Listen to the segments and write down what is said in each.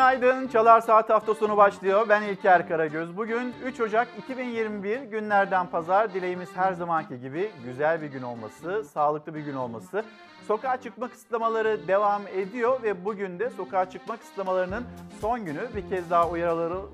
Günaydın. Çalar Saat hafta sonu başlıyor. Ben İlker Karagöz. Bugün 3 Ocak 2021 günlerden pazar. Dileğimiz her zamanki gibi güzel bir gün olması, sağlıklı bir gün olması. Sokağa çıkma kısıtlamaları devam ediyor ve bugün de sokağa çıkma kısıtlamalarının son günü bir kez daha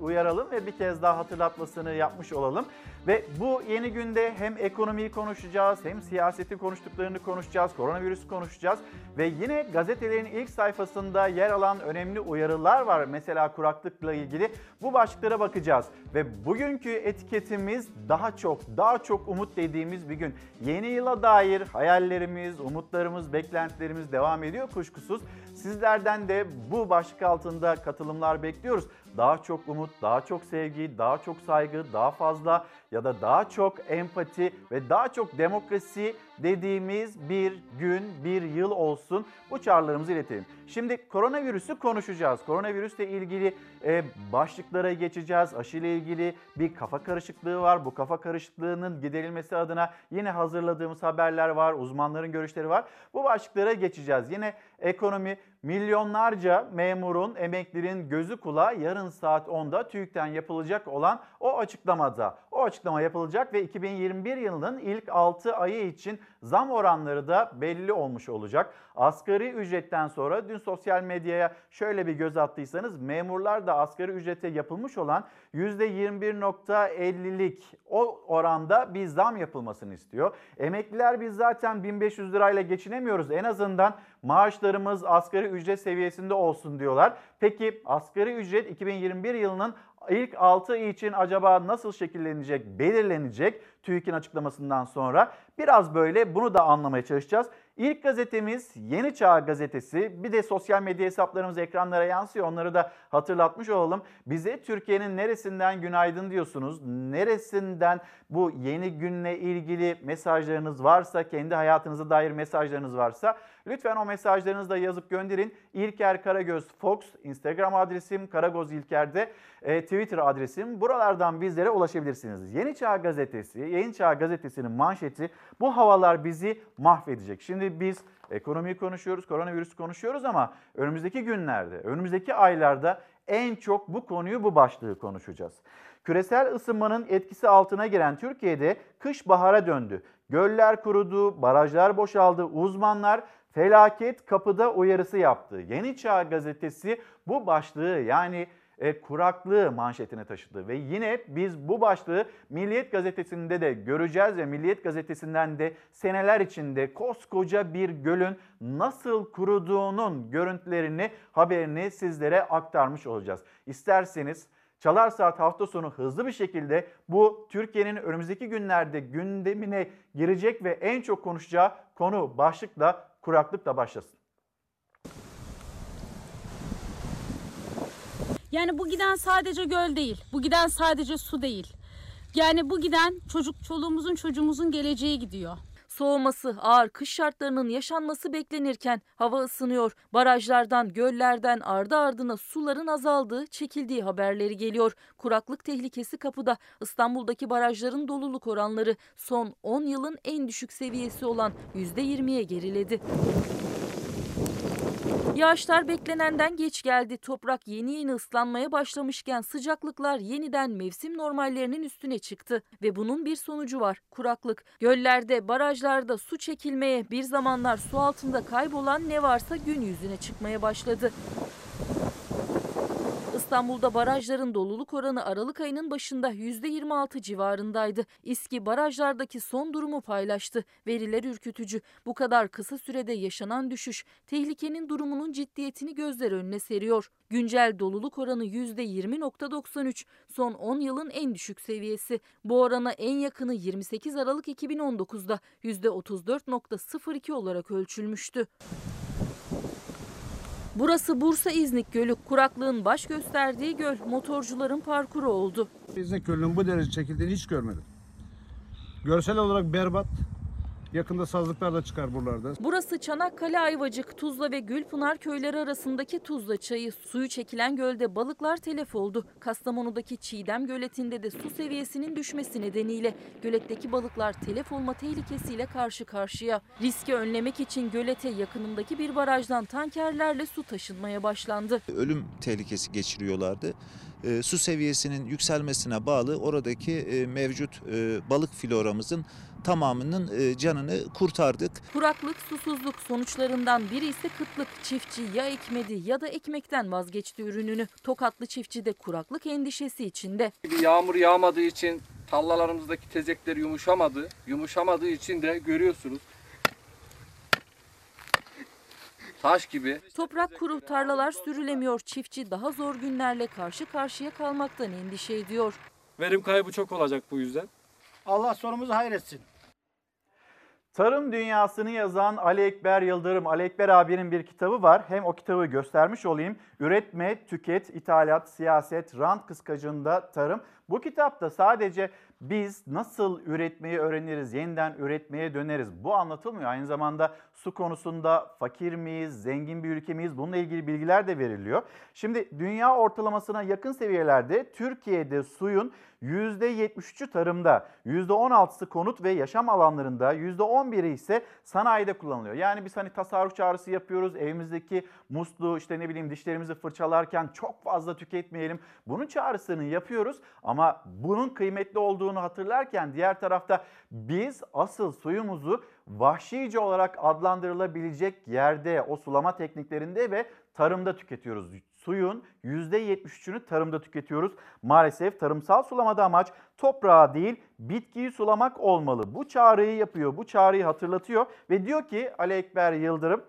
uyaralım, ve bir kez daha hatırlatmasını yapmış olalım. Ve bu yeni günde hem ekonomiyi konuşacağız hem siyaseti konuştuklarını konuşacağız, koronavirüsü konuşacağız ve yine gazetelerin ilk sayfasında yer alan önemli uyarılar var. Mesela kuraklıkla ilgili bu başlıklara bakacağız ve bugünkü etiketimiz daha çok, daha çok umut dediğimiz bir gün. Yeni yıla dair hayallerimiz, umutlarımız, beklentilerimiz devam ediyor kuşkusuz. Sizlerden de bu başlık altında katılımlar bekliyoruz. Daha çok umut, daha çok sevgi, daha çok saygı, daha fazla ya da daha çok empati ve daha çok demokrasi dediğimiz bir gün, bir yıl olsun. Bu çağrılarımızı iletelim. Şimdi koronavirüsü konuşacağız. Koronavirüsle ilgili e, başlıklara geçeceğiz. Aşı ile ilgili bir kafa karışıklığı var. Bu kafa karışıklığının giderilmesi adına yine hazırladığımız haberler var. Uzmanların görüşleri var. Bu başlıklara geçeceğiz. Yine ekonomi, milyonlarca memurun, emeklinin gözü kulağı yarın saat 10'da TÜİK'ten yapılacak olan o açıklamada. O açıklama yapılacak ve 2021 yılının ilk 6 ayı için zam oranları da belli olmuş olacak. Asgari ücretten sonra dün sosyal medyaya şöyle bir göz attıysanız memurlar da asgari ücrete yapılmış olan %21.50'lik o oranda bir zam yapılmasını istiyor. Emekliler biz zaten 1500 lirayla geçinemiyoruz. En azından maaşlarımız asgari ücret seviyesinde olsun diyorlar. Peki asgari ücret 2021 yılının ilk 6 ay için acaba nasıl şekillenecek, belirlenecek TÜİK'in açıklamasından sonra? Biraz böyle bunu da anlamaya çalışacağız. İlk gazetemiz Yeni Çağ Gazetesi. Bir de sosyal medya hesaplarımız ekranlara yansıyor. Onları da hatırlatmış olalım. Bize Türkiye'nin neresinden günaydın diyorsunuz? Neresinden bu yeni günle ilgili mesajlarınız varsa, kendi hayatınıza dair mesajlarınız varsa lütfen o mesajlarınızı da yazıp gönderin. İlker Karagöz Fox Instagram adresim, Karagoz İlker'de e, Twitter adresim. Buralardan bizlere ulaşabilirsiniz. Yeni Çağ Gazetesi, Yeni Çağ Gazetesi'nin manşeti bu havalar bizi mahvedecek. Şimdi biz ekonomiyi konuşuyoruz, koronavirüsü konuşuyoruz ama önümüzdeki günlerde, önümüzdeki aylarda en çok bu konuyu, bu başlığı konuşacağız. Küresel ısınmanın etkisi altına giren Türkiye'de kış bahara döndü. Göller kurudu, barajlar boşaldı. Uzmanlar felaket kapıda uyarısı yaptı. Yeni Çağ gazetesi bu başlığı yani e, kuraklığı manşetine taşıdı. Ve yine biz bu başlığı Milliyet Gazetesi'nde de göreceğiz ve Milliyet Gazetesi'nden de seneler içinde koskoca bir gölün nasıl kuruduğunun görüntülerini, haberini sizlere aktarmış olacağız. İsterseniz Çalar Saat hafta sonu hızlı bir şekilde bu Türkiye'nin önümüzdeki günlerde gündemine girecek ve en çok konuşacağı konu başlıkla kuraklıkla başlasın. Yani bu giden sadece göl değil. Bu giden sadece su değil. Yani bu giden çocuk çoluğumuzun çocuğumuzun geleceği gidiyor. Soğuması, ağır kış şartlarının yaşanması beklenirken hava ısınıyor. Barajlardan, göllerden ardı ardına suların azaldığı, çekildiği haberleri geliyor. Kuraklık tehlikesi kapıda. İstanbul'daki barajların doluluk oranları son 10 yılın en düşük seviyesi olan %20'ye geriledi. Yağışlar beklenenden geç geldi. Toprak yeni yeni ıslanmaya başlamışken sıcaklıklar yeniden mevsim normallerinin üstüne çıktı. Ve bunun bir sonucu var. Kuraklık. Göllerde, barajlarda su çekilmeye, bir zamanlar su altında kaybolan ne varsa gün yüzüne çıkmaya başladı. İstanbul'da barajların doluluk oranı Aralık ayının başında %26 civarındaydı. İSKİ barajlardaki son durumu paylaştı. Veriler ürkütücü. Bu kadar kısa sürede yaşanan düşüş tehlikenin durumunun ciddiyetini gözler önüne seriyor. Güncel doluluk oranı %20.93. Son 10 yılın en düşük seviyesi. Bu orana en yakını 28 Aralık 2019'da %34.02 olarak ölçülmüştü. Burası Bursa İznik Gölü. Kuraklığın baş gösterdiği göl motorcuların parkuru oldu. İznik Gölü'nün bu derece çekildiğini hiç görmedim. Görsel olarak berbat. Yakında sazlıklar da çıkar buralarda. Burası Çanakkale Ayvacık, Tuzla ve Gülpınar köyleri arasındaki Tuzla çayı. Suyu çekilen gölde balıklar telef oldu. Kastamonu'daki Çiğdem göletinde de su seviyesinin düşmesi nedeniyle göletteki balıklar telef olma tehlikesiyle karşı karşıya. Riski önlemek için gölete yakınındaki bir barajdan tankerlerle su taşınmaya başlandı. ölüm tehlikesi geçiriyorlardı. E, su seviyesinin yükselmesine bağlı oradaki e, mevcut e, balık floramızın tamamının e, canını kurtardık. Kuraklık, susuzluk sonuçlarından biri ise kıtlık. Çiftçi ya ekmedi ya da ekmekten vazgeçti ürününü. Tokatlı çiftçi de kuraklık endişesi içinde. Yağmur yağmadığı için tarlalarımızdaki tezekler yumuşamadı. Yumuşamadığı için de görüyorsunuz. Taş gibi. Toprak kuru, tarlalar sürülemiyor. Çiftçi daha zor günlerle karşı karşıya kalmaktan endişe ediyor. Verim kaybı çok olacak bu yüzden. Allah sonumuzu hayretsin. Tarım dünyasını yazan Ali Ekber Yıldırım, Ali Ekber abinin bir kitabı var. Hem o kitabı göstermiş olayım. Üretme, tüket, ithalat, siyaset, rant kıskacında tarım. Bu kitapta sadece biz nasıl üretmeyi öğreniriz, yeniden üretmeye döneriz. Bu anlatılmıyor. Aynı zamanda su konusunda fakir miyiz, zengin bir ülke miyiz? Bununla ilgili bilgiler de veriliyor. Şimdi dünya ortalamasına yakın seviyelerde Türkiye'de suyun %73'ü tarımda, %16'sı konut ve yaşam alanlarında, %11'i ise sanayide kullanılıyor. Yani biz hani tasarruf çağrısı yapıyoruz. Evimizdeki musluğu işte ne bileyim dişlerimizi fırçalarken çok fazla tüketmeyelim. Bunun çağrısını yapıyoruz ama bunun kıymetli olduğunu hatırlarken diğer tarafta biz asıl suyumuzu vahşice olarak adlandırılabilecek yerde o sulama tekniklerinde ve tarımda tüketiyoruz. Suyun %73'ünü tarımda tüketiyoruz. Maalesef tarımsal sulamada amaç toprağı değil bitkiyi sulamak olmalı. Bu çağrıyı yapıyor, bu çağrıyı hatırlatıyor ve diyor ki Ali Ekber Yıldırım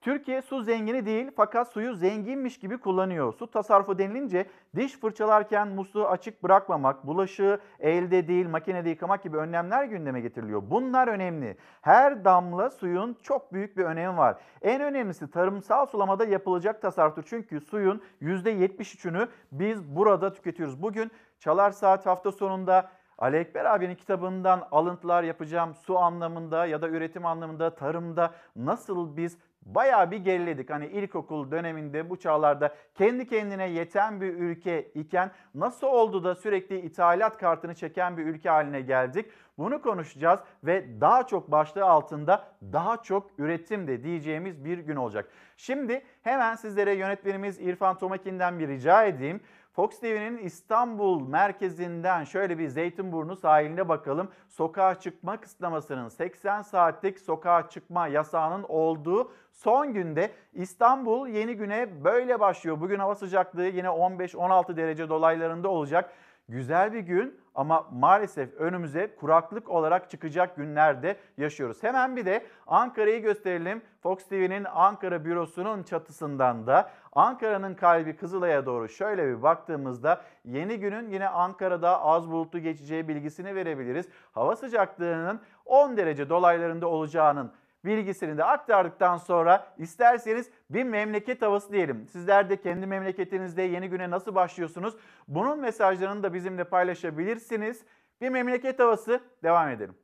Türkiye su zengini değil fakat suyu zenginmiş gibi kullanıyor. Su tasarrufu denilince diş fırçalarken musluğu açık bırakmamak, bulaşığı elde değil makinede yıkamak gibi önlemler gündeme getiriliyor. Bunlar önemli. Her damla suyun çok büyük bir önemi var. En önemlisi tarımsal sulamada yapılacak tasarruftur. Çünkü suyun %73'ünü biz burada tüketiyoruz. Bugün Çalar Saat hafta sonunda Ali Ekber abinin kitabından alıntılar yapacağım. Su anlamında ya da üretim anlamında, tarımda nasıl biz bayağı bir geriledik. Hani ilkokul döneminde bu çağlarda kendi kendine yeten bir ülke iken nasıl oldu da sürekli ithalat kartını çeken bir ülke haline geldik? Bunu konuşacağız ve daha çok başlığı altında daha çok üretim de diyeceğimiz bir gün olacak. Şimdi hemen sizlere yönetmenimiz İrfan Tomakin'den bir rica edeyim. Fox TV'nin İstanbul merkezinden şöyle bir Zeytinburnu sahiline bakalım. Sokağa çıkma kısıtlamasının 80 saatlik sokağa çıkma yasağının olduğu son günde İstanbul yeni güne böyle başlıyor. Bugün hava sıcaklığı yine 15-16 derece dolaylarında olacak. Güzel bir gün ama maalesef önümüze kuraklık olarak çıkacak günlerde yaşıyoruz. Hemen bir de Ankara'yı gösterelim. Fox TV'nin Ankara bürosunun çatısından da Ankara'nın kalbi Kızılay'a doğru şöyle bir baktığımızda yeni günün yine Ankara'da az bulutlu geçeceği bilgisini verebiliriz. Hava sıcaklığının 10 derece dolaylarında olacağının bilgisini de aktardıktan sonra isterseniz bir memleket havası diyelim. Sizler de kendi memleketinizde yeni güne nasıl başlıyorsunuz? Bunun mesajlarını da bizimle paylaşabilirsiniz. Bir memleket havası devam edelim.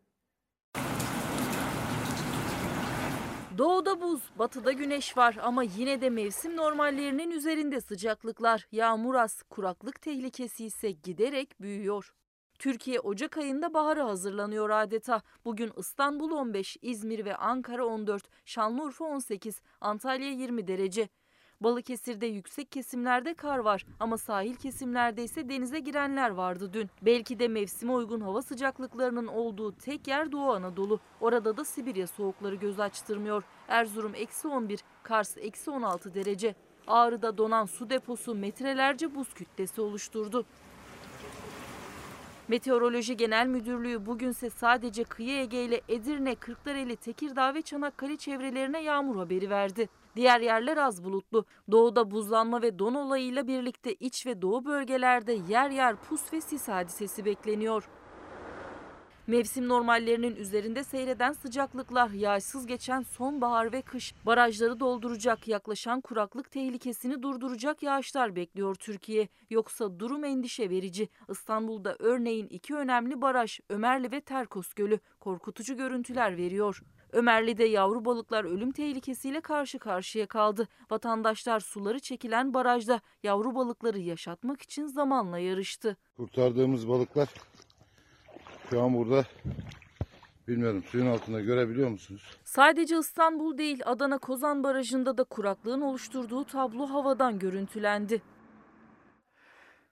Doğuda buz, batıda güneş var ama yine de mevsim normallerinin üzerinde sıcaklıklar. Yağmur az, kuraklık tehlikesi ise giderek büyüyor. Türkiye Ocak ayında bahara hazırlanıyor adeta. Bugün İstanbul 15, İzmir ve Ankara 14, Şanlıurfa 18, Antalya 20 derece. Balıkesir'de yüksek kesimlerde kar var ama sahil kesimlerde ise denize girenler vardı dün. Belki de mevsime uygun hava sıcaklıklarının olduğu tek yer Doğu Anadolu. Orada da Sibirya soğukları göz açtırmıyor. Erzurum eksi 11, Kars eksi 16 derece. Ağrı'da donan su deposu metrelerce buz kütlesi oluşturdu. Meteoroloji Genel Müdürlüğü bugünse sadece kıyı Ege ile Edirne, Kırklareli, Tekirdağ ve Çanakkale çevrelerine yağmur haberi verdi. Diğer yerler az bulutlu. Doğuda buzlanma ve don olayıyla birlikte iç ve doğu bölgelerde yer yer pus ve sis hadisesi bekleniyor. Mevsim normallerinin üzerinde seyreden sıcaklıklar, yağsız geçen sonbahar ve kış, barajları dolduracak, yaklaşan kuraklık tehlikesini durduracak yağışlar bekliyor Türkiye. Yoksa durum endişe verici. İstanbul'da örneğin iki önemli baraj, Ömerli ve Terkos Gölü, korkutucu görüntüler veriyor. Ömerli'de yavru balıklar ölüm tehlikesiyle karşı karşıya kaldı. Vatandaşlar suları çekilen barajda yavru balıkları yaşatmak için zamanla yarıştı. Kurtardığımız balıklar şu an burada bilmiyorum suyun altında görebiliyor musunuz? Sadece İstanbul değil Adana Kozan Barajı'nda da kuraklığın oluşturduğu tablo havadan görüntülendi.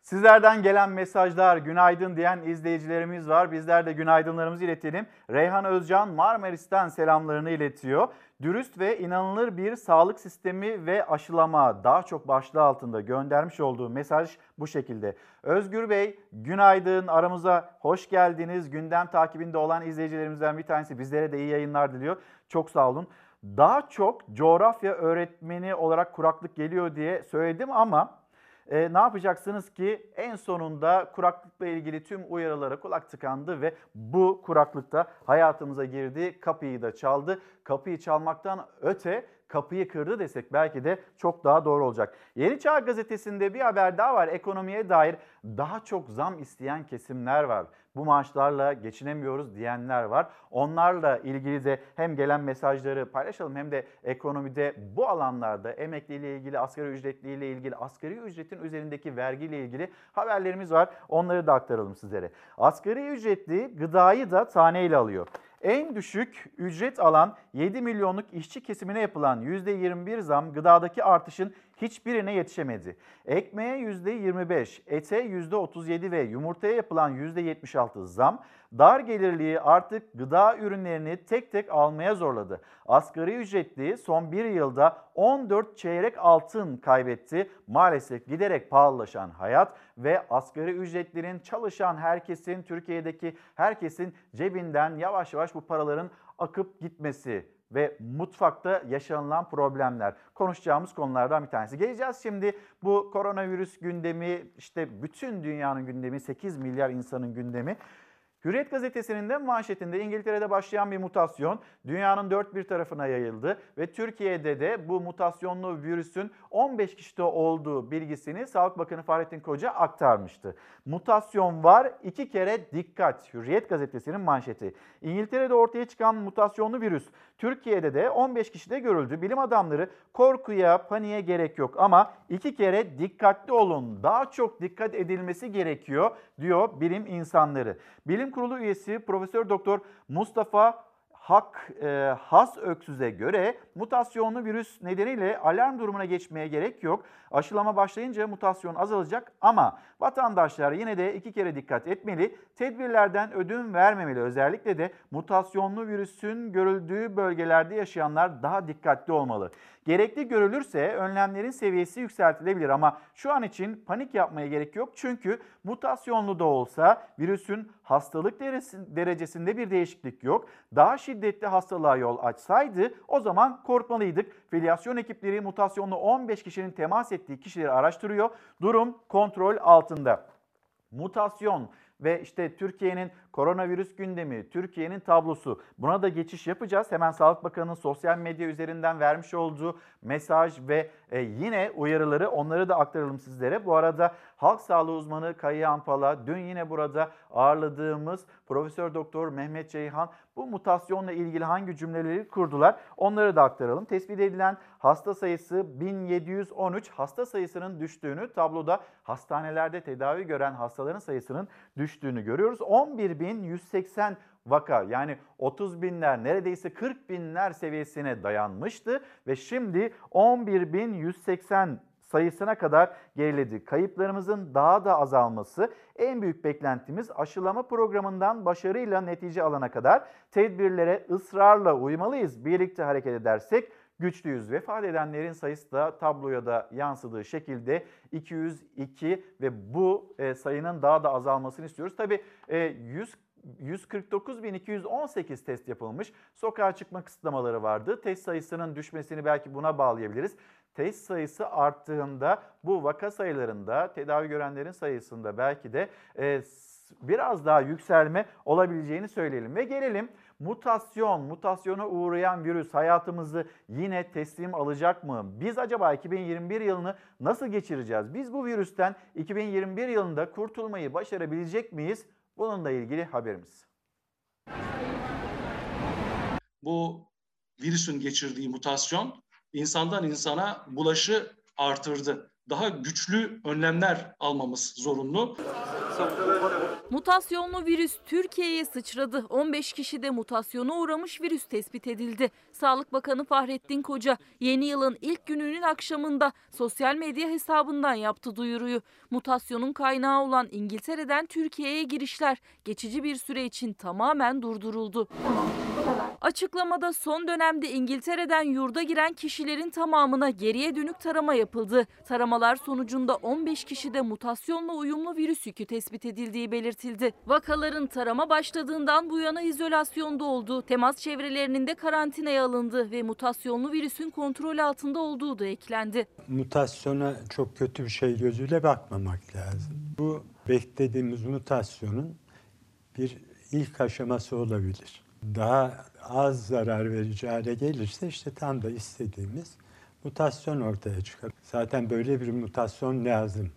Sizlerden gelen mesajlar, günaydın diyen izleyicilerimiz var. Bizler de günaydınlarımızı iletelim. Reyhan Özcan Marmaris'ten selamlarını iletiyor. Dürüst ve inanılır bir sağlık sistemi ve aşılama daha çok başlığı altında göndermiş olduğu mesaj bu şekilde. Özgür Bey günaydın aramıza hoş geldiniz. Gündem takibinde olan izleyicilerimizden bir tanesi bizlere de iyi yayınlar diliyor. Çok sağ olun. Daha çok coğrafya öğretmeni olarak kuraklık geliyor diye söyledim ama e, ne yapacaksınız ki en sonunda kuraklıkla ilgili tüm uyarılara kulak tıkandı ve bu kuraklıkta hayatımıza girdi, kapıyı da çaldı. Kapıyı çalmaktan öte kapıyı kırdı desek belki de çok daha doğru olacak. Yeni Çağ Gazetesi'nde bir haber daha var. Ekonomiye dair daha çok zam isteyen kesimler var. Bu maaşlarla geçinemiyoruz diyenler var. Onlarla ilgili de hem gelen mesajları paylaşalım hem de ekonomide bu alanlarda emekliyle ilgili, asgari ücretliyle ilgili, asgari ücretin üzerindeki vergiyle ilgili haberlerimiz var. Onları da aktaralım sizlere. Asgari ücretli gıdayı da taneyle alıyor. En düşük ücret alan 7 milyonluk işçi kesimine yapılan %21 zam gıdadaki artışın hiçbirine yetişemedi. Ekmeğe %25, ete %37 ve yumurtaya yapılan %76 zam dar gelirliği artık gıda ürünlerini tek tek almaya zorladı. Asgari ücretli son bir yılda 14 çeyrek altın kaybetti. Maalesef giderek pahalılaşan hayat ve asgari ücretlerin çalışan herkesin, Türkiye'deki herkesin cebinden yavaş yavaş bu paraların akıp gitmesi ve mutfakta yaşanılan problemler konuşacağımız konulardan bir tanesi. Geleceğiz şimdi bu koronavirüs gündemi işte bütün dünyanın gündemi 8 milyar insanın gündemi. Hürriyet gazetesinin de manşetinde İngiltere'de başlayan bir mutasyon dünyanın dört bir tarafına yayıldı ve Türkiye'de de bu mutasyonlu virüsün 15 kişide olduğu bilgisini Sağlık Bakanı Fahrettin Koca aktarmıştı. Mutasyon var iki kere dikkat Hürriyet gazetesinin manşeti. İngiltere'de ortaya çıkan mutasyonlu virüs Türkiye'de de 15 kişide görüldü. Bilim adamları korkuya, paniğe gerek yok ama iki kere dikkatli olun. Daha çok dikkat edilmesi gerekiyor diyor bilim insanları. Bilim Kurulu üyesi Profesör Doktor Mustafa Hak e, Has Öksüz'e göre mutasyonlu virüs nedeniyle alarm durumuna geçmeye gerek yok. Aşılama başlayınca mutasyon azalacak ama vatandaşlar yine de iki kere dikkat etmeli. Tedbirlerden ödün vermemeli. Özellikle de mutasyonlu virüsün görüldüğü bölgelerde yaşayanlar daha dikkatli olmalı. Gerekli görülürse önlemlerin seviyesi yükseltilebilir ama şu an için panik yapmaya gerek yok. Çünkü mutasyonlu da olsa virüsün hastalık derecesinde bir değişiklik yok. Daha şiddetli hastalığa yol açsaydı o zaman korkmalıydık. Filyasyon ekipleri mutasyonlu 15 kişinin temas ettiği kişileri araştırıyor. Durum kontrol altında. Mutasyon ve işte Türkiye'nin koronavirüs gündemi, Türkiye'nin tablosu. Buna da geçiş yapacağız. Hemen Sağlık Bakanı'nın sosyal medya üzerinden vermiş olduğu mesaj ve e, yine uyarıları onları da aktaralım sizlere. Bu arada halk sağlığı uzmanı Kayı Ampala dün yine burada ağırladığımız Profesör Doktor Mehmet Ceyhan bu mutasyonla ilgili hangi cümleleri kurdular onları da aktaralım. Tespit edilen hasta sayısı 1713 hasta sayısının düştüğünü tabloda hastanelerde tedavi gören hastaların sayısının düştüğünü görüyoruz. 11.180 vaka yani 30 binler neredeyse 40 binler seviyesine dayanmıştı ve şimdi 11.180 sayısına kadar geriledi. Kayıplarımızın daha da azalması en büyük beklentimiz aşılama programından başarıyla netice alana kadar tedbirlere ısrarla uymalıyız. Birlikte hareket edersek güçlüyüz. Vefat edenlerin sayısı da tabloya da yansıdığı şekilde 202 ve bu e, sayının daha da azalmasını istiyoruz. Tabii e, 100 149.218 test yapılmış. Sokağa çıkma kısıtlamaları vardı. Test sayısının düşmesini belki buna bağlayabiliriz. Test sayısı arttığında bu vaka sayılarında tedavi görenlerin sayısında belki de e, biraz daha yükselme olabileceğini söyleyelim. Ve gelelim mutasyon, mutasyona uğrayan virüs hayatımızı yine teslim alacak mı? Biz acaba 2021 yılını nasıl geçireceğiz? Biz bu virüsten 2021 yılında kurtulmayı başarabilecek miyiz? Bununla ilgili haberimiz. Bu virüsün geçirdiği mutasyon insandan insana bulaşı artırdı. Daha güçlü önlemler almamız zorunlu. Mutasyonlu virüs Türkiye'ye sıçradı. 15 kişide mutasyona uğramış virüs tespit edildi. Sağlık Bakanı Fahrettin Koca yeni yılın ilk gününün akşamında sosyal medya hesabından yaptı duyuruyu. Mutasyonun kaynağı olan İngiltere'den Türkiye'ye girişler geçici bir süre için tamamen durduruldu. Açıklamada son dönemde İngiltere'den yurda giren kişilerin tamamına geriye dönük tarama yapıldı. Taramalar sonucunda 15 kişide mutasyonla uyumlu virüs yükü tespit edildiği belirtildi. Vakaların tarama başladığından bu yana izolasyonda olduğu, temas çevrelerinin de karantinaya alındı ve mutasyonlu virüsün kontrol altında olduğu da eklendi. Mutasyona çok kötü bir şey gözüyle bakmamak lazım. Bu beklediğimiz mutasyonun bir ilk aşaması olabilir. Daha az zarar verici hale gelirse işte tam da istediğimiz mutasyon ortaya çıkar. Zaten böyle bir mutasyon lazım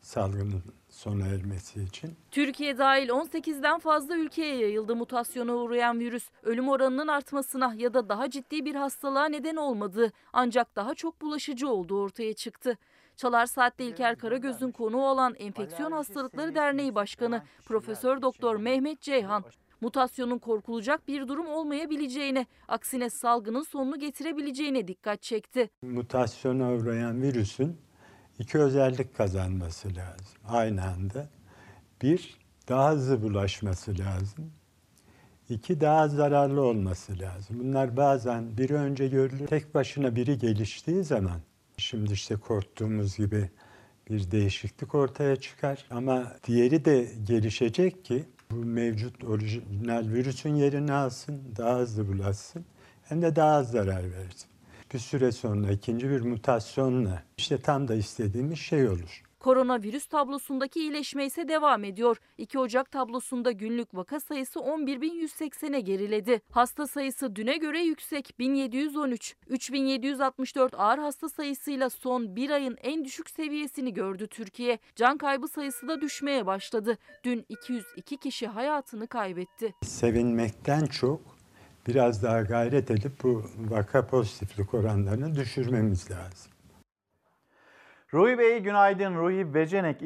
salgının sona ermesi için. Türkiye dahil 18'den fazla ülkeye yayıldı mutasyona uğrayan virüs. Ölüm oranının artmasına ya da daha ciddi bir hastalığa neden olmadığı ancak daha çok bulaşıcı olduğu ortaya çıktı. Çalar Saat'te İlker Karagöz'ün konuğu olan Enfeksiyon Hastalıkları Derneği Başkanı Profesör Doktor Mehmet Ceyhan mutasyonun korkulacak bir durum olmayabileceğine, aksine salgının sonunu getirebileceğine dikkat çekti. Mutasyona uğrayan virüsün iki özellik kazanması lazım aynı anda. Bir, daha hızlı bulaşması lazım. İki, daha zararlı olması lazım. Bunlar bazen biri önce görülür, tek başına biri geliştiği zaman, şimdi işte korktuğumuz gibi bir değişiklik ortaya çıkar. Ama diğeri de gelişecek ki bu mevcut orijinal virüsün yerini alsın, daha hızlı bulaşsın hem de daha az zarar versin. Bir süre sonra ikinci bir mutasyonla işte tam da istediğimiz şey olur. Koronavirüs tablosundaki iyileşme ise devam ediyor. 2 Ocak tablosunda günlük vaka sayısı 11.180'e geriledi. Hasta sayısı düne göre yüksek 1713. 3764 ağır hasta sayısıyla son bir ayın en düşük seviyesini gördü Türkiye. Can kaybı sayısı da düşmeye başladı. Dün 202 kişi hayatını kaybetti. Sevinmekten çok biraz daha gayret edip bu vaka pozitiflik oranlarını düşürmemiz lazım. Ruhi Bey günaydın. Ruhi Becenek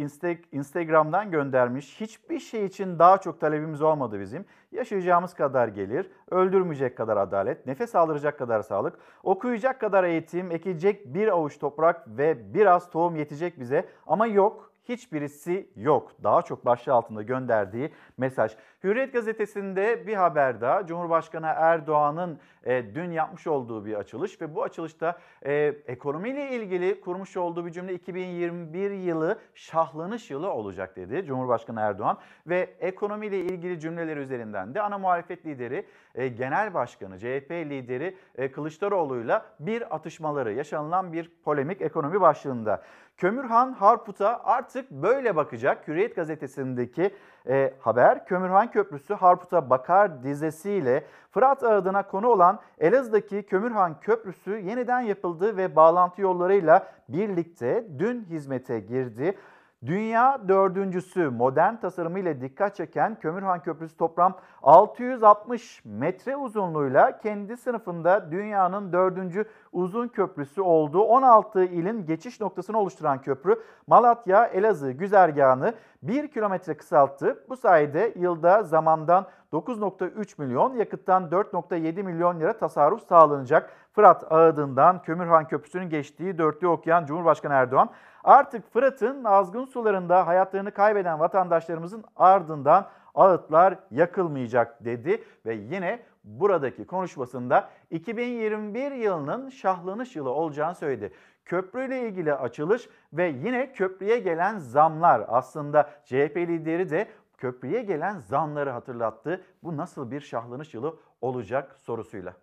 Instagram'dan göndermiş. Hiçbir şey için daha çok talebimiz olmadı bizim. Yaşayacağımız kadar gelir, öldürmeyecek kadar adalet, nefes aldıracak kadar sağlık, okuyacak kadar eğitim, ekecek bir avuç toprak ve biraz tohum yetecek bize. Ama yok, hiçbirisi yok. Daha çok başlığı altında gönderdiği mesaj. Hürriyet gazetesinde bir haber daha. Cumhurbaşkanı Erdoğan'ın e, dün yapmış olduğu bir açılış ve bu açılışta e, ekonomiyle ilgili kurmuş olduğu bir cümle 2021 yılı şahlanış yılı olacak dedi Cumhurbaşkanı Erdoğan ve ekonomiyle ilgili cümleler üzerinden de ana muhalefet lideri e, Genel Başkanı CHP lideri e, Kılıçdaroğlu'yla bir atışmaları yaşanılan bir polemik ekonomi başlığında. Kömürhan Harput'a artık böyle bakacak. Hürriyet gazetesindeki e, haber Kömürhan Köprüsü Harput'a bakar dizesiyle Fırat Ağıtı'na konu olan Elazığ'daki Kömürhan Köprüsü yeniden yapıldı ve bağlantı yollarıyla birlikte dün hizmete girdi. Dünya dördüncüsü modern tasarımıyla dikkat çeken Kömürhan Köprüsü toplam 660 metre uzunluğuyla kendi sınıfında dünyanın dördüncü uzun köprüsü olduğu 16 ilin geçiş noktasını oluşturan köprü Malatya Elazığ güzergahını 1 kilometre kısalttı. Bu sayede yılda zamandan 9.3 milyon, yakıttan 4.7 milyon lira tasarruf sağlanacak. Fırat Ağıdı'ndan Kömürhan Köprüsü'nün geçtiği dörtlü okuyan Cumhurbaşkanı Erdoğan artık Fırat'ın azgın sularında hayatlarını kaybeden vatandaşlarımızın ardından ağıtlar yakılmayacak dedi ve yine buradaki konuşmasında 2021 yılının şahlanış yılı olacağını söyledi. Köprüyle ilgili açılış ve yine köprüye gelen zamlar aslında CHP lideri de köprüye gelen zamları hatırlattı. Bu nasıl bir şahlanış yılı olacak sorusuyla.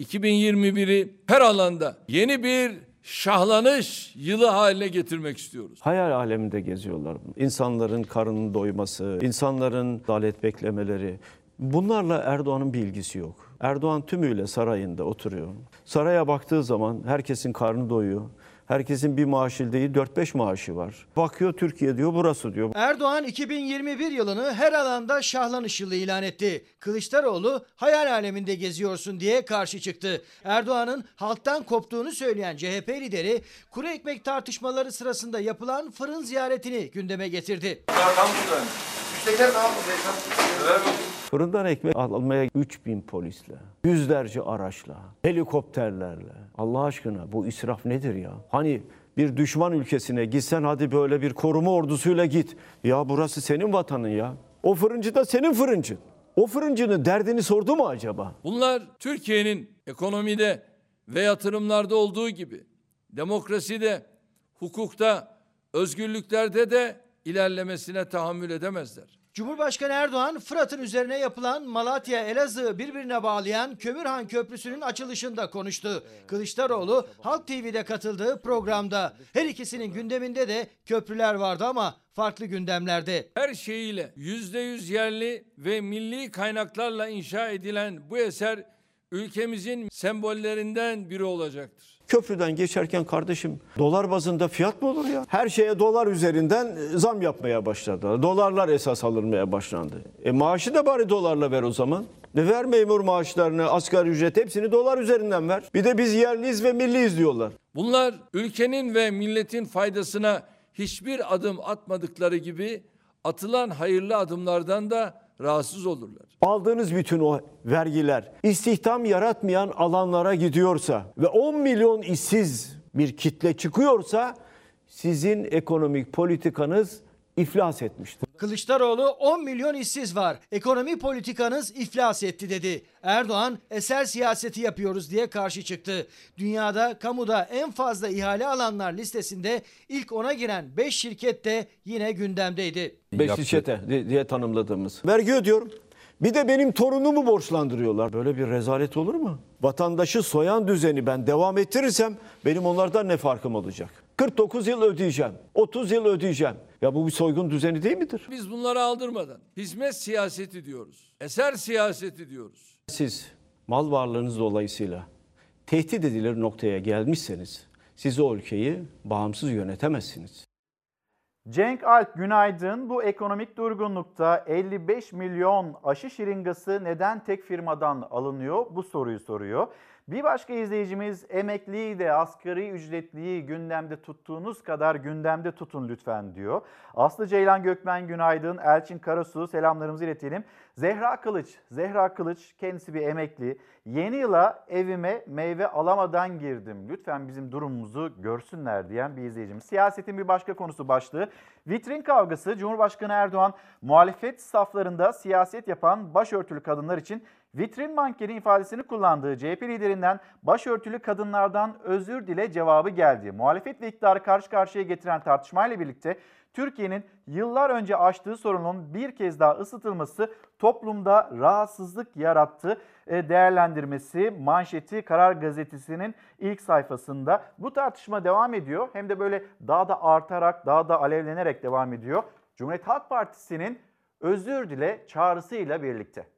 2021'i her alanda yeni bir şahlanış yılı haline getirmek istiyoruz. Hayal aleminde geziyorlar. İnsanların karnının doyması, insanların adalet beklemeleri. Bunlarla Erdoğan'ın bir ilgisi yok. Erdoğan tümüyle sarayında oturuyor. Saraya baktığı zaman herkesin karnı doyuyor. Herkesin bir maaşı değil 4-5 maaşı var. Bakıyor Türkiye diyor burası diyor. Erdoğan 2021 yılını her alanda şahlanış yılı ilan etti. Kılıçdaroğlu hayal aleminde geziyorsun diye karşı çıktı. Erdoğan'ın halktan koptuğunu söyleyen CHP lideri kuru ekmek tartışmaları sırasında yapılan fırın ziyaretini gündeme getirdi. Fırından ekmek almaya 3000 polisle, yüzlerce araçla, helikopterlerle. Allah aşkına bu israf nedir ya? Hani bir düşman ülkesine gitsen hadi böyle bir koruma ordusuyla git. Ya burası senin vatanın ya. O fırıncı da senin fırıncın. O fırıncının derdini sordu mu acaba? Bunlar Türkiye'nin ekonomide ve yatırımlarda olduğu gibi demokraside, hukukta, özgürlüklerde de ilerlemesine tahammül edemezler. Cumhurbaşkanı Erdoğan Fırat'ın üzerine yapılan Malatya Elazığ birbirine bağlayan Kömürhan Köprüsü'nün açılışında konuştu. Kılıçdaroğlu Halk TV'de katıldığı programda her ikisinin gündeminde de köprüler vardı ama farklı gündemlerde. Her şeyiyle yüzde yüz yerli ve milli kaynaklarla inşa edilen bu eser ülkemizin sembollerinden biri olacaktır. Köprüden geçerken kardeşim dolar bazında fiyat mı olur ya? Her şeye dolar üzerinden e, zam yapmaya başladılar. Dolarlar esas alınmaya başlandı. E maaşı da bari dolarla ver o zaman. Ne ver memur maaşlarını, asgari ücret hepsini dolar üzerinden ver. Bir de biz yerliyiz ve milliyiz diyorlar. Bunlar ülkenin ve milletin faydasına hiçbir adım atmadıkları gibi atılan hayırlı adımlardan da rahatsız olurlar. Aldığınız bütün o vergiler istihdam yaratmayan alanlara gidiyorsa ve 10 milyon işsiz bir kitle çıkıyorsa sizin ekonomik politikanız iflas etmiştir. Kılıçdaroğlu 10 milyon işsiz var. Ekonomi politikanız iflas etti dedi. Erdoğan eser siyaseti yapıyoruz diye karşı çıktı. Dünyada kamuda en fazla ihale alanlar listesinde ilk ona giren 5 şirket de yine gündemdeydi. Beşli çete diye tanımladığımız. Vergi ödüyorum. Bir de benim torunumu borçlandırıyorlar. Böyle bir rezalet olur mu? Vatandaşı soyan düzeni ben devam ettirirsem benim onlardan ne farkım olacak? 49 yıl ödeyeceğim. 30 yıl ödeyeceğim. Ya bu bir soygun düzeni değil midir? Biz bunları aldırmadan hizmet siyaseti diyoruz. Eser siyaseti diyoruz. Siz mal varlığınız dolayısıyla tehdit edilir noktaya gelmişseniz siz o ülkeyi bağımsız yönetemezsiniz. Cenk Alp günaydın. Bu ekonomik durgunlukta 55 milyon aşı şırıngası neden tek firmadan alınıyor? Bu soruyu soruyor. Bir başka izleyicimiz emekliyi de asgari ücretliyi gündemde tuttuğunuz kadar gündemde tutun lütfen diyor. Aslı Ceylan Gökmen günaydın. Elçin Karasu selamlarımızı iletelim. Zehra Kılıç, Zehra Kılıç kendisi bir emekli. Yeni yıla evime meyve alamadan girdim. Lütfen bizim durumumuzu görsünler diyen bir izleyicimiz. Siyasetin bir başka konusu başlığı. Vitrin kavgası Cumhurbaşkanı Erdoğan muhalefet saflarında siyaset yapan başörtülü kadınlar için vitrin mankeni ifadesini kullandığı CHP liderinden başörtülü kadınlardan özür dile cevabı geldi. Muhalefet ve iktidarı karşı karşıya getiren tartışmayla birlikte Türkiye'nin yıllar önce aştığı sorunun bir kez daha ısıtılması toplumda rahatsızlık yarattı e, değerlendirmesi manşeti Karar Gazetesi'nin ilk sayfasında. Bu tartışma devam ediyor hem de böyle daha da artarak daha da alevlenerek devam ediyor. Cumhuriyet Halk Partisi'nin özür dile çağrısıyla birlikte.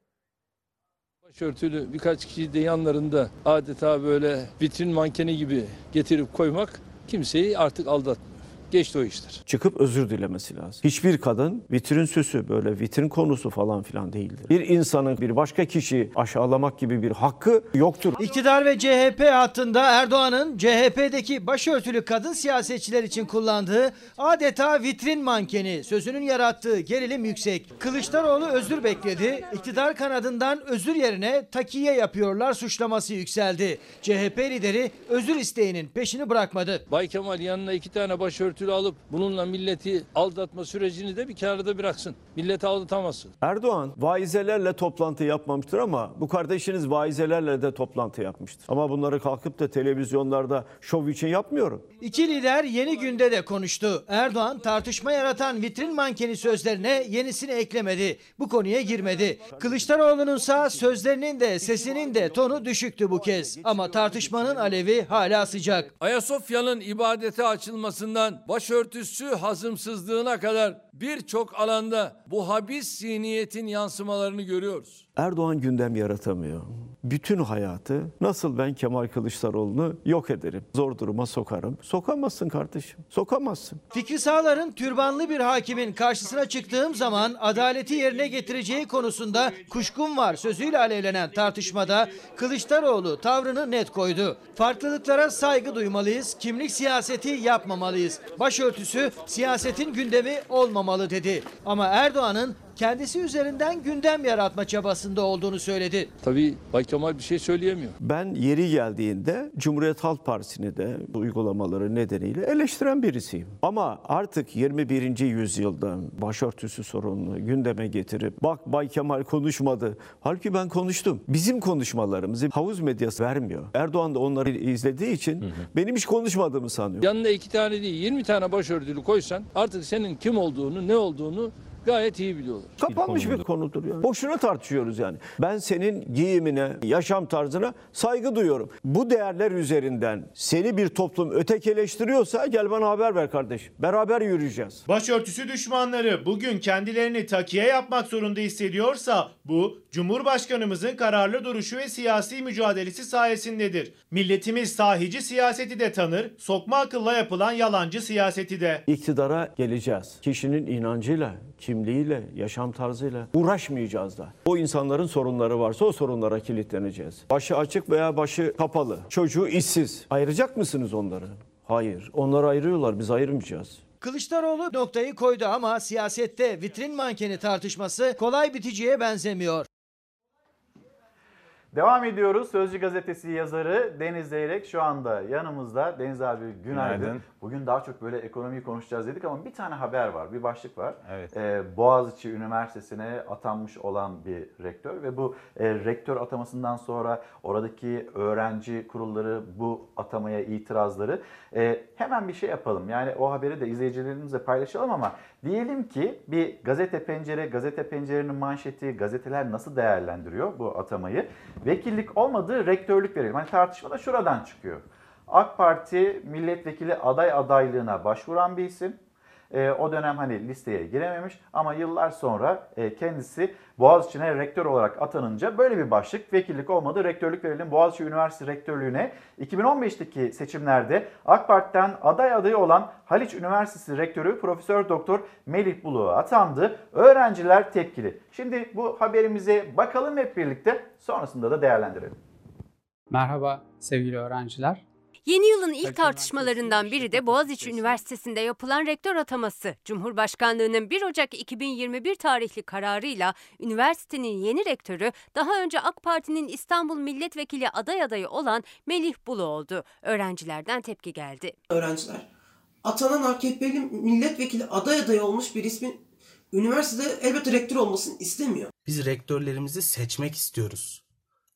Başörtülü birkaç kişi de yanlarında adeta böyle vitrin mankeni gibi getirip koymak kimseyi artık aldatmıyor. Geçti o işler. Çıkıp özür dilemesi lazım. Hiçbir kadın vitrin süsü böyle vitrin konusu falan filan değildir. Bir insanın bir başka kişiyi aşağılamak gibi bir hakkı yoktur. İktidar ve CHP hattında Erdoğan'ın CHP'deki başörtülü kadın siyasetçiler için kullandığı adeta vitrin mankeni sözünün yarattığı gerilim yüksek. Kılıçdaroğlu özür bekledi. İktidar kanadından özür yerine takiye yapıyorlar suçlaması yükseldi. CHP lideri özür isteğinin peşini bırakmadı. Bay Kemal yanına iki tane başörtülü başörtülü alıp bununla milleti aldatma sürecini de bir kenarda bıraksın. Milleti aldatamazsın. Erdoğan vaizelerle toplantı yapmamıştır ama bu kardeşiniz vaizelerle de toplantı yapmıştır. Ama bunları kalkıp da televizyonlarda şov için yapmıyorum. İki lider yeni günde de konuştu. Erdoğan tartışma yaratan vitrin mankeni sözlerine yenisini eklemedi. Bu konuya girmedi. Kılıçdaroğlu'nun sağ sözlerinin de sesinin de tonu düşüktü bu kez. Ama tartışmanın alevi hala sıcak. Ayasofya'nın ibadete açılmasından başörtüsü hazımsızlığına kadar birçok alanda bu habis zihniyetin yansımalarını görüyoruz. Erdoğan gündem yaratamıyor. Bütün hayatı nasıl ben Kemal Kılıçdaroğlu'nu yok ederim, zor duruma sokarım. Sokamazsın kardeşim, sokamazsın. Fikri Sağlar'ın türbanlı bir hakimin karşısına çıktığım zaman adaleti yerine getireceği konusunda kuşkum var sözüyle alevlenen tartışmada Kılıçdaroğlu tavrını net koydu. Farklılıklara saygı duymalıyız, kimlik siyaseti yapmamalıyız. Başörtüsü siyasetin gündemi olmamalı dedi. Ama Erdoğan'ın kendisi üzerinden gündem yaratma çabasında olduğunu söyledi. Tabii Bay Kemal bir şey söyleyemiyor. Ben yeri geldiğinde Cumhuriyet Halk Partisi'ni de uygulamaları nedeniyle eleştiren birisiyim. Ama artık 21. yüzyılda başörtüsü sorununu gündeme getirip bak Bay Kemal konuşmadı. Halbuki ben konuştum. Bizim konuşmalarımızı havuz medyası vermiyor. Erdoğan da onları izlediği için benim hiç konuşmadığımı sanıyor. Yanına iki tane değil 20 tane başörtülü koysan artık senin kim olduğunu ne olduğunu gayet iyi biliyorlar. Kapanmış bir konudur yani. Boşuna tartışıyoruz yani. Ben senin giyimine, yaşam tarzına saygı duyuyorum. Bu değerler üzerinden seni bir toplum ötekileştiriyorsa gel bana haber ver kardeşim. Beraber yürüyeceğiz. Başörtüsü düşmanları bugün kendilerini takiye yapmak zorunda hissediyorsa bu Cumhurbaşkanımızın kararlı duruşu ve siyasi mücadelesi sayesindedir. Milletimiz sahici siyaseti de tanır, sokma akılla yapılan yalancı siyaseti de. İktidara geleceğiz. Kişinin inancıyla, kimliğiyle, yaşam tarzıyla uğraşmayacağız da. O insanların sorunları varsa o sorunlara kilitleneceğiz. Başı açık veya başı kapalı. Çocuğu işsiz. Ayıracak mısınız onları? Hayır. Onları ayırıyorlar. Biz ayırmayacağız. Kılıçdaroğlu noktayı koydu ama siyasette vitrin mankeni tartışması kolay biticiye benzemiyor. Devam ediyoruz. Sözcü gazetesi yazarı Deniz Zeyrek şu anda yanımızda. Deniz abi günaydın. Günaydın. Bugün daha çok böyle ekonomiyi konuşacağız dedik ama bir tane haber var, bir başlık var. Evet. Ee, Boğaziçi Üniversitesi'ne atanmış olan bir rektör ve bu e, rektör atamasından sonra oradaki öğrenci kurulları bu atamaya itirazları. E, hemen bir şey yapalım. Yani o haberi de izleyicilerimizle paylaşalım ama diyelim ki bir gazete pencere, gazete pencerenin manşeti, gazeteler nasıl değerlendiriyor bu atamayı? Vekillik olmadığı rektörlük verelim. Hani tartışma da şuradan çıkıyor. AK Parti milletvekili aday adaylığına başvuran bir isim. E, o dönem hani listeye girememiş ama yıllar sonra e, kendisi Boğaziçi'ne rektör olarak atanınca böyle bir başlık vekillik olmadı rektörlük verelim Boğaziçi Üniversitesi rektörlüğüne 2015'teki seçimlerde AK Parti'den aday adayı olan Haliç Üniversitesi rektörü Profesör Doktor Melih Buluğa atandı. Öğrenciler tepkili. Şimdi bu haberimize bakalım hep birlikte sonrasında da değerlendirelim. Merhaba sevgili öğrenciler. Yeni yılın ilk tartışmalarından biri de Boğaziçi Üniversitesi'nde yapılan rektör ataması. Cumhurbaşkanlığının 1 Ocak 2021 tarihli kararıyla üniversitenin yeni rektörü daha önce AK Parti'nin İstanbul Milletvekili aday adayı olan Melih Bulu oldu. Öğrencilerden tepki geldi. Öğrenciler, atanan AKP'li milletvekili aday adayı olmuş bir ismin üniversitede elbette rektör olmasını istemiyor. Biz rektörlerimizi seçmek istiyoruz.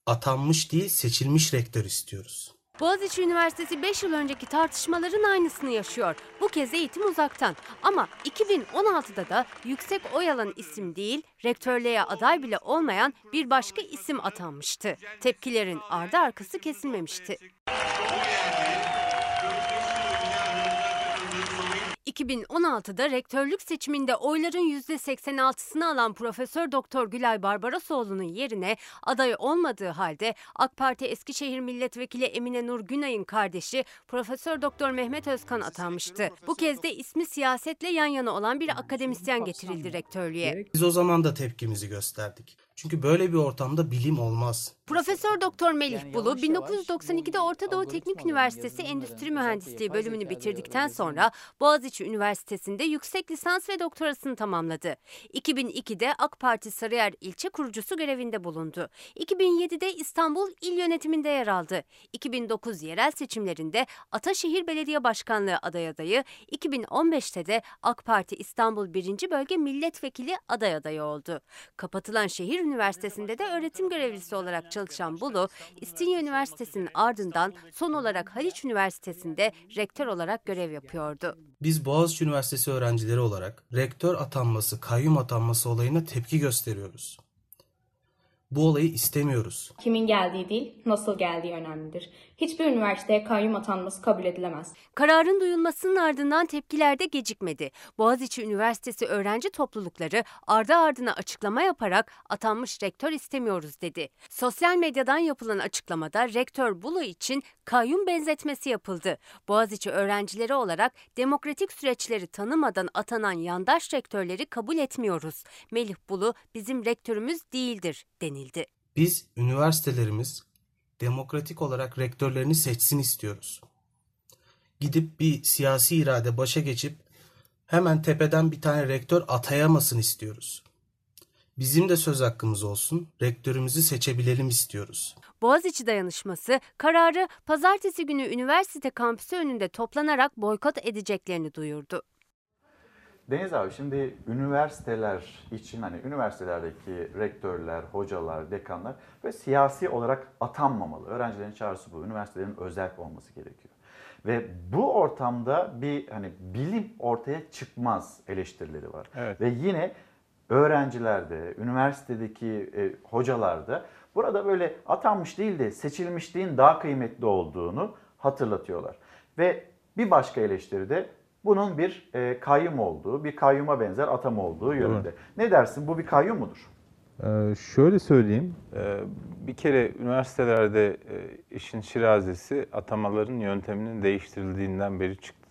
Atanmış değil seçilmiş rektör istiyoruz. Boğaziçi Üniversitesi 5 yıl önceki tartışmaların aynısını yaşıyor. Bu kez eğitim uzaktan. Ama 2016'da da yüksek oy alan isim değil, rektörlüğe aday bile olmayan bir başka isim atanmıştı. Tepkilerin ardı arkası kesilmemişti. 2016'da rektörlük seçiminde oyların %86'sını alan Profesör Doktor Gülay Barbarosoğlu'nun yerine aday olmadığı halde AK Parti Eskişehir Milletvekili Emine Nur Günay'ın kardeşi Profesör Doktor Mehmet Özkan atanmıştı. Bu kez de ismi siyasetle yan yana olan bir akademisyen getirildi rektörlüğe. Biz o zaman da tepkimizi gösterdik. Çünkü böyle bir ortamda bilim olmaz. Profesör Doktor Melih Bulu 1992'de Orta Doğu Teknik Üniversitesi Endüstri Mühendisliği bölümünü bitirdikten sonra Boğaziçi Üniversitesi'nde yüksek lisans ve doktorasını tamamladı. 2002'de AK Parti Sarıyer ilçe kurucusu görevinde bulundu. 2007'de İstanbul İl Yönetiminde yer aldı. 2009 yerel seçimlerinde Ataşehir Belediye Başkanlığı aday adayı, 2015'te de AK Parti İstanbul 1. Bölge Milletvekili aday adayı oldu. Kapatılan şehir üniversitesinde de öğretim görevlisi olarak çalışan Bulu, İstinye Üniversitesi'nin ardından son olarak Haliç Üniversitesi'nde rektör olarak görev yapıyordu. Biz Boğaziçi Üniversitesi öğrencileri olarak rektör atanması, kayyum atanması olayına tepki gösteriyoruz. Bu olayı istemiyoruz. Kimin geldiği değil, nasıl geldiği önemlidir. Hiçbir üniversiteye kayyum atanması kabul edilemez. Kararın duyulmasının ardından tepkiler de gecikmedi. Boğaziçi Üniversitesi öğrenci toplulukları ardı ardına açıklama yaparak atanmış rektör istemiyoruz dedi. Sosyal medyadan yapılan açıklamada rektör Bulu için kayyum benzetmesi yapıldı. Boğaziçi öğrencileri olarak demokratik süreçleri tanımadan atanan yandaş rektörleri kabul etmiyoruz. Melih Bulu bizim rektörümüz değildir denildi. Biz üniversitelerimiz demokratik olarak rektörlerini seçsin istiyoruz. Gidip bir siyasi irade başa geçip hemen tepeden bir tane rektör atayamasın istiyoruz. Bizim de söz hakkımız olsun, rektörümüzü seçebilelim istiyoruz. Boğaziçi dayanışması kararı pazartesi günü üniversite kampüsü önünde toplanarak boykot edeceklerini duyurdu. Deniz abi şimdi üniversiteler için hani üniversitelerdeki rektörler, hocalar, dekanlar ve siyasi olarak atanmamalı. Öğrencilerin çağrısı bu. Üniversitelerin özel olması gerekiyor. Ve bu ortamda bir hani bilim ortaya çıkmaz eleştirileri var. Evet. Ve yine öğrencilerde, üniversitedeki e, hocalarda burada böyle atanmış değil de seçilmişliğin daha kıymetli olduğunu hatırlatıyorlar. Ve bir başka eleştiri de bunun bir e, kayyum olduğu, bir kayyuma benzer atama olduğu yönünde. Ne dersin? Bu bir kayyum mudur? Ee, şöyle söyleyeyim, ee, bir kere üniversitelerde e, işin şirazesi atamaların yönteminin değiştirildiğinden beri çıktı,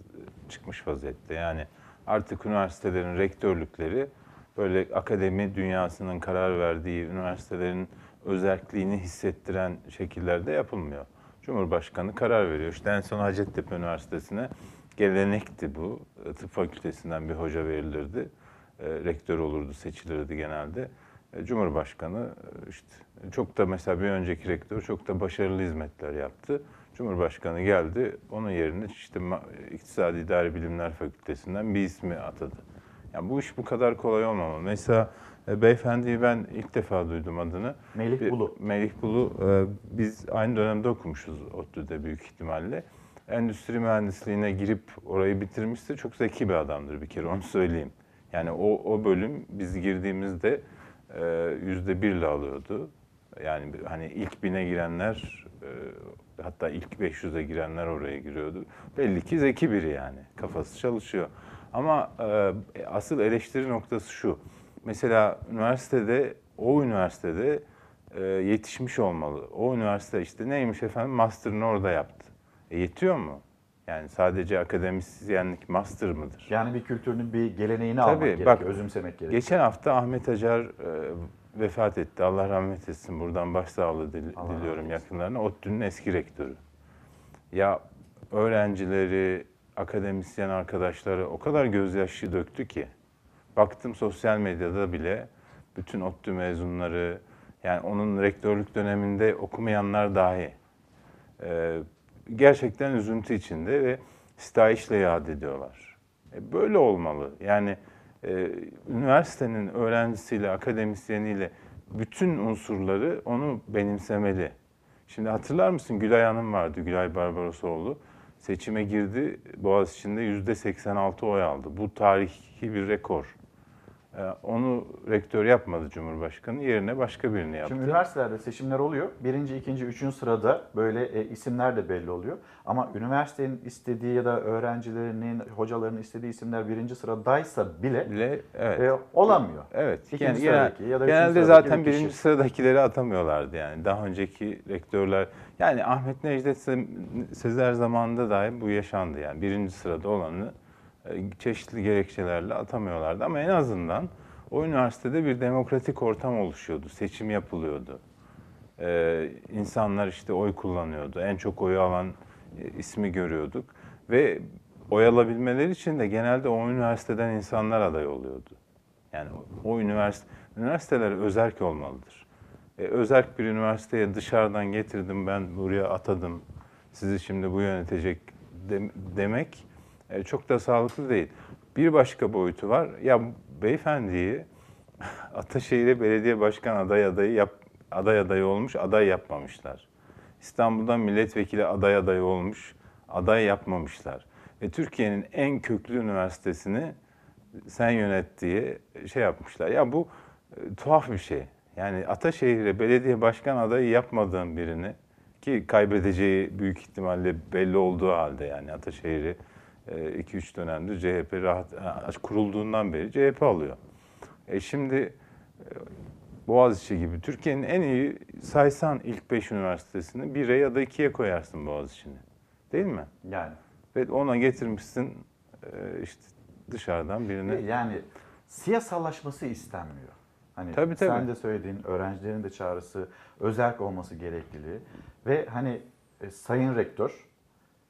çıkmış vaziyette. Yani artık üniversitelerin rektörlükleri böyle akademi dünyasının karar verdiği üniversitelerin özelliğini hissettiren şekillerde yapılmıyor. Cumhurbaşkanı karar veriyor. İşte en son Hacettepe Üniversitesi'ne gelenekti bu. Tıp fakültesinden bir hoca verilirdi. E, rektör olurdu, seçilirdi genelde. E, Cumhurbaşkanı e, işte çok da mesela bir önceki rektör çok da başarılı hizmetler yaptı. Cumhurbaşkanı geldi, onun yerine işte İktisadi İdari Bilimler Fakültesinden bir ismi atadı. Yani bu iş bu kadar kolay olmamalı. Mesela e, beyefendiyi ben ilk defa duydum adını. Melih Bir- Bulu. Melih Bulu, e, biz aynı dönemde okumuşuz ODTÜ'de büyük ihtimalle. Endüstri mühendisliğine girip orayı bitirmişse çok zeki bir adamdır bir kere onu söyleyeyim. Yani o, o bölüm biz girdiğimizde e, yüzde birle alıyordu. Yani hani ilk bine girenler e, hatta ilk 500'e girenler oraya giriyordu. Belli ki zeki biri yani kafası çalışıyor. Ama e, asıl eleştiri noktası şu. Mesela üniversitede o üniversitede e, yetişmiş olmalı. O üniversite işte neymiş efendim master'ını orada yaptı. E, yetiyor mu? Yani sadece akademisyenlik master mıdır? Yani bir kültürünün bir geleneğini almak Tabii, gerekiyor, bak, özümsemek gerekiyor. Geçen hafta Ahmet Acar e, vefat etti. Allah rahmet etsin. Buradan başsağlığı dil- Allah diliyorum yakınlarına. ODTÜ'nün eski rektörü. Ya öğrencileri, akademisyen arkadaşları o kadar gözyaşı döktü ki. Baktım sosyal medyada bile bütün ODTÜ mezunları, yani onun rektörlük döneminde okumayanlar dahi e, gerçekten üzüntü içinde ve sitayişle yad ediyorlar. E, böyle olmalı. Yani e, üniversitenin öğrencisiyle, akademisyeniyle bütün unsurları onu benimsemeli. Şimdi hatırlar mısın Gülay Hanım vardı, Gülay Barbarosoğlu. Seçime girdi, Boğaziçi'nde yüzde 86 oy aldı. Bu tarihi bir rekor. E, onu rektör yapmadı Cumhurbaşkanı, yerine başka birini yaptı. Şimdi üniversitelerde seçimler oluyor. Birinci, ikinci, üçüncü sırada böyle e, isimler de belli oluyor. Ama üniversitenin istediği ya da öğrencilerinin, hocaların istediği isimler birinci sıradaysa bile, Bile, evet. e, olamıyor. Evet. İkinci Yani sıradaki ya da genelde zaten bir birinci sıradakileri atamıyorlardı yani. Daha önceki rektörler yani Ahmet Necdet Se- Sezer zamanında dahi bu yaşandı yani. Birinci sırada olanı çeşitli gerekçelerle atamıyorlardı ama en azından O üniversitede bir demokratik ortam oluşuyordu, seçim yapılıyordu. Ee, insanlar işte oy kullanıyordu. En çok oyu alan e, ismi görüyorduk. Ve oy alabilmeleri için de genelde o üniversiteden insanlar aday oluyordu. Yani o üniversite, üniversiteler özerk olmalıdır. E, özerk bir üniversiteye dışarıdan getirdim ben buraya atadım. Sizi şimdi bu yönetecek de- demek e, çok da sağlıklı değil. Bir başka boyutu var. Ya beyefendiyi Ataşehir'e belediye başkan aday adayı yap, aday adayı olmuş, aday yapmamışlar. İstanbul'dan milletvekili aday adayı olmuş, aday yapmamışlar. Ve Türkiye'nin en köklü üniversitesini sen yönet diye şey yapmışlar. Ya bu e, tuhaf bir şey. Yani Ataşehir'e belediye başkan adayı yapmadığın birini ki kaybedeceği büyük ihtimalle belli olduğu halde yani Ataşehir'i 2-3 dönemdir CHP rahat e, kurulduğundan beri CHP alıyor. E şimdi e, Boğaziçi gibi Türkiye'nin en iyi saysan ilk 5 üniversitesini 1'e ya da 2'ye koyarsın Boğaziçi'ni. Değil mi? Yani. Ve ona getirmişsin e, işte dışarıdan birini. Yani siyasallaşması istenmiyor. Hani Tabii, tabii. sen de söylediğin öğrencilerin de çağrısı özerk olması gerekliliği ve hani e, sayın rektör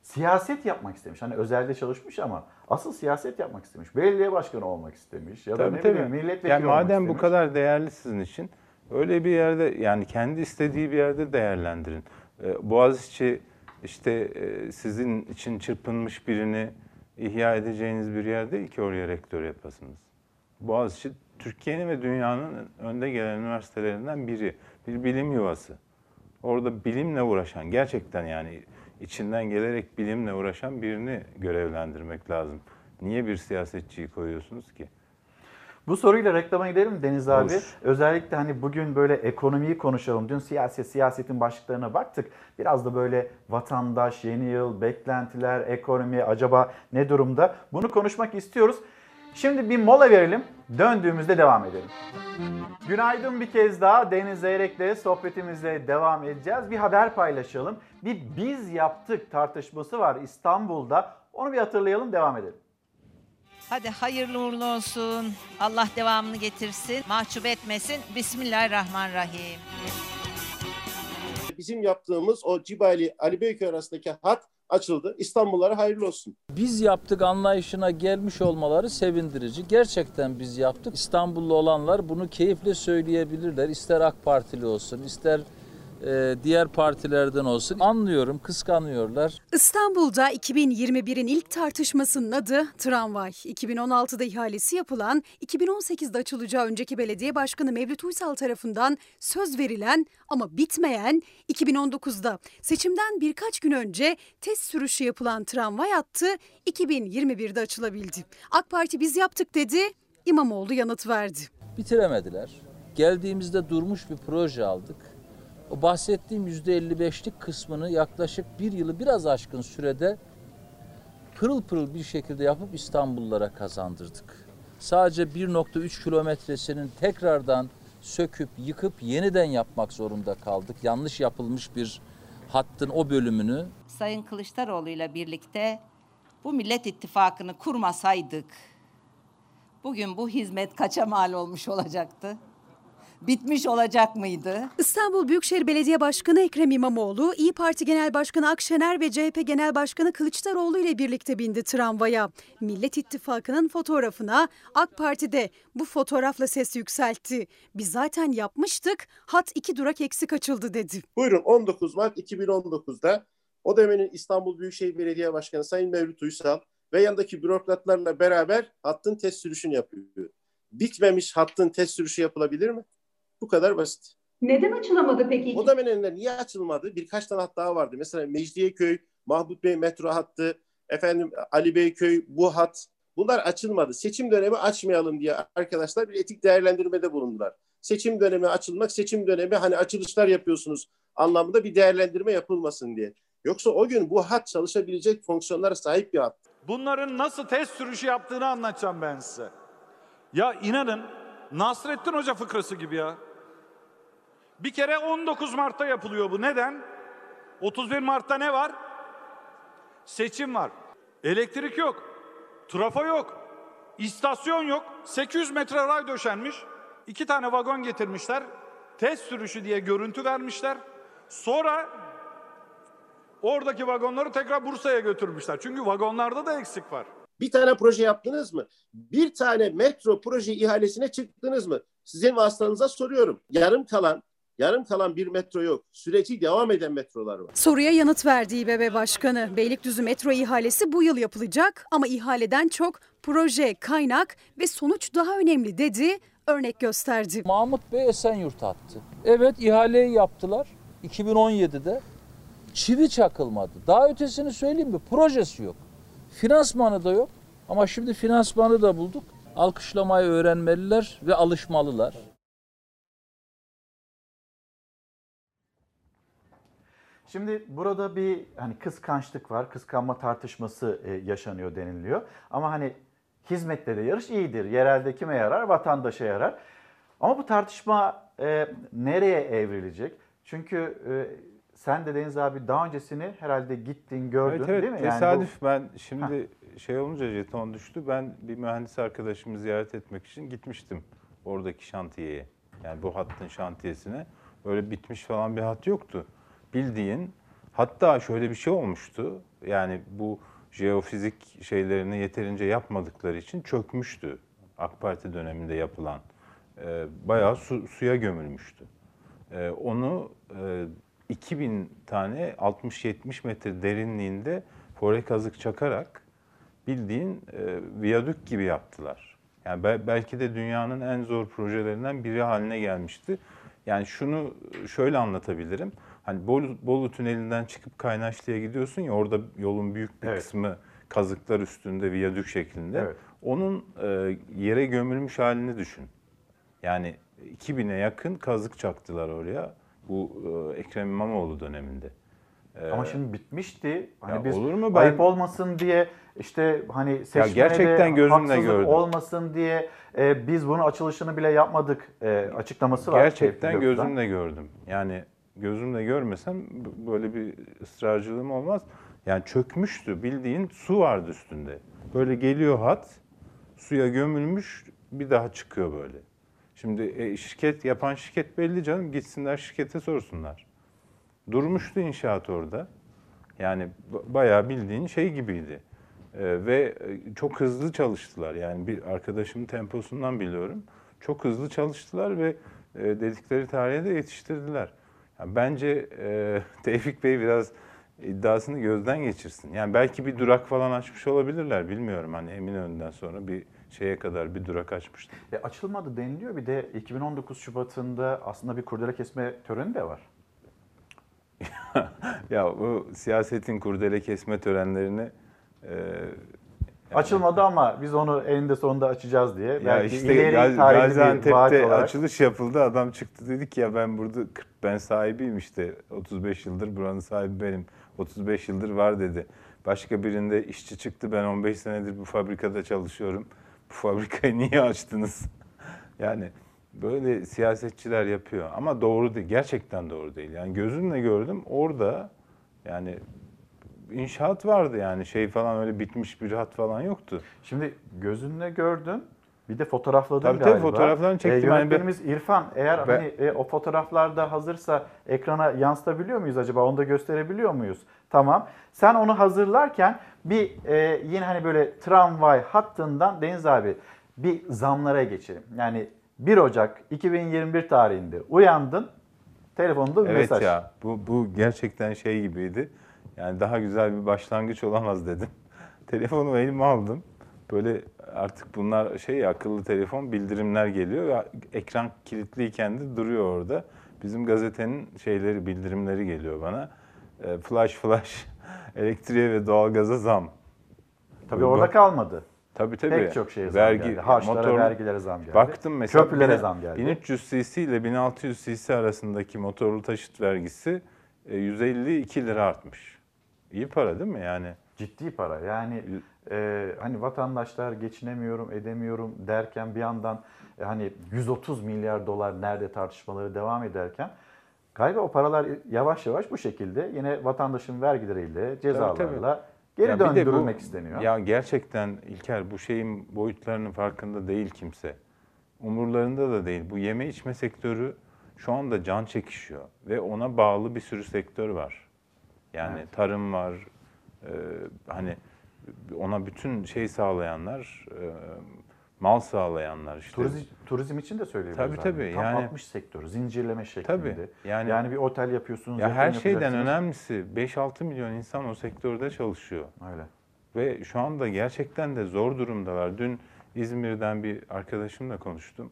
siyaset yapmak istemiş. Hani özelde çalışmış ama asıl siyaset yapmak istemiş. Belediye başkanı olmak istemiş ya da Tabii, ne tabii. bileyim milletvekili yani olmak madem bu istemiş. kadar değerli sizin için öyle bir yerde yani kendi istediği bir yerde değerlendirin. Ee, Boğaziçi işte e, sizin için çırpınmış birini ihya edeceğiniz bir yer değil ki oraya rektör yapasınız. Boğaziçi Türkiye'nin ve dünyanın önde gelen üniversitelerinden biri. Bir bilim yuvası. Orada bilimle uğraşan, gerçekten yani içinden gelerek bilimle uğraşan birini görevlendirmek lazım. Niye bir siyasetçiyi koyuyorsunuz ki? Bu soruyla reklama gidelim Deniz abi. Olur. Özellikle hani bugün böyle ekonomiyi konuşalım. Dün siyaset, siyasetin başlıklarına baktık. Biraz da böyle vatandaş, yeni yıl, beklentiler, ekonomi acaba ne durumda? Bunu konuşmak istiyoruz. Şimdi bir mola verelim. Döndüğümüzde devam edelim. Günaydın bir kez daha Deniz Zeyrek'le sohbetimize devam edeceğiz. Bir haber paylaşalım. Bir biz yaptık tartışması var İstanbul'da. Onu bir hatırlayalım devam edelim. Hadi hayırlı uğurlu olsun. Allah devamını getirsin. Mahcup etmesin. Bismillahirrahmanirrahim. Bizim yaptığımız o Cibali Ali Beyköy arasındaki hat açıldı. İstanbullara hayırlı olsun. Biz yaptık anlayışına gelmiş olmaları sevindirici. Gerçekten biz yaptık. İstanbullu olanlar bunu keyifle söyleyebilirler. İster AK Partili olsun, ister e, diğer partilerden olsun. Anlıyorum, kıskanıyorlar. İstanbul'da 2021'in ilk tartışmasının adı tramvay. 2016'da ihalesi yapılan, 2018'de açılacağı önceki belediye başkanı Mevlüt Uysal tarafından söz verilen ama bitmeyen 2019'da seçimden birkaç gün önce test sürüşü yapılan tramvay hattı 2021'de açılabildi. AK Parti biz yaptık dedi, İmamoğlu yanıt verdi. Bitiremediler. Geldiğimizde durmuş bir proje aldık. O bahsettiğim %55'lik kısmını yaklaşık bir yılı biraz aşkın sürede pırıl pırıl bir şekilde yapıp İstanbullulara kazandırdık. Sadece 1.3 kilometresinin tekrardan söküp yıkıp yeniden yapmak zorunda kaldık. Yanlış yapılmış bir hattın o bölümünü Sayın Kılıçdaroğlu ile birlikte bu Millet İttifakı'nı kurmasaydık bugün bu hizmet kaça mal olmuş olacaktı? Bitmiş olacak mıydı? İstanbul Büyükşehir Belediye Başkanı Ekrem İmamoğlu, İyi Parti Genel Başkanı Akşener ve CHP Genel Başkanı Kılıçdaroğlu ile birlikte bindi tramvaya. Millet İttifakı'nın fotoğrafına AK Parti'de bu fotoğrafla ses yükseltti. Biz zaten yapmıştık, hat iki durak eksik açıldı dedi. Buyurun 19 Mart 2019'da o dönemin İstanbul Büyükşehir Belediye Başkanı Sayın Mevlüt Uysal ve yanındaki bürokratlarla beraber hattın test sürüşünü yapıyor. Bitmemiş hattın test sürüşü yapılabilir mi? Bu kadar basit. Neden açılamadı peki? O dönemde niye açılmadı? Birkaç tane hat daha vardı. Mesela Mecidiyeköy, Mahmut Bey metro hattı, efendim Ali Beyköy bu hat. Bunlar açılmadı. Seçim dönemi açmayalım diye arkadaşlar bir etik değerlendirmede bulundular. Seçim dönemi açılmak, seçim dönemi hani açılışlar yapıyorsunuz anlamında bir değerlendirme yapılmasın diye. Yoksa o gün bu hat çalışabilecek fonksiyonlara sahip bir hat. Bunların nasıl test sürüşü yaptığını anlatacağım ben size. Ya inanın Nasrettin Hoca fıkrası gibi ya. Bir kere 19 Mart'ta yapılıyor bu. Neden? 31 Mart'ta ne var? Seçim var. Elektrik yok. Trafo yok. istasyon yok. 800 metre ray döşenmiş. iki tane vagon getirmişler. Test sürüşü diye görüntü vermişler. Sonra oradaki vagonları tekrar Bursa'ya götürmüşler. Çünkü vagonlarda da eksik var. Bir tane proje yaptınız mı? Bir tane metro proje ihalesine çıktınız mı? Sizin vasıtanıza soruyorum. Yarım kalan yarım kalan bir metro yok. Süreci devam eden metrolar var. Soruya yanıt verdi İBB Başkanı. Beylikdüzü metro ihalesi bu yıl yapılacak ama ihaleden çok proje, kaynak ve sonuç daha önemli dedi, örnek gösterdi. Mahmut Bey Esenyurt attı. Evet ihaleyi yaptılar 2017'de. Çivi çakılmadı. Daha ötesini söyleyeyim mi? Projesi yok. Finansmanı da yok. Ama şimdi finansmanı da bulduk. Alkışlamayı öğrenmeliler ve alışmalılar. Şimdi burada bir hani kıskançlık var, kıskanma tartışması e, yaşanıyor deniliyor. Ama hani hizmette de yarış iyidir. Yerelde kime yarar? Vatandaşa yarar. Ama bu tartışma e, nereye evrilecek? Çünkü e, sen de Deniz abi daha öncesini herhalde gittin, gördün Evet, evet. değil mi? Yani bu- Tesadüf ben şimdi şey olunca jeton düştü. Ben bir mühendis arkadaşımı ziyaret etmek için gitmiştim oradaki şantiyeye. Yani bu hattın şantiyesine. Öyle bitmiş falan bir hat yoktu. Bildiğin hatta şöyle bir şey olmuştu. Yani bu jeofizik şeylerini yeterince yapmadıkları için çökmüştü. AK Parti döneminde yapılan. Ee, bayağı su- suya gömülmüştü. Ee, onu e, 2000 tane 60-70 metre derinliğinde fore kazık çakarak bildiğin e, viyadük gibi yaptılar. Yani bel- belki de dünyanın en zor projelerinden biri haline gelmişti. Yani şunu şöyle anlatabilirim. Hani Bolu, Bolu Tüneli'nden çıkıp Kaynaşlı'ya gidiyorsun ya orada yolun büyük bir kısmı kazıklar üstünde viyadük şeklinde. Evet. Onun e, yere gömülmüş halini düşün. Yani 2000'e yakın kazık çaktılar oraya. Bu e, Ekrem İmamoğlu döneminde. E, Ama şimdi bitmişti. Hani Ya biz olur mu? Ben- ayıp olmasın diye işte hani seçmene gerçekten de gözümle gördüm. olmasın diye e, biz bunun açılışını bile yapmadık e, açıklaması var. Gerçekten Tevfik Göksu'dan. gözümle gördüm. Yani gözümle görmesem böyle bir ısrarcılığım olmaz. Yani çökmüştü bildiğin su vardı üstünde. Böyle geliyor hat suya gömülmüş bir daha çıkıyor böyle. Şimdi e, şirket yapan şirket belli canım gitsinler şirkete sorsunlar. Durmuştu inşaat orada. Yani bayağı bildiğin şey gibiydi. Ee, ve e, çok hızlı çalıştılar. Yani bir arkadaşımın temposundan biliyorum. Çok hızlı çalıştılar ve e, dedikleri tarihe de yetiştirdiler. Yani bence e, Tevfik Bey biraz iddiasını gözden geçirsin. Yani belki bir durak falan açmış olabilirler bilmiyorum. Hani Eminönü'nden sonra bir şeye kadar bir durak açmışlar. E, açılmadı deniliyor. Bir de 2019 Şubat'ında aslında bir kurdele kesme töreni de var. ya bu siyasetin kurdele kesme törenlerini e, Açılmadı ama biz onu eninde sonunda açacağız diye. Ya Belki işte ileri Gaziantep'te açılış yapıldı. Adam çıktı dedi ki ya ben burada 40 ben sahibiyim işte 35 yıldır buranın sahibi benim. 35 yıldır var dedi. Başka birinde işçi çıktı ben 15 senedir bu fabrikada çalışıyorum. Bu fabrikayı niye açtınız? yani böyle siyasetçiler yapıyor ama doğru değil. Gerçekten doğru değil. Yani gözümle gördüm orada yani inşaat vardı yani şey falan öyle bitmiş bir hat falan yoktu. Şimdi gözünle gördün. Bir de fotoğrafladın Tabii tabii, galiba. fotoğraflarını çektim. E, Yani yönetmenimiz İrfan eğer Ben- hani e, o fotoğraflarda hazırsa ekrana yansıtabiliyor muyuz acaba? Onu da gösterebiliyor muyuz? Tamam. Sen onu hazırlarken bir e, yine hani böyle tramvay hattından Deniz abi bir zamlara geçelim. Yani 1 Ocak 2021 tarihinde uyandın. Telefonunda bir Evet mesaj. ya bu, bu gerçekten şey gibiydi. Yani daha güzel bir başlangıç olamaz dedim. Telefonu elime aldım. Böyle artık bunlar şey akıllı telefon bildirimler geliyor. Ya, ekran kilitliyken de duruyor orada. Bizim gazetenin şeyleri bildirimleri geliyor bana. E, flash flash elektriğe ve doğalgaza zam. Tabii orada kalmadı. Tabii tabii. Pek çok şeye zam geldi. Harçlara, vergilere zam geldi. Baktım mesela. Köprülere zam geldi. 1300 cc ile 1600 cc arasındaki motorlu taşıt vergisi e, 152 lira artmış. İyi para değil mi yani? Ciddi para. Yani e, hani vatandaşlar geçinemiyorum, edemiyorum derken bir yandan e, hani 130 milyar dolar nerede tartışmaları devam ederken galiba o paralar yavaş yavaş bu şekilde yine vatandaşın vergileriyle, cezalarla geri Ya bir de bu- döndürülmek isteniyor. Ya gerçekten İlker bu şeyin boyutlarının farkında değil kimse. Umurlarında da değil. Bu yeme içme sektörü şu anda can çekişiyor ve ona bağlı bir sürü sektör var. Yani Evet. tarım var, e, hani ona bütün şey sağlayanlar, e, mal sağlayanlar işte. Turizm, turizm için de söyleyebiliriz. Tabii abi. tabii. Tam Yani 60 sektör, zincirleme şeklinde. Tabii. Yani, Yani bir otel yapıyorsunuz. Ya her şeyden önemlisi 5-6 milyon insan o sektörde çalışıyor. Öyle. Ve şu anda gerçekten de zor durumdalar. Dün İzmir'den bir arkadaşımla konuştum.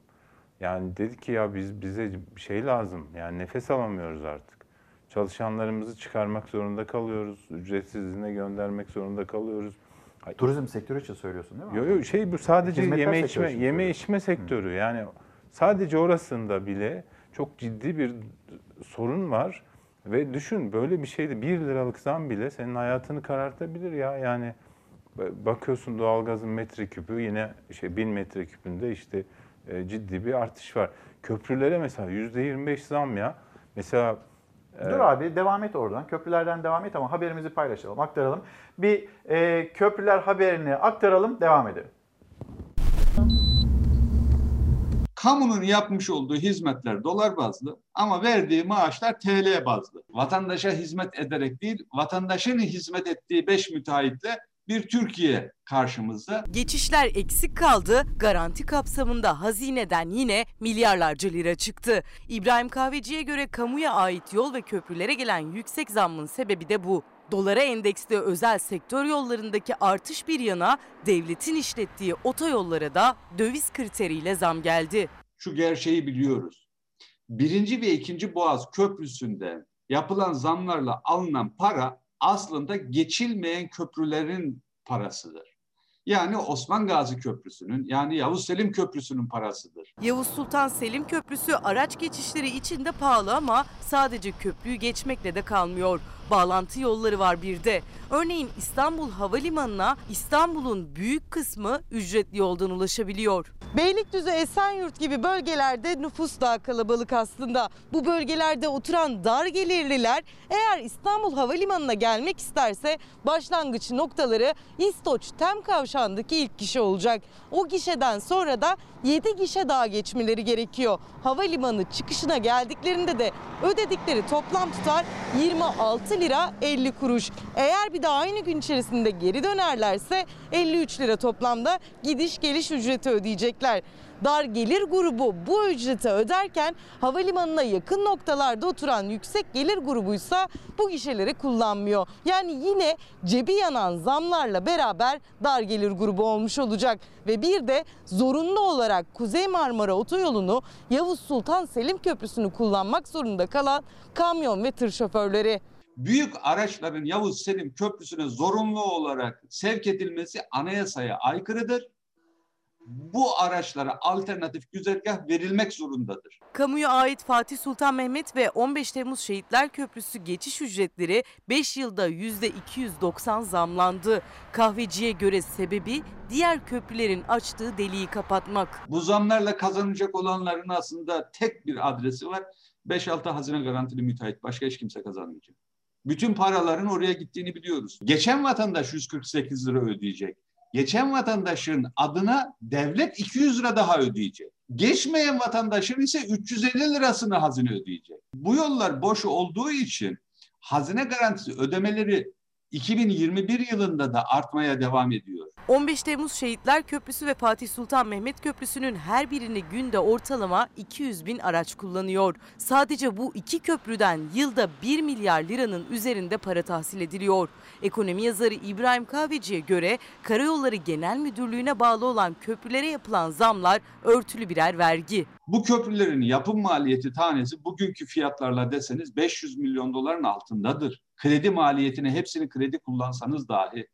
Yani dedi ki ya biz bize bir şey lazım. Yani nefes alamıyoruz artık. Çalışanlarımızı çıkarmak zorunda kalıyoruz. Ücretsiz izne göndermek zorunda kalıyoruz. Ay- Turizm sektörü için söylüyorsun değil mi? Yo yo şey bu sadece Hizmetler yeme sektörü içme için yeme içme sektörü. Yani sadece orasında bile çok ciddi bir sorun var ve düşün böyle bir şeyde 1 liralık zam bile senin hayatını karartabilir ya. Yani bakıyorsun doğalgazın metreküpü yine şey 1000 metreküpünde işte e, ciddi bir artış var. Köprülere mesela %25 zam ya. Mesela Dur abi devam et oradan. Köprülerden devam et ama haberimizi paylaşalım, aktaralım. Bir e, köprüler haberini aktaralım, devam edelim. Kamunun yapmış olduğu hizmetler dolar bazlı ama verdiği maaşlar TL bazlı. Vatandaşa hizmet ederek değil, vatandaşın hizmet ettiği beş müteahhitle bir Türkiye karşımızda. Geçişler eksik kaldı. Garanti kapsamında hazineden yine milyarlarca lira çıktı. İbrahim Kahveci'ye göre kamuya ait yol ve köprülere gelen yüksek zammın sebebi de bu. Dolara endeksli özel sektör yollarındaki artış bir yana devletin işlettiği otoyollara da döviz kriteriyle zam geldi. Şu gerçeği biliyoruz. Birinci ve ikinci Boğaz Köprüsü'nde yapılan zamlarla alınan para aslında geçilmeyen köprülerin parasıdır. Yani Osman Gazi Köprüsü'nün yani Yavuz Selim Köprüsü'nün parasıdır. Yavuz Sultan Selim Köprüsü araç geçişleri için de pahalı ama sadece köprüyü geçmekle de kalmıyor. Bağlantı yolları var bir de. Örneğin İstanbul Havalimanı'na İstanbul'un büyük kısmı ücretli yoldan ulaşabiliyor. Beylikdüzü, Esenyurt gibi bölgelerde nüfus daha kalabalık aslında. Bu bölgelerde oturan dar gelirliler eğer İstanbul Havalimanı'na gelmek isterse başlangıç noktaları İstoç Tem Kavşağı'ndaki ilk gişe olacak. O gişeden sonra da 7 gişe daha geçmeleri gerekiyor. Havalimanı çıkışına geldiklerinde de ödedikleri toplam tutar 26 lira 50 kuruş. Eğer bir de aynı gün içerisinde geri dönerlerse 53 lira toplamda gidiş geliş ücreti ödeyecekler. Dar gelir grubu bu ücreti öderken havalimanına yakın noktalarda oturan yüksek gelir grubuysa bu gişeleri kullanmıyor. Yani yine cebi yanan zamlarla beraber dar gelir grubu olmuş olacak. Ve bir de zorunlu olarak Kuzey Marmara Otoyolu'nu Yavuz Sultan Selim Köprüsü'nü kullanmak zorunda kalan kamyon ve tır şoförleri. Büyük araçların Yavuz Selim Köprüsü'ne zorunlu olarak sevk edilmesi anayasaya aykırıdır. Bu araçlara alternatif güzergah verilmek zorundadır. Kamuya ait Fatih Sultan Mehmet ve 15 Temmuz Şehitler Köprüsü geçiş ücretleri 5 yılda %290 zamlandı. Kahveciye göre sebebi diğer köprülerin açtığı deliği kapatmak. Bu zamlarla kazanacak olanların aslında tek bir adresi var. 5-6 hazine garantili müteahhit. Başka hiç kimse kazanmayacak. Bütün paraların oraya gittiğini biliyoruz. Geçen vatandaş 148 lira ödeyecek. Geçen vatandaşın adına devlet 200 lira daha ödeyecek. Geçmeyen vatandaşın ise 350 lirasını hazine ödeyecek. Bu yollar boş olduğu için hazine garantisi ödemeleri 2021 yılında da artmaya devam ediyor. 15 Temmuz Şehitler Köprüsü ve Fatih Sultan Mehmet Köprüsü'nün her birini günde ortalama 200 bin araç kullanıyor. Sadece bu iki köprüden yılda 1 milyar liranın üzerinde para tahsil ediliyor. Ekonomi yazarı İbrahim Kahveci'ye göre Karayolları Genel Müdürlüğü'ne bağlı olan köprülere yapılan zamlar örtülü birer vergi. Bu köprülerin yapım maliyeti tanesi bugünkü fiyatlarla deseniz 500 milyon doların altındadır. Kredi maliyetini hepsini kredi kullansanız dahi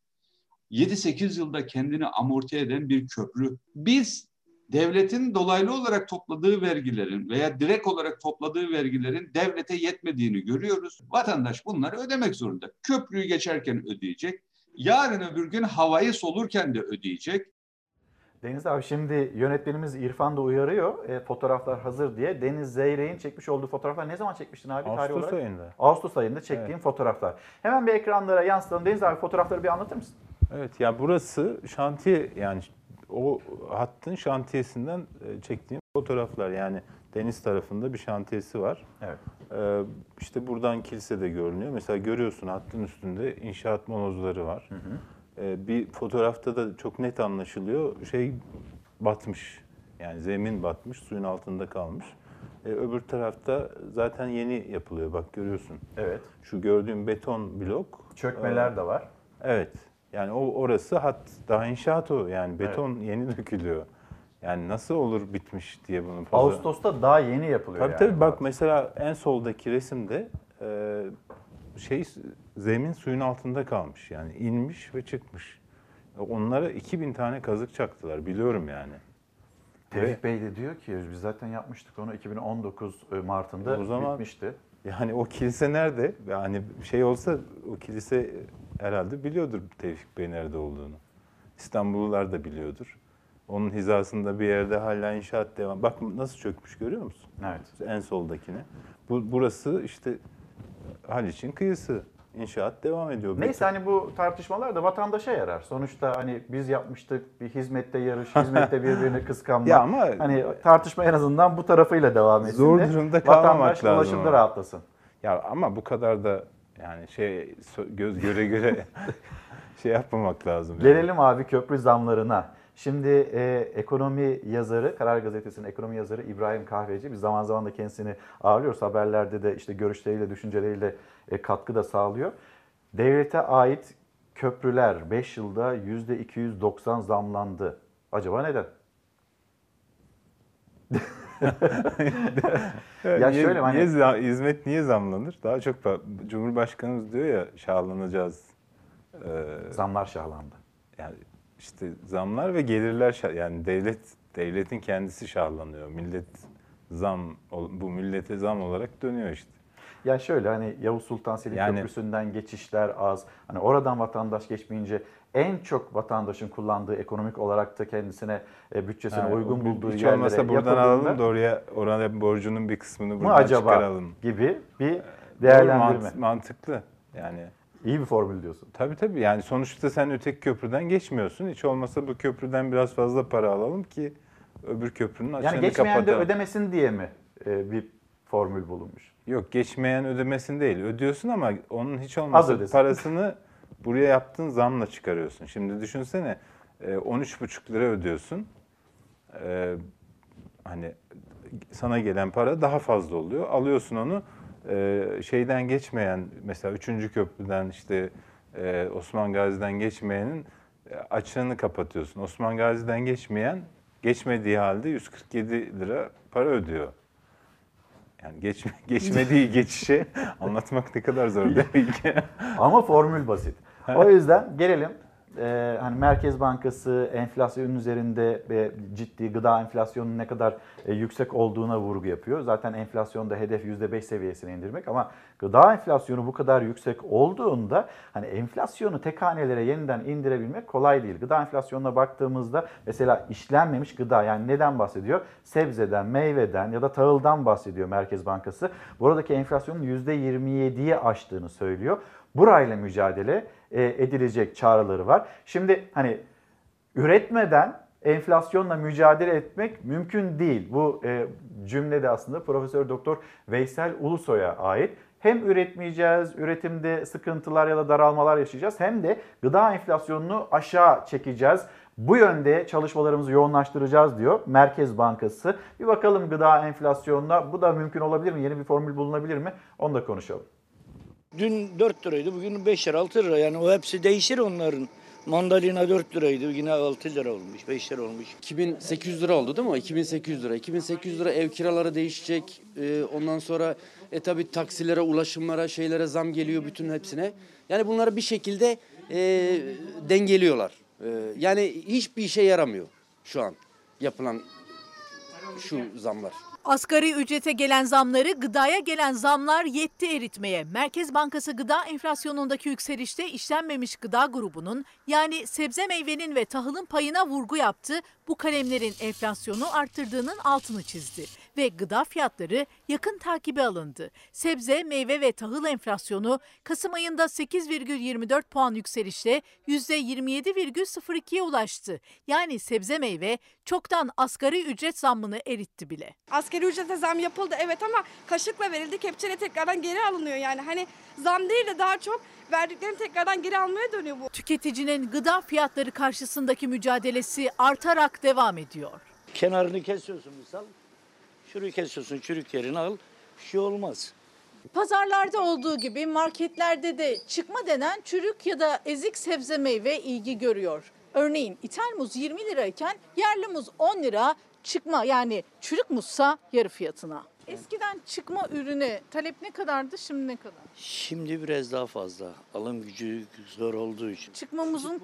7-8 yılda kendini amorti eden bir köprü. Biz devletin dolaylı olarak topladığı vergilerin veya direkt olarak topladığı vergilerin devlete yetmediğini görüyoruz. Vatandaş bunları ödemek zorunda. Köprüyü geçerken ödeyecek. Yarın öbür gün havayı solurken de ödeyecek. Deniz abi şimdi yönetmenimiz İrfan da uyarıyor. E, fotoğraflar hazır diye. Deniz Zeyrek'in çekmiş olduğu fotoğraflar ne zaman çekmiştin abi tarih Ağustos olarak? ayında. Ağustos ayında çektiğim Evet. fotoğraflar. Hemen bir ekranlara yansıtalım. Deniz abi fotoğrafları bir anlatır mısın? Evet ya burası şantiye yani o hattın şantiyesinden e, çektiğim fotoğraflar yani deniz tarafında bir şantiyesi var. Evet. Ee, işte buradan kilise de görünüyor. Mesela görüyorsun hattın üstünde inşaat molozları var. Ee, bir fotoğrafta da çok net anlaşılıyor. Şey batmış. Yani zemin batmış, suyun altında kalmış. Ee, öbür tarafta zaten yeni yapılıyor. Bak görüyorsun. Evet. Şu gördüğüm beton blok. Çökmeler e, de var. Evet. Yani o orası hat daha inşaat o. Yani beton yeni dökülüyor. Yani nasıl olur bitmiş diye bunun fazla- Ağustos'ta daha yeni yapılıyor Tabii yani. tabii bak mesela en soldaki resimde e, şey zemin suyun altında kalmış. Yani inmiş ve çıkmış. Onlara 2000 tane kazık çaktılar biliyorum yani. Tevfik Bey de diyor ki biz zaten yapmıştık onu 2019 Mart'ında O zaman- bitmişti. Yani o kilise nerede? Yani şey olsa o kilise herhalde biliyordur Tevfik Bey nerede olduğunu. İstanbullular da biliyordur. Onun hizasında bir yerde hala inşaat devam. Bak nasıl çökmüş görüyor musun? Evet. En soldakine. Bu, burası işte Haliç'in kıyısı. İnşaat devam ediyor. Neyse hani bu tartışmalar da vatandaşa yarar. Sonuçta hani biz yapmıştık bir hizmette yarış, hizmette birbirini kıskanma. Ya ama- hani tartışma en azından bu tarafıyla devam etsin Zor de durumda kalmamak vatandaş lazım ulaşımda ama. rahatlasın. Ya ama bu kadar da yani şey göz göre göre şey yapmamak lazım. yani. Gelelim abi köprü zamlarına. Şimdi e, ekonomi yazarı, Karar Gazetesi'nin ekonomi yazarı İbrahim Kahveci. Biz zaman zaman da kendisini ağırlıyoruz. Haberlerde de işte görüşleriyle, düşünceleriyle e, katkı da sağlıyor. Devlete ait köprüler 5 yılda %290 zamlandı. Acaba neden? ya niye, şöyle hani niye zam- hizmet niye zamlanır? Daha çok Cumhurbaşkanımız diyor ya şahlanacağız. Ee, zamlar şahlandı. Yani işte zamlar ve gelirler yani devlet devletin kendisi şahlanıyor. Millet zam bu millete zam olarak dönüyor işte. Ya şöyle hani Yavuz Sultan Selim Yani- Köprüsü'nden geçişler az. Hani oradan vatandaş geçmeyince en çok vatandaşın kullandığı ekonomik olarak da kendisine e, bütçesine Ha, uygun bulduğu hiç yerlere olmasa buradan alalım da oraya oraya borcunun bir kısmını mı buradan acaba çıkaralım. gibi bir değerlendirme. mant- mantıklı. Yani İyi bir formül diyorsun. Tabii tabii yani sonuçta sen öteki köprüden geçmiyorsun. Hiç olmasa bu köprüden biraz fazla para alalım ki öbür köprünün açığını Yani geçmeyen de kapatalım. ödemesin diye mi e, bir formül bulunmuş? Yok geçmeyen ödemesin değil. Ödüyorsun ama onun hiç ödesin. parasını buraya yaptığın zamla çıkarıyorsun. Şimdi düşünsene e, 13,5 lira ödüyorsun. E, Hani sana gelen para daha fazla oluyor. Alıyorsun onu e, şeyden geçmeyen mesela 3. köprüden işte e, Osman Gazi'den geçmeyenin e, açığını kapatıyorsun. Osman Gazi'den geçmeyen geçmediği halde 147 lira para ödüyor. Yani geçme, geçmediği geçişi anlatmak ne kadar zor demek ki. Ama formül basit. O yüzden gelelim e, hani Merkez Bankası enflasyonun üzerinde ve ciddi gıda enflasyonunun ne kadar e, yüksek olduğuna vurgu yapıyor. Zaten enflasyonda hedef %5 seviyesine indirmek ama gıda enflasyonu bu kadar yüksek olduğunda hani enflasyonu tek hanelere yeniden indirebilmek kolay değil. Gıda enflasyonuna baktığımızda mesela işlenmemiş gıda yani neden bahsediyor? Sebzeden, meyveden ya da tahıldan bahsediyor Merkez Bankası. Buradaki enflasyonun %27'ye aştığını söylüyor. Burayla mücadele e, edilecek çağrıları var. Şimdi hani üretmeden enflasyonla mücadele etmek mümkün değil. Bu e, cümle de aslında Profesör Doktor Veysel Ulusoy'a ait. Hem üretmeyeceğiz, üretimde sıkıntılar ya da daralmalar yaşayacağız hem de gıda enflasyonunu aşağı çekeceğiz. Bu yönde çalışmalarımızı yoğunlaştıracağız diyor Merkez Bankası. Bir bakalım gıda enflasyonuna bu da mümkün olabilir mi? Yeni bir formül bulunabilir mi? Onu da konuşalım. Dün 4 liraydı, bugün 5 lira, 6 lira. Yani o hepsi değişir onların. Mandalina 4 liraydı, yine 6 lira olmuş, 5 lira olmuş. 2800 lira oldu değil mi? 2800 lira. 2800 lira ev kiraları değişecek. Ee, ondan sonra e tabi taksilere, ulaşımlara, şeylere zam geliyor bütün hepsine. Yani bunları bir şekilde e, dengeliyorlar. E, yani hiçbir işe yaramıyor şu an yapılan şu zamlar. Asgari ücrete gelen zamları gıdaya gelen zamlar yetti eritmeye. Merkez Bankası gıda enflasyonundaki yükselişte işlenmemiş gıda grubunun yani sebze meyvenin ve tahılın payına vurgu yaptı. Bu kalemlerin enflasyonu arttırdığının altını çizdi ve gıda fiyatları yakın takibe alındı. Sebze, meyve ve tahıl enflasyonu Kasım ayında 8,24 puan yükselişle %27,02'ye ulaştı. Yani sebze meyve çoktan asgari ücret zammını eritti bile. Asgari ücrete zam yapıldı evet ama kaşıkla verildi kepçeyle tekrardan geri alınıyor yani. Hani zam değil de daha çok verdiklerini tekrardan geri almaya dönüyor bu. Tüketicinin gıda fiyatları karşısındaki mücadelesi artarak devam ediyor. Kenarını kesiyorsun misal. Şurayı kesiyorsun çürük yerini al. Bir şey olmaz. Pazarlarda olduğu gibi marketlerde de çıkma denen çürük ya da ezik sebze meyve ilgi görüyor. Örneğin ithal muz 20 lirayken yerli muz 10 lira, çıkma yani çürük muzsa yarı fiyatına. Eskiden çıkma ürüne talep ne kadardı şimdi ne kadar? Şimdi biraz daha fazla. Alım gücü zor olduğu için. Çıkma muzun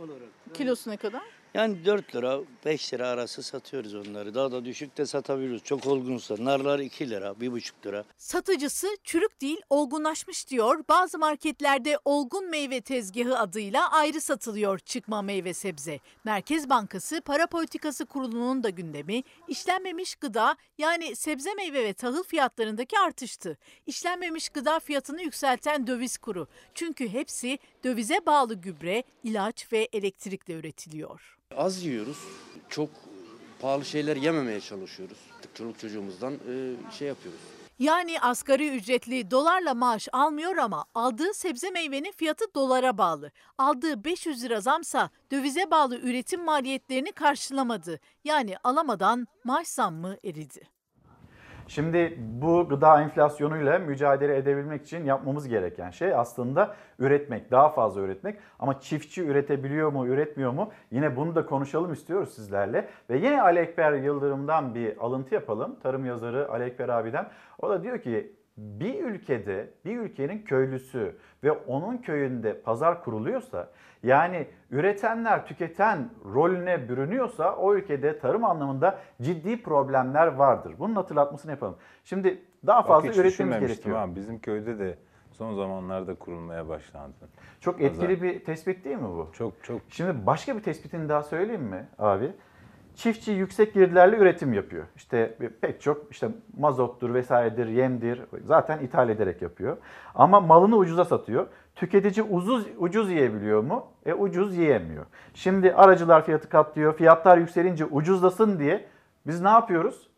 kilosu ne kadar? Yani 4 lira 5 lira arası satıyoruz onları. Daha da düşük de satabiliyoruz. Çok olgunsa. Narlar 2 lira 1,5 lira. Satıcısı çürük değil olgunlaşmış diyor. Bazı marketlerde olgun meyve tezgahı adıyla ayrı satılıyor çıkma meyve sebze. Merkez Bankası Para Politikası Kurulu'nun da gündemi işlenmemiş gıda yani sebze meyve ve tahıl fiyatlarındaki artıştı. İşlenmemiş gıda fiyatını yükselten döviz kuru. Çünkü hepsi dövize bağlı gübre, ilaç ve elektrikle üretiliyor. Az yiyoruz. Çok pahalı şeyler yememeye çalışıyoruz. Çoluk çocuğumuzdan e, şey yapıyoruz. Yani asgari ücretli dolarla maaş almıyor ama aldığı sebze meyvenin fiyatı dolara bağlı. Aldığı 500 lira zamsa dövize bağlı üretim maliyetlerini karşılamadı. Yani alamadan maaş zammı eridi. Şimdi bu gıda enflasyonuyla mücadele edebilmek için yapmamız gereken şey aslında üretmek, daha fazla üretmek. Ama çiftçi üretebiliyor mu, üretmiyor mu? Yine bunu da konuşalım istiyoruz sizlerle. Ve yine Ali Ekber Yıldırım'dan bir alıntı yapalım. Tarım yazarı Ali Ekber abiden. O da diyor ki bir ülkede bir ülkenin köylüsü ve onun köyünde pazar kuruluyorsa yani üretenler tüketen rolüne bürünüyorsa o ülkede tarım anlamında ciddi problemler vardır. Bunun hatırlatmasını yapalım. Şimdi daha Bak fazla hiç üretmemiz gerekiyor. Abi. Bizim köyde de son zamanlarda kurulmaya başlandı. Çok etkili bir tespit değil mi bu? Çok çok. Şimdi başka bir tespitini daha söyleyeyim mi abi? Çiftçi yüksek girdilerle üretim yapıyor. İşte pek çok işte mazottur vesairedir, yemdir zaten ithal ederek yapıyor. Ama malını ucuza satıyor. Tüketici ucuz, ucuz yiyebiliyor mu? E ucuz yiyemiyor. Şimdi aracılar fiyatı katlıyor. Fiyatlar yükselince ucuzlasın diye biz ne yapıyoruz?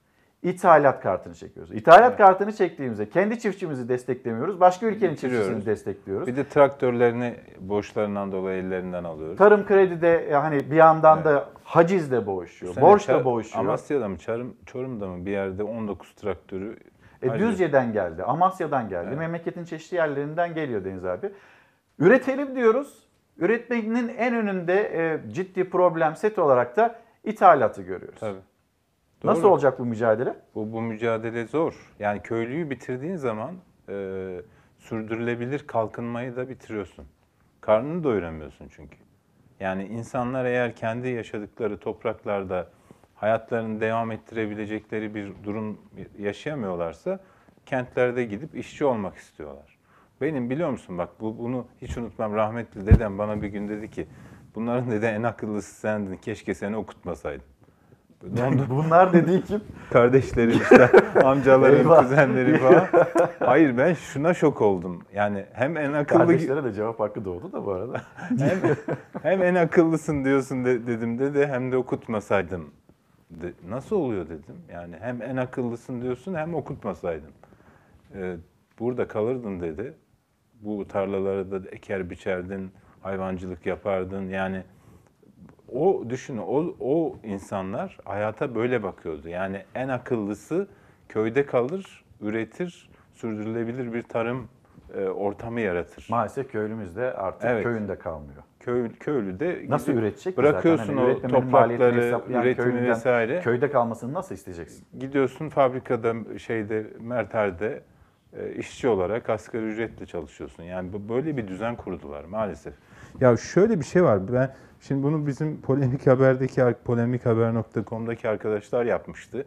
İthalat kartını çekiyoruz. İthalat Evet. kartını çektiğimizde kendi çiftçimizi desteklemiyoruz. Başka ülkenin çiftçisini destekliyoruz. Bir de traktörlerini borçlarından dolayı ellerinden alıyoruz. Tarım kredide yani bir yandan da hacizle boğuşuyor, borçla boğuşuyor. Amasya'da mı, Çarım, Çorum'da mı bir yerde 19 traktörü E, haciz- Düzce'den geldi, Amasya'dan geldi, memleketin çeşitli yerlerinden geliyor Deniz abi. Üretelim diyoruz. Üretmenin en önünde e, ciddi problem set olarak da ithalatı görüyoruz. Tabii. Nasıl Doğru. olacak bu mücadele? Bu, bu mücadele zor. Yani köylüyü bitirdiğin zaman e, sürdürülebilir kalkınmayı da bitiriyorsun. Karnını doyuramıyorsun çünkü. Yani insanlar eğer kendi yaşadıkları topraklarda hayatlarını devam ettirebilecekleri bir durum yaşayamıyorlarsa kentlerde gidip işçi olmak istiyorlar. Benim biliyor musun bak bu bunu hiç unutmam rahmetli dedem bana bir gün dedi ki bunların dedi en akıllısı sendin keşke seni okutmasaydım. Bunlar dediği kim? Kardeşlerim işte, amcalarım, Eyvah. kuzenleri falan. Hayır ben şuna şok oldum. Yani hem en akıllı Kardeşlere de cevap hakkı doğdu da bu arada. hem, hem en akıllısın diyorsun de, dedim dedi hem de okutmasaydım. De, nasıl oluyor dedim. Yani hem en akıllısın diyorsun hem okutmasaydın. Ee, burada kalırdın dedi. Bu tarlaları da eker biçerdin, hayvancılık yapardın. Yani o düşün o, o insanlar hayata böyle bakıyordu. Yani en akıllısı köyde kalır, üretir, sürdürülebilir bir tarım e, ortamı yaratır. Maalesef köylümüz de artık Evet. köyünde kalmıyor. Köy, köylü de Nasıl gidip üretecek ki Bırakıyorsun zaten? Hani o maliyetini toprakları, hesaplayan üretimi köylüden vesaire. Köyde kalmasını nasıl isteyeceksin? Gidiyorsun fabrikada şeyde Merter'de e, işçi olarak asgari ücretle çalışıyorsun. Yani bu- böyle bir düzen kurdular maalesef. Ya şöyle bir şey var. Ben şimdi bunu bizim polemik haberdeki polemikhaber.com'daki arkadaşlar yapmıştı.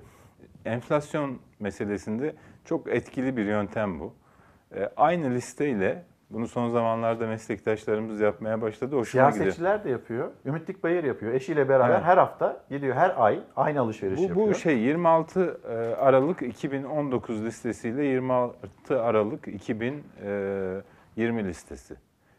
enflasyon meselesinde çok etkili bir yöntem bu. E, aynı listeyle bunu son zamanlarda meslektaşlarımız yapmaya başladı. Hoşuma gidiyor. Siyasetçiler de yapıyor. Ümit Dikbayır yapıyor. Eşiyle beraber Evet. her hafta gidiyor her ay aynı alışveriş Bu, yapıyor. bu şey 26 e, Aralık 2019 listesiyle 26 Aralık 2020 listesi.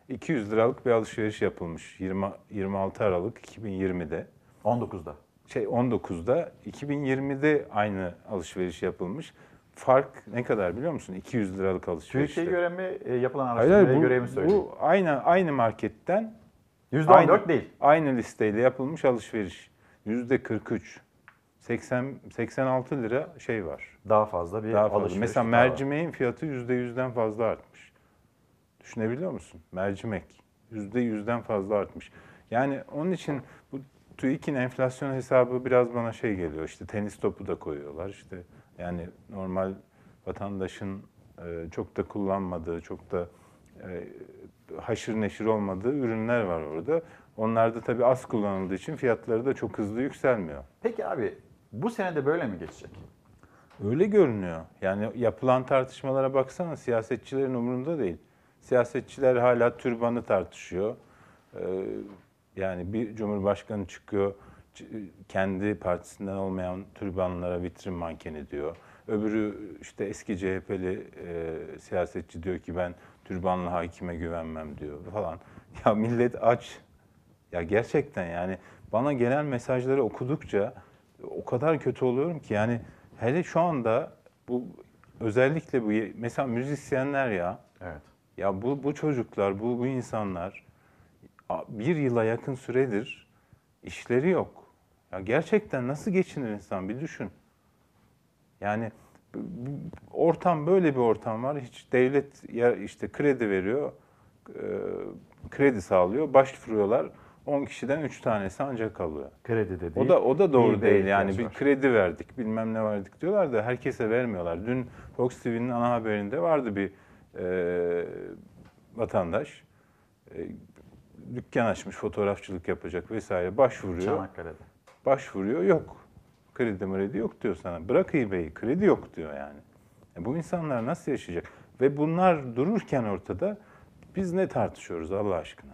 200 liralık bir alışveriş yapılmış 20, 26 Aralık 2020'de. 19'da. Şey 19'da 2020'de aynı alışveriş yapılmış. Fark ne kadar biliyor musun? 200 liralık alışveriş. TÜİK'e göre mi e, yapılan Hayır, araştırmaya bu, göre mi söyleyeyim? bu aynı aynı marketten %14 aynı, değil. Aynı listeyle yapılmış alışveriş. Yüzde 43. 80 86 lira şey var. Daha fazla bir Daha fazla. alışveriş Mesela var. mercimeğin fiyatı yüzde yüzden fazla artmış. Düşünebiliyor musun? Mercimek yüzde yüzden fazla artmış. Yani onun için bu TÜİK'in enflasyon hesabı biraz bana şey geliyor. İşte tenis topu da koyuyorlar. İşte yani normal vatandaşın e, çok da kullanmadığı, çok da e, haşır neşir olmadığı ürünler var orada. Onlar da tabii az kullanıldığı için fiyatları da çok hızlı yükselmiyor. Peki abi bu sene de böyle mi geçecek? Öyle görünüyor. Yani yapılan tartışmalara baksana siyasetçilerin umurunda değil. Siyasetçiler hala türbanı tartışıyor. Ee, yani bir cumhurbaşkanı çıkıyor kendi partisinden olmayan türbanlara vitrin mankeni diyor. Öbürü işte eski CHP'li e, siyasetçi diyor ki ben türbanlı hakime güvenmem diyor falan. Ya millet aç. Ya gerçekten yani bana gelen mesajları okudukça o kadar kötü oluyorum ki yani hele şu anda bu özellikle bu mesela müzisyenler ya. Evet. Ya bu bu çocuklar, bu bu insanlar bir yıla yakın süredir işleri yok. Ya gerçekten nasıl geçinir insan bir düşün. Yani ortam böyle bir ortam var. Hiç devlet ya işte kredi veriyor, e, kredi sağlıyor, başvuruyorlar. 10 kişiden 3 tanesi ancak kalıyor. Kredi de O değil, da o da doğru değil. Yani bir var. kredi verdik, bilmem ne verdik diyorlar da herkese vermiyorlar. Dün Fox TV'nin ana haberinde vardı bir e, vatandaş. E, dükkan açmış, fotoğrafçılık yapacak vesaire başvuruyor. Çanakkale'de. Başvuruyor, yok. Kredi mredi yok diyor sana. Bırak eBay'i, kredi yok diyor yani. E bu insanlar nasıl yaşayacak? Ve bunlar dururken ortada biz ne tartışıyoruz Allah aşkına?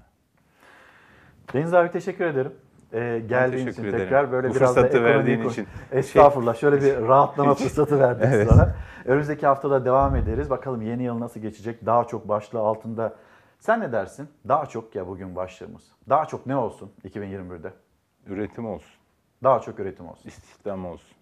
Deniz abi teşekkür ederim. Ee, geldiğin için ederim. tekrar böyle Bu biraz da ekonomiyi verdiğin için. Estağfurullah. Şöyle bir rahatlama fırsatı verdiniz Evet. bana. Önümüzdeki haftada devam ederiz. Bakalım yeni yıl nasıl geçecek? Daha çok başlığı altında. Sen ne dersin? Daha çok ya bugün başlığımız. Daha çok ne olsun 2021'de? Üretim olsun. Daha çok üretim olsun. İstihdam olsun.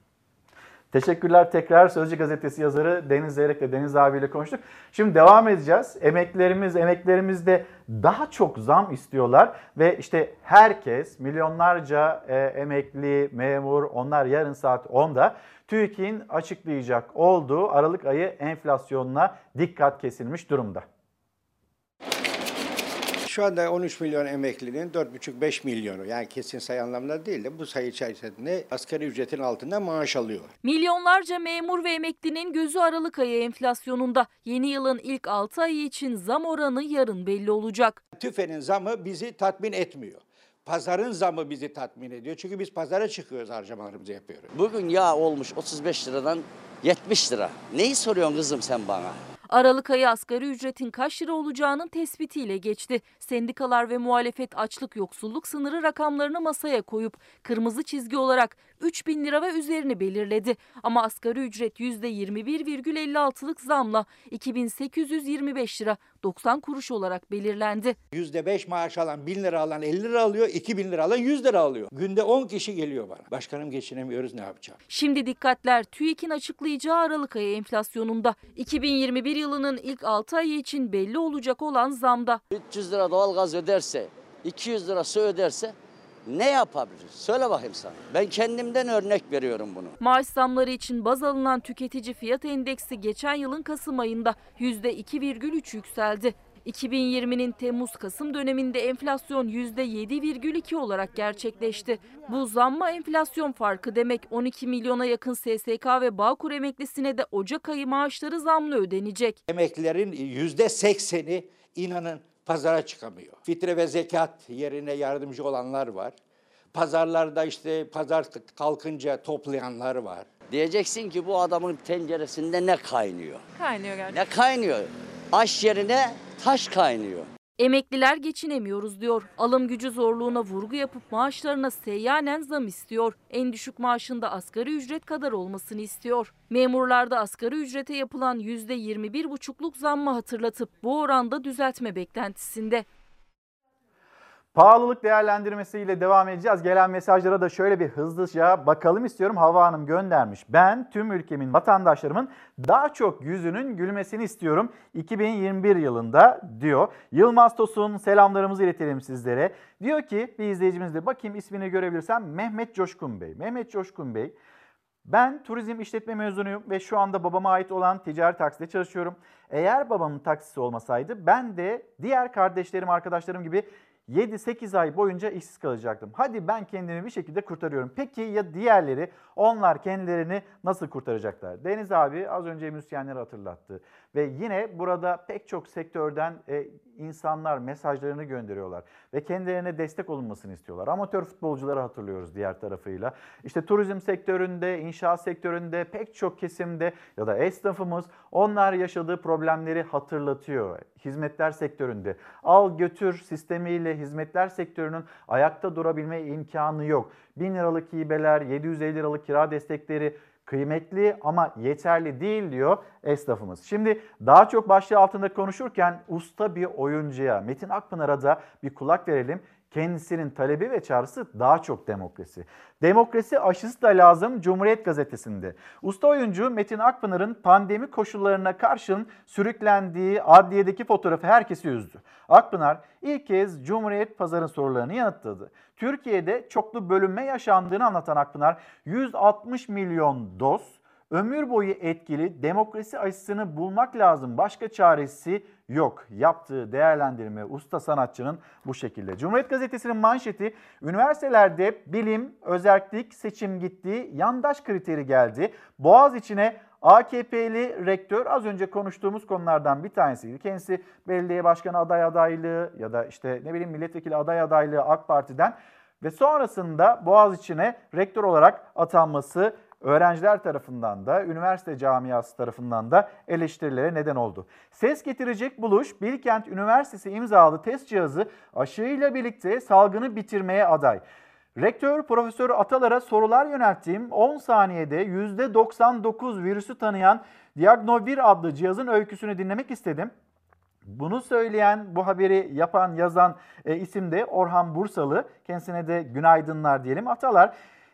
Teşekkürler tekrar Sözcü Gazetesi yazarı Deniz Zeyrek ile Deniz abiyle konuştuk. Şimdi devam edeceğiz. Emeklerimiz, emeklerimizde daha çok zam istiyorlar ve işte herkes, milyonlarca e, emekli, memur, onlar yarın saat 10'da TÜİK'in açıklayacak olduğu Aralık ayı enflasyonuna dikkat kesilmiş durumda. Şu anda 13 milyon emeklinin 4,5-5 milyonu yani kesin sayı anlamında değil de bu sayı içerisinde asgari ücretin altında maaş alıyor. Milyonlarca memur ve emeklinin gözü Aralık ayı enflasyonunda. Yeni yılın ilk 6 ayı için zam oranı yarın belli olacak. TÜFE'nin zamı bizi tatmin etmiyor. Pazarın zamı bizi tatmin ediyor. Çünkü biz pazara çıkıyoruz harcamalarımızı yapıyoruz. Bugün yağ olmuş 35 liradan 70 lira. Neyi soruyorsun kızım sen bana? Aralık ayı asgari ücretin kaç lira olacağının tespitiyle geçti. Sendikalar ve muhalefet açlık yoksulluk sınırı rakamlarını masaya koyup kırmızı çizgi olarak 3 bin lira ve üzerini belirledi. Ama asgari ücret %21,56'lık zamla 2825 lira 90 kuruş olarak belirlendi. %5 maaş alan 1000 lira alan 50 lira alıyor, 2000 lira alan 100 lira alıyor. Günde 10 kişi geliyor bana. Başkanım geçinemiyoruz ne yapacağım? Şimdi dikkatler TÜİK'in açıklayacağı Aralık ayı enflasyonunda. 2021 yılının ilk 6 ayı için belli olacak olan zamda. 300 lira doğalgaz öderse, 200 lira su öderse ne yapabilir? Söyle bakayım sana. Ben kendimden örnek veriyorum bunu. Maaş zamları için baz alınan tüketici fiyat endeksi geçen yılın Kasım ayında %2,3 yükseldi. 2020'nin Temmuz-Kasım döneminde enflasyon %7,2 olarak gerçekleşti. Bu zamma enflasyon farkı demek 12 milyona yakın SSK ve Bağkur emeklisine de Ocak ayı maaşları zamlı ödenecek. Emeklilerin %80'i inanın pazara çıkamıyor. Fitre ve zekat yerine yardımcı olanlar var. Pazarlarda işte pazar kalkınca toplayanlar var. Diyeceksin ki bu adamın tenceresinde ne kaynıyor? Kaynıyor gerçekten. Ne kaynıyor? Aş yerine taş kaynıyor. Emekliler geçinemiyoruz diyor. Alım gücü zorluğuna vurgu yapıp maaşlarına seyyanen zam istiyor. En düşük maaşında asgari ücret kadar olmasını istiyor. Memurlarda asgari ücrete yapılan %21,5'luk zammı hatırlatıp bu oranda düzeltme beklentisinde. Pahalılık değerlendirmesiyle devam edeceğiz. Gelen mesajlara da şöyle bir hızlıca bakalım istiyorum. Hava Hanım göndermiş. Ben tüm ülkemin vatandaşlarımın daha çok yüzünün gülmesini istiyorum 2021 yılında diyor. Yılmaz Tosun selamlarımızı iletelim sizlere. Diyor ki bir izleyicimiz de bakayım ismini görebilirsem Mehmet Coşkun Bey. Mehmet Coşkun Bey ben turizm işletme mezunuyum ve şu anda babama ait olan ticari takside çalışıyorum. Eğer babamın taksisi olmasaydı ben de diğer kardeşlerim, arkadaşlarım gibi 7-8 ay boyunca işsiz kalacaktım. Hadi ben kendimi bir şekilde kurtarıyorum. Peki ya diğerleri? Onlar kendilerini nasıl kurtaracaklar? Deniz abi az önce müzisyenleri hatırlattı. Ve yine burada pek çok sektörden e, insanlar mesajlarını gönderiyorlar. Ve kendilerine destek olunmasını istiyorlar. Amatör futbolcuları hatırlıyoruz diğer tarafıyla. İşte turizm sektöründe, inşaat sektöründe pek çok kesimde ya da esnafımız onlar yaşadığı problemleri hatırlatıyor. Hizmetler sektöründe al götür sistemiyle hizmetler sektörünün ayakta durabilme imkanı yok. 1000 liralık hibeler, 750 liralık kira destekleri kıymetli ama yeterli değil diyor esnafımız. Şimdi daha çok başlığı altında konuşurken usta bir oyuncuya Metin Akpınar'a da bir kulak verelim. Kendisinin talebi ve çağrısı daha çok demokrasi. Demokrasi aşısı da lazım Cumhuriyet Gazetesi'nde. Usta oyuncu Metin Akpınar'ın pandemi koşullarına karşın sürüklendiği adliyedeki fotoğrafı herkesi üzdü. Akpınar ilk kez Cumhuriyet Pazar'ın sorularını yanıtladı. Türkiye'de çoklu bölünme yaşandığını anlatan Akpınar 160 milyon doz ömür boyu etkili demokrasi aşısını bulmak lazım. Başka çaresi yok. Yaptığı değerlendirme usta sanatçının bu şekilde. Cumhuriyet Gazetesi'nin manşeti üniversitelerde bilim, özellik, seçim gitti, yandaş kriteri geldi. Boğaz içine AKP'li rektör az önce konuştuğumuz konulardan bir tanesiydi. Kendisi belediye başkanı aday adaylığı ya da işte ne bileyim milletvekili aday adaylığı AK Parti'den ve sonrasında Boğaz içine rektör olarak atanması öğrenciler tarafından da, üniversite camiası tarafından da eleştirilere neden oldu. Ses getirecek buluş Bilkent Üniversitesi imzalı test cihazı aşıyla birlikte salgını bitirmeye aday. Rektör Profesör Atalar'a sorular yönelttiğim 10 saniyede %99 virüsü tanıyan Diagnovir adlı cihazın öyküsünü dinlemek istedim. Bunu söyleyen, bu haberi yapan, yazan e, isim de Orhan Bursalı. Kendisine de günaydınlar diyelim. Atalar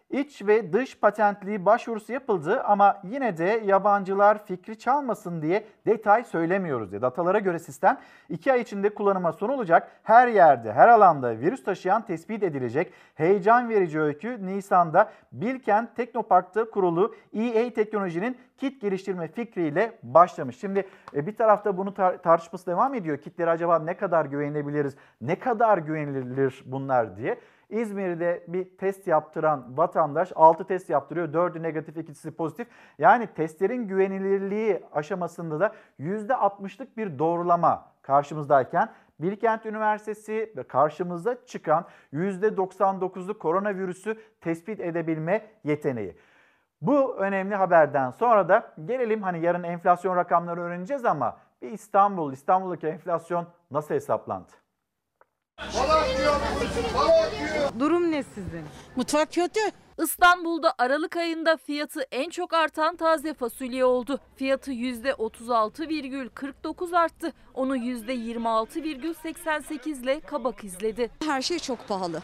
İç ve dış patentliği başvurusu yapıldı ama yine de yabancılar fikri çalmasın diye detay söylemiyoruz dedi. Datalara göre sistem 2 ay içinde kullanıma son olacak. Her yerde, her alanda virüs taşıyan tespit edilecek. Heyecan verici öykü Nisan'da Bilkent Teknopark'ta kurulu EA Teknoloji'nin kit geliştirme fikriyle başlamış. Şimdi e, bir tarafta bunu tar- tartışması devam ediyor. Kitleri acaba ne kadar güvenebiliriz, ne kadar güvenilir bunlar diye. İzmir'de bir test yaptıran vatandaş 6 test yaptırıyor. 4'ü negatif, ikisi pozitif. Yani testlerin güvenilirliği aşamasında da %60'lık bir doğrulama karşımızdayken Bilkent Üniversitesi ve karşımıza çıkan %99'luk koronavirüsü tespit edebilme yeteneği. Bu önemli haberden sonra da gelelim hani yarın enflasyon rakamları öğreneceğiz ama bir İstanbul, İstanbul'daki enflasyon nasıl hesaplandı? Durum ne sizin? Mutfak kötü. İstanbul'da Aralık ayında fiyatı en çok artan taze fasulye oldu. Fiyatı %36,49 arttı. Onu %26,88 ile kabak izledi. Her şey çok pahalı.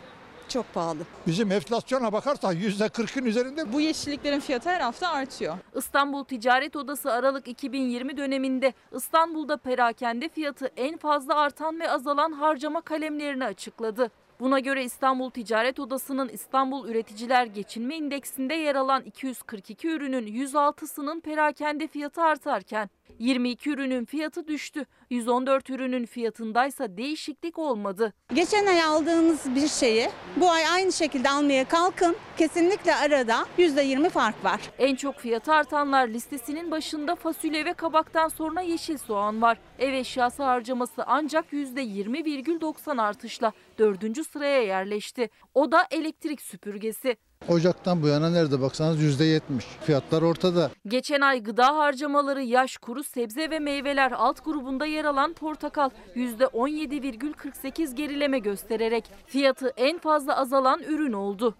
Çok pahalı. Bizim enflasyona bakarsak yüzde kırkın üzerinde. Bu yeşilliklerin fiyatı her hafta artıyor. İstanbul Ticaret Odası Aralık 2020 döneminde İstanbul'da perakende fiyatı en fazla artan ve azalan harcama kalemlerini açıkladı. Buna göre İstanbul Ticaret Odası'nın İstanbul Üreticiler Geçinme İndeksinde yer alan 242 ürünün 106'sının perakende fiyatı artarken 22 ürünün fiyatı düştü. 114 ürünün fiyatındaysa değişiklik olmadı. Geçen ay aldığınız bir şeyi bu ay aynı şekilde almaya kalkın. Kesinlikle arada %20 fark var. En çok fiyatı artanlar listesinin başında fasulye ve kabaktan sonra yeşil soğan var. Ev eşyası harcaması ancak %20,90 artışla dördüncü sıraya yerleşti. O da elektrik süpürgesi. Ocaktan bu yana nerede baksanız %70. Fiyatlar ortada. Geçen ay gıda harcamaları yaş, kuru sebze ve meyveler alt grubunda yer alan portakal %17,48 gerileme göstererek fiyatı en fazla azalan ürün oldu.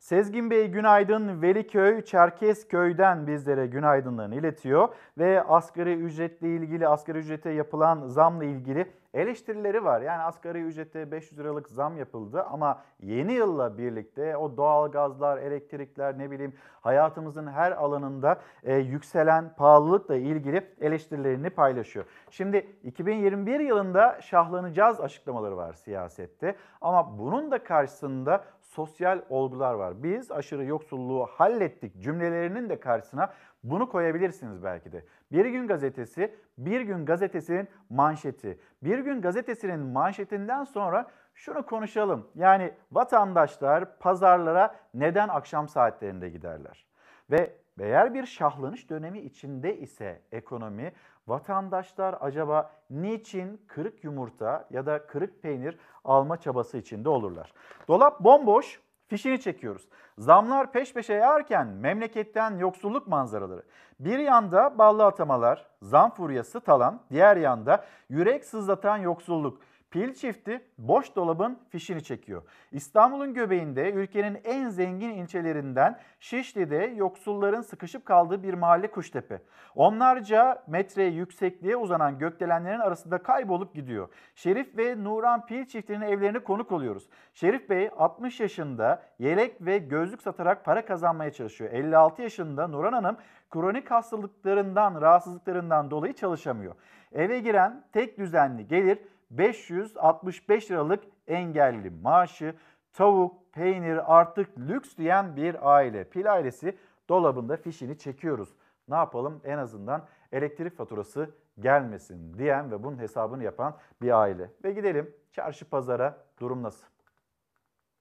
Sezgin Bey günaydın. Veliköy, Çerkezköy'den bizlere günaydınlarını iletiyor ve asgari ücretle ilgili, asgari ücrete yapılan zamla ilgili eleştirileri var. Yani asgari ücrete 500 liralık zam yapıldı ama yeni yılla birlikte o doğalgazlar, elektrikler ne bileyim hayatımızın her alanında e, yükselen pahalılıkla ilgili eleştirilerini paylaşıyor. Şimdi 2021 yılında şahlanacağız açıklamaları var siyasette ama bunun da karşısında sosyal olgular var. Biz aşırı yoksulluğu hallettik cümlelerinin de karşısına bunu koyabilirsiniz belki de. Bir Gün Gazetesi, Bir Gün Gazetesi'nin manşeti. Bir Gün Gazetesi'nin manşetinden sonra şunu konuşalım. Yani vatandaşlar pazarlara neden akşam saatlerinde giderler? Ve eğer bir şahlanış dönemi içinde ise ekonomi, vatandaşlar acaba niçin kırık yumurta ya da kırık peynir alma çabası içinde olurlar? Dolap bomboş, fişini çekiyoruz. Zamlar peş peşe yağarken memleketten yoksulluk manzaraları. Bir yanda ballı atamalar, zam furyası talan, diğer yanda yürek sızlatan yoksulluk. Pil çifti boş dolabın fişini çekiyor. İstanbul'un göbeğinde ülkenin en zengin ilçelerinden Şişli'de yoksulların sıkışıp kaldığı bir mahalle Kuştepe. Onlarca metre yüksekliğe uzanan gökdelenlerin arasında kaybolup gidiyor. Şerif ve Nuran Pil çiftinin evlerine konuk oluyoruz. Şerif Bey 60 yaşında yelek ve gözlük satarak para kazanmaya çalışıyor. 56 yaşında Nuran Hanım kronik hastalıklarından, rahatsızlıklarından dolayı çalışamıyor. Eve giren tek düzenli gelir 565 liralık engelli maaşı, tavuk, peynir artık lüks diyen bir aile. Pil ailesi dolabında fişini çekiyoruz. Ne yapalım en azından elektrik faturası gelmesin diyen ve bunun hesabını yapan bir aile. Ve gidelim çarşı pazara durum nasıl?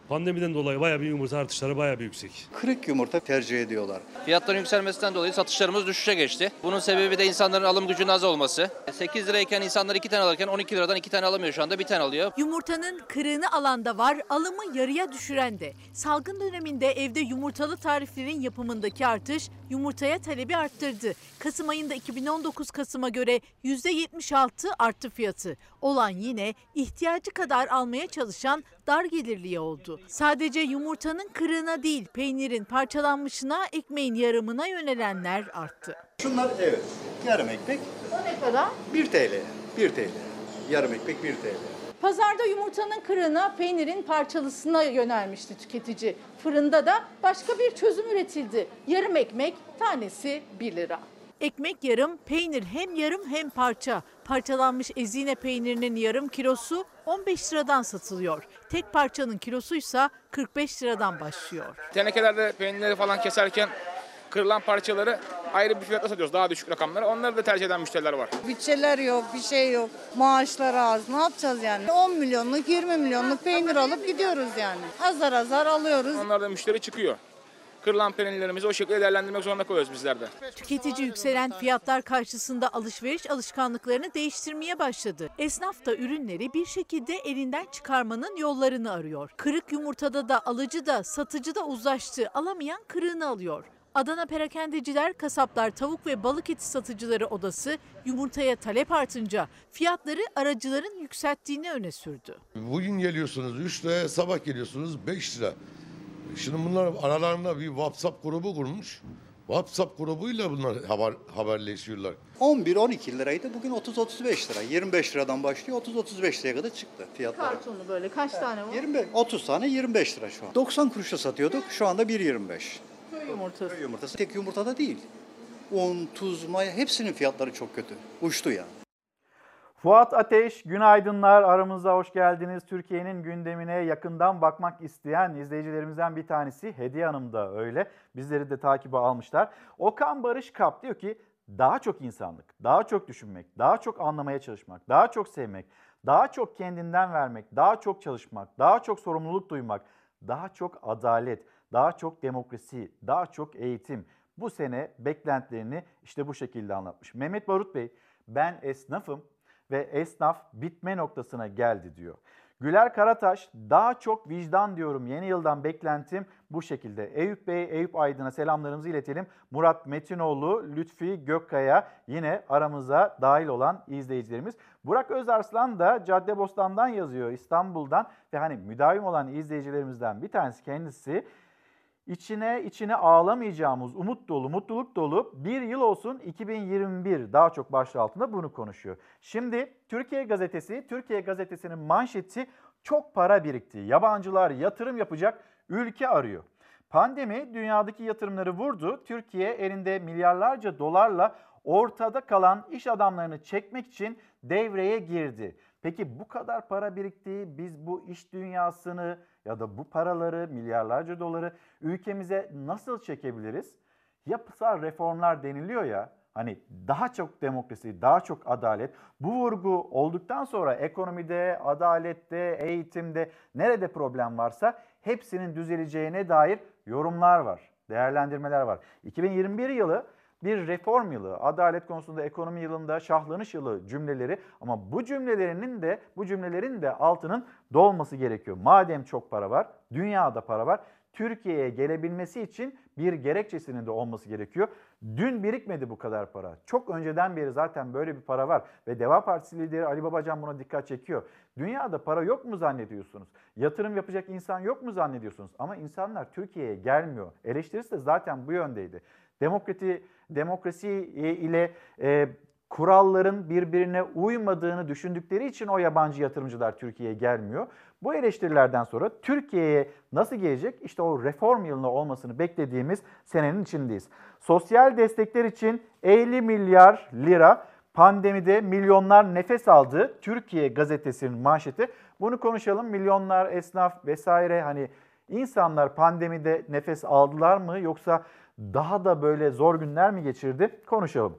Pandemiden dolayı bayağı bir yumurta artışları bayağı bir yüksek. Kırık yumurta tercih ediyorlar. Fiyatların yükselmesinden dolayı satışlarımız düşüşe geçti. Bunun sebebi de insanların alım gücünün az olması. 8 lirayken insanlar 2 tane alırken 12 liradan 2 tane alamıyor şu anda bir tane alıyor. Yumurtanın kırığını alan da var, alımı yarıya düşüren de. Salgın döneminde evde yumurtalı tariflerin yapımındaki artış yumurtaya talebi arttırdı. Kasım ayında 2019 Kasım'a göre %76 arttı fiyatı. Olan yine ihtiyacı kadar almaya çalışan dar gelirliye oldu. Sadece yumurtanın kırığına değil, peynirin parçalanmışına, ekmeğin yarımına yönelenler arttı. Şunlar evet. Yarım ekmek O ne kadar? 1 TL. 1 TL. Yarım ekmek 1 TL. Pazarda yumurtanın kırığına, peynirin parçalısına yönelmişti tüketici. Fırında da başka bir çözüm üretildi. Yarım ekmek tanesi 1 lira. Ekmek yarım, peynir hem yarım hem parça. Parçalanmış ezine peynirinin yarım kilosu 15 liradan satılıyor. Tek parçanın kilosuysa 45 liradan başlıyor. Tenekelerde peynirleri falan keserken kırılan parçaları ayrı bir fiyatla satıyoruz. Daha düşük rakamlara. Onları da tercih eden müşteriler var. Bütçeler yok, bir şey yok. Maaşlar az. Ne yapacağız yani? 10 milyonluk, 20 milyonluk peynir alıp gidiyoruz yani. Azar azar alıyoruz. Onlardan müşteri çıkıyor. Kırılan peynirlerimizi o şekilde değerlendirmek zorunda kalıyoruz bizler de. Tüketici yükselen fiyatlar karşısında alışveriş alışkanlıklarını değiştirmeye başladı. Esnaf da ürünleri bir şekilde elinden çıkarmanın yollarını arıyor. Kırık yumurtada da alıcı da satıcı da uzlaştı. Alamayan kırığını alıyor. Adana Perakendeciler, Kasaplar, Tavuk ve Balık Eti Satıcıları Odası yumurtaya talep artınca fiyatları aracıların yükselttiğini öne sürdü. Bugün geliyorsunuz 3 liraya, sabah geliyorsunuz 5 lira. Şimdi bunlar aralarında bir WhatsApp grubu kurmuş. WhatsApp grubuyla bunlar haber, haberleşiyorlar. 11-12 liraydı. Bugün 30-35 lira. 25 liradan başlıyor 30-35 liraya kadar çıktı fiyatlar. Kartonu böyle kaç tane var? 25, 30 tane 25 lira şu an. 90 kuruşa satıyorduk. Şu anda 1.25. Köy yumurtası. Köy yumurtası. Tek yumurtada değil. Un, tuz, maya hepsinin fiyatları çok kötü. Uçtu yani. Fuat Ateş, günaydınlar. Aramıza hoş geldiniz. Türkiye'nin gündemine yakından bakmak isteyen izleyicilerimizden bir tanesi Hediye Hanım da öyle. Bizleri de takibe almışlar. Okan Barış Kap diyor ki daha çok insanlık, daha çok düşünmek, daha çok anlamaya çalışmak, daha çok sevmek, daha çok kendinden vermek, daha çok çalışmak, daha çok sorumluluk duymak, daha çok adalet, daha çok demokrasi, daha çok eğitim. Bu sene beklentilerini işte bu şekilde anlatmış. Mehmet Barut Bey, ben esnafım ve esnaf bitme noktasına geldi diyor. Güler Karataş daha çok vicdan diyorum yeni yıldan beklentim bu şekilde. Eyüp Bey, Eyüp Aydın'a selamlarımızı iletelim. Murat Metinoğlu, Lütfi Gökkaya yine aramıza dahil olan izleyicilerimiz. Burak Özarslan da Caddebostan'dan yazıyor İstanbul'dan ve hani müdavim olan izleyicilerimizden bir tanesi kendisi içine içine ağlamayacağımız umut dolu, mutluluk dolu bir yıl olsun 2021 daha çok başlığı altında bunu konuşuyor. Şimdi Türkiye Gazetesi, Türkiye Gazetesi'nin manşeti çok para birikti. Yabancılar yatırım yapacak ülke arıyor. Pandemi dünyadaki yatırımları vurdu. Türkiye elinde milyarlarca dolarla ortada kalan iş adamlarını çekmek için devreye girdi. Peki bu kadar para birikti. Biz bu iş dünyasını ya da bu paraları, milyarlarca doları ülkemize nasıl çekebiliriz? Yapısal reformlar deniliyor ya. Hani daha çok demokrasi, daha çok adalet. Bu vurgu olduktan sonra ekonomide, adalette, eğitimde nerede problem varsa hepsinin düzeleceğine dair yorumlar var, değerlendirmeler var. 2021 yılı bir reform yılı, adalet konusunda ekonomi yılında şahlanış yılı cümleleri ama bu cümlelerinin de bu cümlelerin de altının dolması gerekiyor. Madem çok para var, dünyada para var. Türkiye'ye gelebilmesi için bir gerekçesinin de olması gerekiyor. Dün birikmedi bu kadar para. Çok önceden beri zaten böyle bir para var ve Deva Partisi lideri Ali Babacan buna dikkat çekiyor. Dünyada para yok mu zannediyorsunuz? Yatırım yapacak insan yok mu zannediyorsunuz? Ama insanlar Türkiye'ye gelmiyor. Eleştirisi de zaten bu yöndeydi. Demokrati, demokrasi ile e, kuralların birbirine uymadığını düşündükleri için o yabancı yatırımcılar Türkiye'ye gelmiyor. Bu eleştirilerden sonra Türkiye'ye nasıl gelecek? İşte o reform yılında olmasını beklediğimiz senenin içindeyiz. Sosyal destekler için 50 milyar lira pandemide milyonlar nefes aldı. Türkiye gazetesinin manşeti. Bunu konuşalım. Milyonlar esnaf vesaire hani insanlar pandemide nefes aldılar mı yoksa daha da böyle zor günler mi geçirdi? Konuşalım.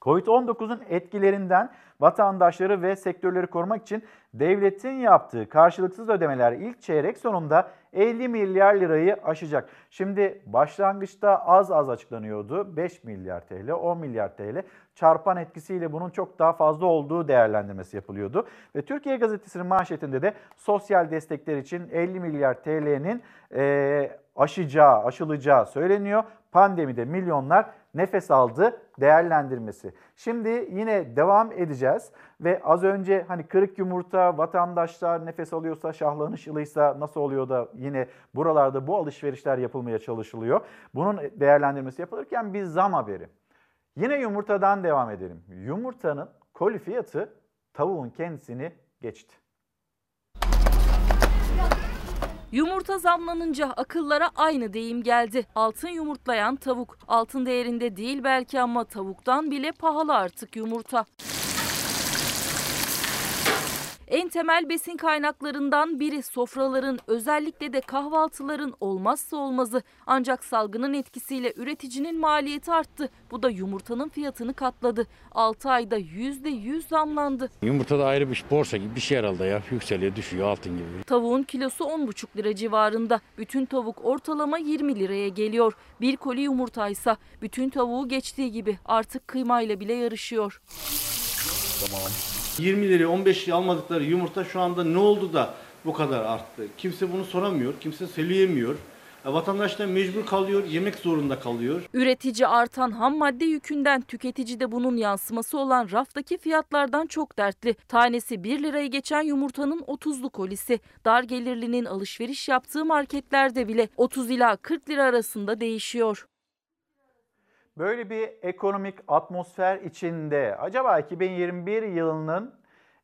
Covid-19'un etkilerinden vatandaşları ve sektörleri korumak için devletin yaptığı karşılıksız ödemeler ilk çeyrek sonunda 50 milyar lirayı aşacak. Şimdi başlangıçta az az açıklanıyordu. 5 milyar TL, 10 milyar TL çarpan etkisiyle bunun çok daha fazla olduğu değerlendirmesi yapılıyordu. Ve Türkiye Gazetesi'nin manşetinde de sosyal destekler için 50 milyar TL'nin e, aşacağı, aşılacağı söyleniyor. Pandemide milyonlar nefes aldı değerlendirmesi. Şimdi yine devam edeceğiz ve az önce hani kırık yumurta vatandaşlar nefes alıyorsa şahlanış yılıysa nasıl oluyor da yine buralarda bu alışverişler yapılmaya çalışılıyor. Bunun değerlendirmesi yapılırken bir zam haberi. Yine yumurtadan devam edelim. Yumurtanın koli fiyatı tavuğun kendisini geçti. Yumurta zamlanınca akıllara aynı deyim geldi. Altın yumurtlayan tavuk. Altın değerinde değil belki ama tavuktan bile pahalı artık yumurta. En temel besin kaynaklarından biri sofraların özellikle de kahvaltıların olmazsa olmazı. Ancak salgının etkisiyle üreticinin maliyeti arttı. Bu da yumurtanın fiyatını katladı. 6 ayda %100 zamlandı. Yumurta da ayrı bir borsa gibi bir şey herhalde ya. Yükseliyor düşüyor altın gibi. Tavuğun kilosu 10,5 lira civarında. Bütün tavuk ortalama 20 liraya geliyor. Bir koli yumurtaysa bütün tavuğu geçtiği gibi artık kıymayla bile yarışıyor. Tamam. 20 liraya 15 liraya almadıkları yumurta şu anda ne oldu da bu kadar arttı? Kimse bunu soramıyor, kimse söyleyemiyor. E, vatandaş da mecbur kalıyor, yemek zorunda kalıyor. Üretici artan ham madde yükünden tüketici de bunun yansıması olan raftaki fiyatlardan çok dertli. Tanesi 1 lirayı geçen yumurtanın 30'lu kolisi. Dar gelirlinin alışveriş yaptığı marketlerde bile 30 ila 40 lira arasında değişiyor. Böyle bir ekonomik atmosfer içinde acaba 2021 yılının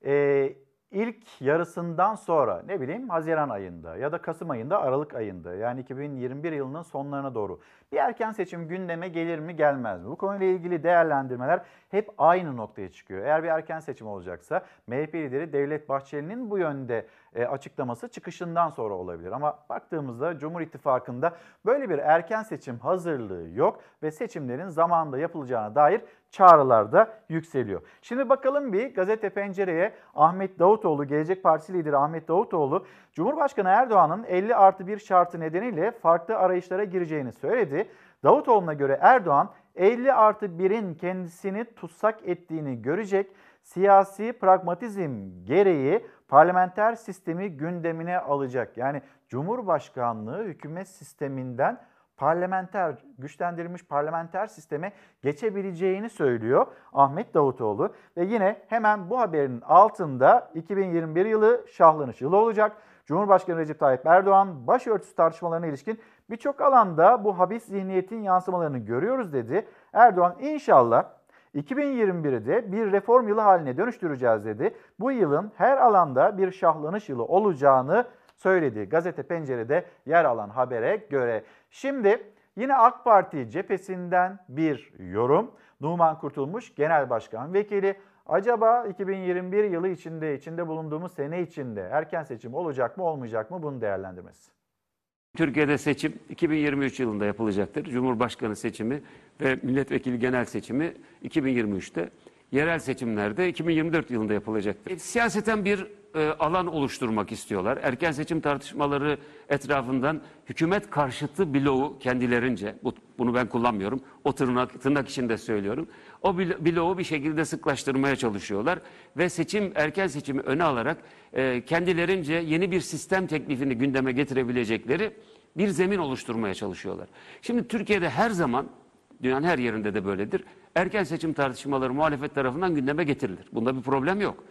e, ilk yarısından sonra ne bileyim Haziran ayında ya da Kasım ayında Aralık ayında yani 2021 yılının sonlarına doğru bir erken seçim gündeme gelir mi gelmez mi? Bu konuyla ilgili değerlendirmeler hep aynı noktaya çıkıyor. Eğer bir erken seçim olacaksa MHP lideri Devlet Bahçeli'nin bu yönde e, açıklaması çıkışından sonra olabilir. Ama baktığımızda Cumhur İttifakı'nda böyle bir erken seçim hazırlığı yok ve seçimlerin zamanında yapılacağına dair çağrılar da yükseliyor. Şimdi bakalım bir gazete pencereye Ahmet Davutoğlu, Gelecek Partisi lideri Ahmet Davutoğlu, Cumhurbaşkanı Erdoğan'ın 50 artı 1 şartı nedeniyle farklı arayışlara gireceğini söyledi. Davutoğlu'na göre Erdoğan 50 artı 1'in kendisini tutsak ettiğini görecek, siyasi pragmatizm gereği parlamenter sistemi gündemine alacak. Yani Cumhurbaşkanlığı hükümet sisteminden parlamenter, güçlendirilmiş parlamenter sisteme geçebileceğini söylüyor Ahmet Davutoğlu. Ve yine hemen bu haberin altında 2021 yılı şahlanış yılı olacak. Cumhurbaşkanı Recep Tayyip Erdoğan başörtüsü tartışmalarına ilişkin birçok alanda bu habis zihniyetin yansımalarını görüyoruz dedi. Erdoğan inşallah 2021'i de bir reform yılı haline dönüştüreceğiz dedi. Bu yılın her alanda bir şahlanış yılı olacağını söyledi. Gazete Pencere'de yer alan habere göre. Şimdi yine AK Parti cephesinden bir yorum. Numan Kurtulmuş Genel Başkan Vekili acaba 2021 yılı içinde, içinde bulunduğumuz sene içinde erken seçim olacak mı olmayacak mı bunu değerlendirmesi. Türkiye'de seçim 2023 yılında yapılacaktır. Cumhurbaşkanı seçimi ve milletvekili genel seçimi 2023'te. Yerel seçimlerde 2024 yılında yapılacaktır. Siyaseten bir e, alan oluşturmak istiyorlar. Erken seçim tartışmaları etrafından hükümet karşıtı bloğu kendilerince, bu, bunu ben kullanmıyorum, o tırnak, tırnak içinde söylüyorum. O bloğu bir şekilde sıklaştırmaya çalışıyorlar ve seçim erken seçimi öne alarak e, kendilerince yeni bir sistem teklifini gündeme getirebilecekleri bir zemin oluşturmaya çalışıyorlar. Şimdi Türkiye'de her zaman dünyanın her yerinde de böyledir. Erken seçim tartışmaları muhalefet tarafından gündeme getirilir. Bunda bir problem yok.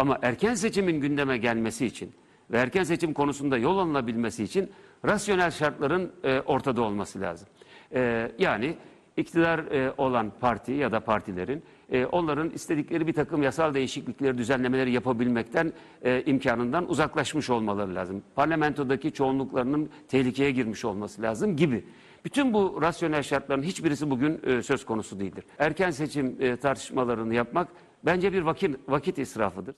Ama erken seçimin gündeme gelmesi için ve erken seçim konusunda yol alınabilmesi için rasyonel şartların e, ortada olması lazım. E, yani iktidar e, olan parti ya da partilerin e, onların istedikleri bir takım yasal değişiklikleri, düzenlemeleri yapabilmekten e, imkanından uzaklaşmış olmaları lazım. Parlamentodaki çoğunluklarının tehlikeye girmiş olması lazım gibi. Bütün bu rasyonel şartların hiçbirisi bugün e, söz konusu değildir. Erken seçim e, tartışmalarını yapmak bence bir vakit, vakit israfıdır.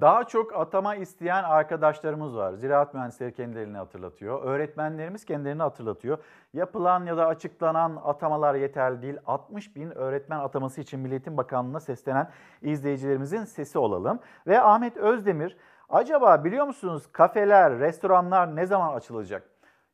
Daha çok atama isteyen arkadaşlarımız var. Ziraat mühendisleri kendilerini hatırlatıyor. Öğretmenlerimiz kendilerini hatırlatıyor. Yapılan ya da açıklanan atamalar yeterli değil. 60 bin öğretmen ataması için Milli Eğitim Bakanlığı'na seslenen izleyicilerimizin sesi olalım. Ve Ahmet Özdemir, acaba biliyor musunuz kafeler, restoranlar ne zaman açılacak?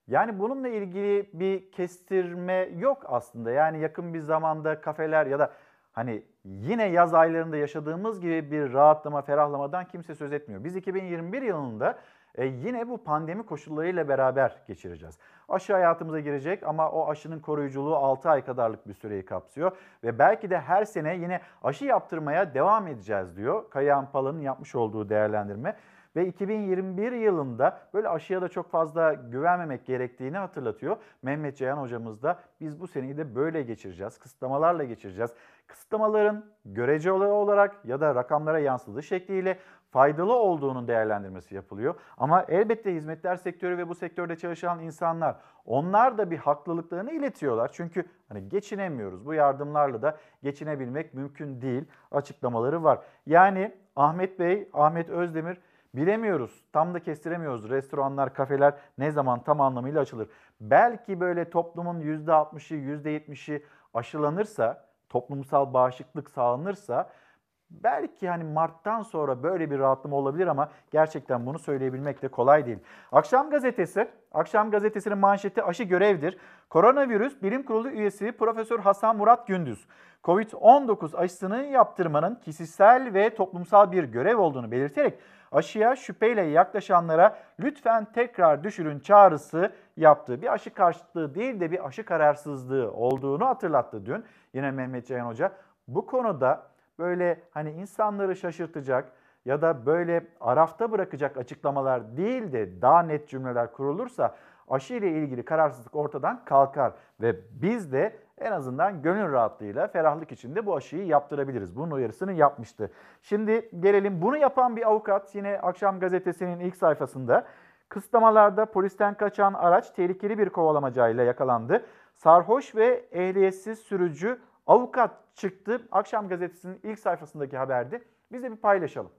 Yani bununla ilgili bir kestirme yok aslında. Yani yakın bir zamanda kafeler ya da hani yine yaz aylarında yaşadığımız gibi bir rahatlama, ferahlamadan kimse söz etmiyor. Biz 2021 yılında e, yine bu pandemi koşullarıyla beraber geçireceğiz. Aşı hayatımıza girecek ama o aşının koruyuculuğu 6 ay kadarlık bir süreyi kapsıyor. Ve belki de her sene yine aşı yaptırmaya devam edeceğiz diyor Kayahan Pala'nın yapmış olduğu değerlendirme. Ve 2021 yılında böyle aşıya da çok fazla güvenmemek gerektiğini hatırlatıyor. Mehmet Ceyhan hocamız da biz bu seneyi de böyle geçireceğiz. Kısıtlamalarla geçireceğiz. Kısıtlamaların göreceli olarak ya da rakamlara yansıdığı şekliyle faydalı olduğunun değerlendirmesi yapılıyor. Ama elbette hizmetler sektörü ve bu sektörde çalışan insanlar onlar da bir haklılıklarını iletiyorlar. Çünkü hani geçinemiyoruz. Bu yardımlarla da geçinebilmek mümkün değil açıklamaları var. Yani Ahmet Bey, Ahmet Özdemir Bilemiyoruz, tam da kestiremiyoruz. Restoranlar, kafeler ne zaman tam anlamıyla açılır? Belki böyle toplumun %60'ı, %70'i aşılanırsa, toplumsal bağışıklık sağlanırsa belki hani Mart'tan sonra böyle bir rahatlama olabilir ama gerçekten bunu söyleyebilmek de kolay değil. Akşam gazetesi, Akşam gazetesinin manşeti aşı görevdir. Koronavirüs Bilim Kurulu üyesi Profesör Hasan Murat Gündüz, Covid-19 aşısını yaptırmanın kişisel ve toplumsal bir görev olduğunu belirterek aşıya şüpheyle yaklaşanlara lütfen tekrar düşürün çağrısı yaptı. Bir aşı karşıtlığı değil de bir aşı kararsızlığı olduğunu hatırlattı dün. Yine Mehmet Ceyhan Hoca bu konuda böyle hani insanları şaşırtacak ya da böyle arafta bırakacak açıklamalar değil de daha net cümleler kurulursa aşı ile ilgili kararsızlık ortadan kalkar ve biz de en azından gönül rahatlığıyla ferahlık içinde bu aşıyı yaptırabiliriz. Bunun uyarısını yapmıştı. Şimdi gelelim bunu yapan bir avukat yine Akşam Gazetesi'nin ilk sayfasında kısıtlamalarda polisten kaçan araç tehlikeli bir kovalamacayla yakalandı. Sarhoş ve ehliyetsiz sürücü avukat çıktı. Akşam Gazetesi'nin ilk sayfasındaki haberde. Biz de bir paylaşalım.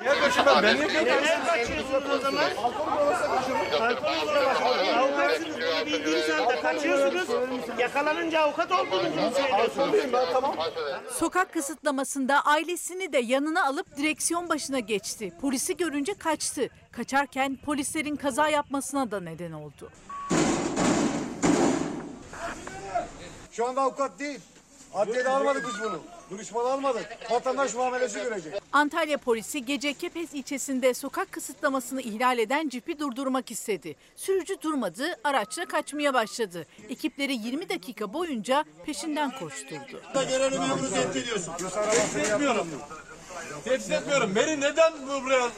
Niye kaçırmam? Ben niye kaçıyorsunuz o zaman? Alkol olmasa kaçırırım. Alkol Avukatsınız bunu bildiğiniz halde kaçıyorsunuz. Yakalanınca avukat olduğunuzu söylüyorsunuz. Tamam. Sokak kısıtlamasında ailesini de yanına alıp direksiyon başına geçti. Polisi görünce kaçtı. Kaçarken polislerin kaza yapmasına da neden oldu. Şu anda avukat değil. Adliyede almadık biz bunu. Duruş falan almadık. Vatandaş muamelesi görecek. Antalya polisi gece Kepez ilçesinde sokak kısıtlamasını ihlal eden cipi durdurmak istedi. Sürücü durmadı, araçla kaçmaya başladı. Ekipleri 20 dakika boyunca peşinden koşturdu. Geleni memuru tehdit ediyorsun. Tehdit etmiyorum. Tehdit etmiyorum. Beni neden bu buraya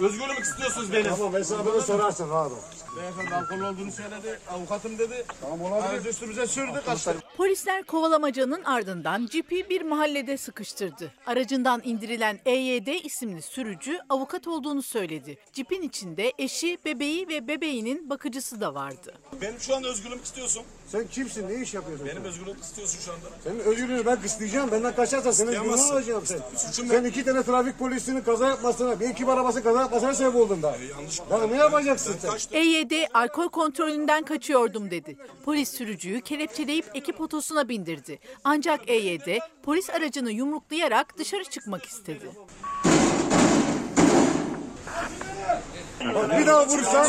özgürlük istiyorsunuz benim? Tamam hesabını sorarsın abi. Beyefendi alkol olduğunu söyledi. Avukatım dedi. Tamam olabilir. Üstümüze sürdü kaçtı. Polisler kovalamacanın ardından cipi bir mahallede sıkıştırdı. Aracından indirilen EYD isimli sürücü avukat olduğunu söyledi. Cipin içinde eşi, bebeği ve bebeğinin bakıcısı da vardı. Benim şu anda özgürlük istiyorsun. Sen kimsin? Ne iş yapıyorsun? Benim özgürlük istiyorsun şu anda. Senin özgürlüğünü ben kısıtlayacağım. Benden kaçarsan senin özgürlüğünü alacağım sen. Suçum sen iki tane trafik polisinin kaza yapmasına, bir ekip arabası kaza yapmasına sebep oldun da. yanlış. Ya ne yapacaksın sen? EYD alkol kontrolünden kaçıyordum dedi. Polis sürücüyü kelepçeleyip ekip otosuna bindirdi. Ancak EYD polis aracını yumruklayarak dışarı çıkmak istedi. Bak bir daha vursan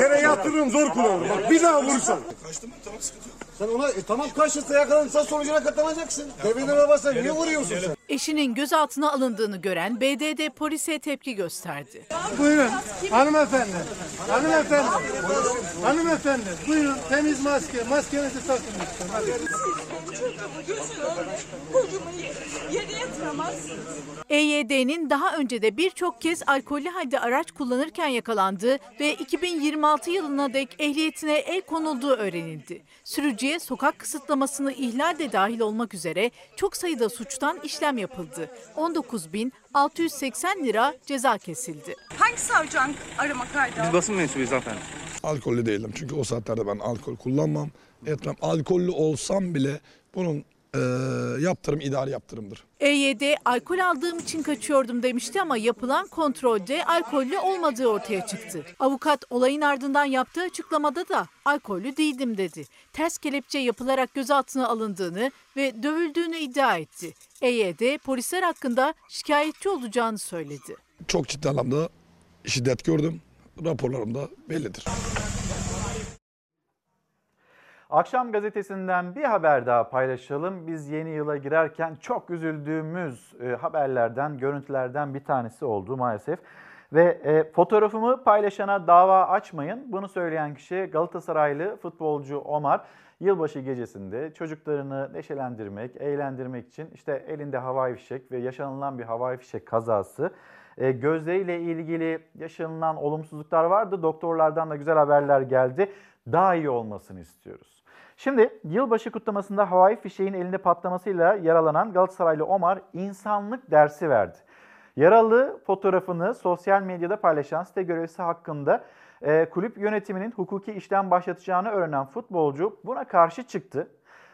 yere yatırırım zor kullanırım. Bak bir daha vursan. Kaçtım tamam sıkıntı yok. Sen ona e, tamam karşısında yakalanırsan sonucuna katlanacaksın. Devine babası niye vuruyorsun sen? Eşinin gözaltına alındığını gören BDD polise tepki gösterdi. Buyurun hanımefendi. Hanımefendi. Hanımefendi buyurun temiz maske. Maskenizi takın lütfen. EYD'nin daha önce de birçok kez alkollü halde araç kullanırken yakalandığı ve 2026 yılına dek ehliyetine el konulduğu öğrenildi. Sürücüye sokak kısıtlamasını ihlal de dahil olmak üzere çok sayıda suçtan işlem yapıldı. 19.680 lira ceza kesildi. Hangi savcı arama kaydı aldı? basın mensubuyuz hanımefendi. Alkollü değilim çünkü o saatlerde ben alkol kullanmam, etmem. Alkollü olsam bile bunun e, yaptırım idari yaptırımdır. EYD alkol aldığım için kaçıyordum demişti ama yapılan kontrolde alkollü olmadığı ortaya çıktı. Avukat olayın ardından yaptığı açıklamada da alkollü değildim dedi. Ters kelepçe yapılarak gözaltına alındığını ve dövüldüğünü iddia etti. EYD polisler hakkında şikayetçi olacağını söyledi. Çok ciddi anlamda şiddet gördüm. Raporlarım da bellidir. Akşam gazetesinden bir haber daha paylaşalım. Biz yeni yıla girerken çok üzüldüğümüz e, haberlerden, görüntülerden bir tanesi oldu maalesef. Ve e, fotoğrafımı paylaşana dava açmayın. Bunu söyleyen kişi Galatasaraylı futbolcu Omar. Yılbaşı gecesinde çocuklarını neşelendirmek, eğlendirmek için işte elinde havai fişek ve yaşanılan bir havai fişek kazası. E, gözleriyle ilgili yaşanılan olumsuzluklar vardı. Doktorlardan da güzel haberler geldi. Daha iyi olmasını istiyoruz. Şimdi yılbaşı kutlamasında havai fişeğin elinde patlamasıyla yaralanan Galatasaraylı Omar insanlık dersi verdi. Yaralı fotoğrafını sosyal medyada paylaşan site görevlisi hakkında e, kulüp yönetiminin hukuki işlem başlatacağını öğrenen futbolcu buna karşı çıktı.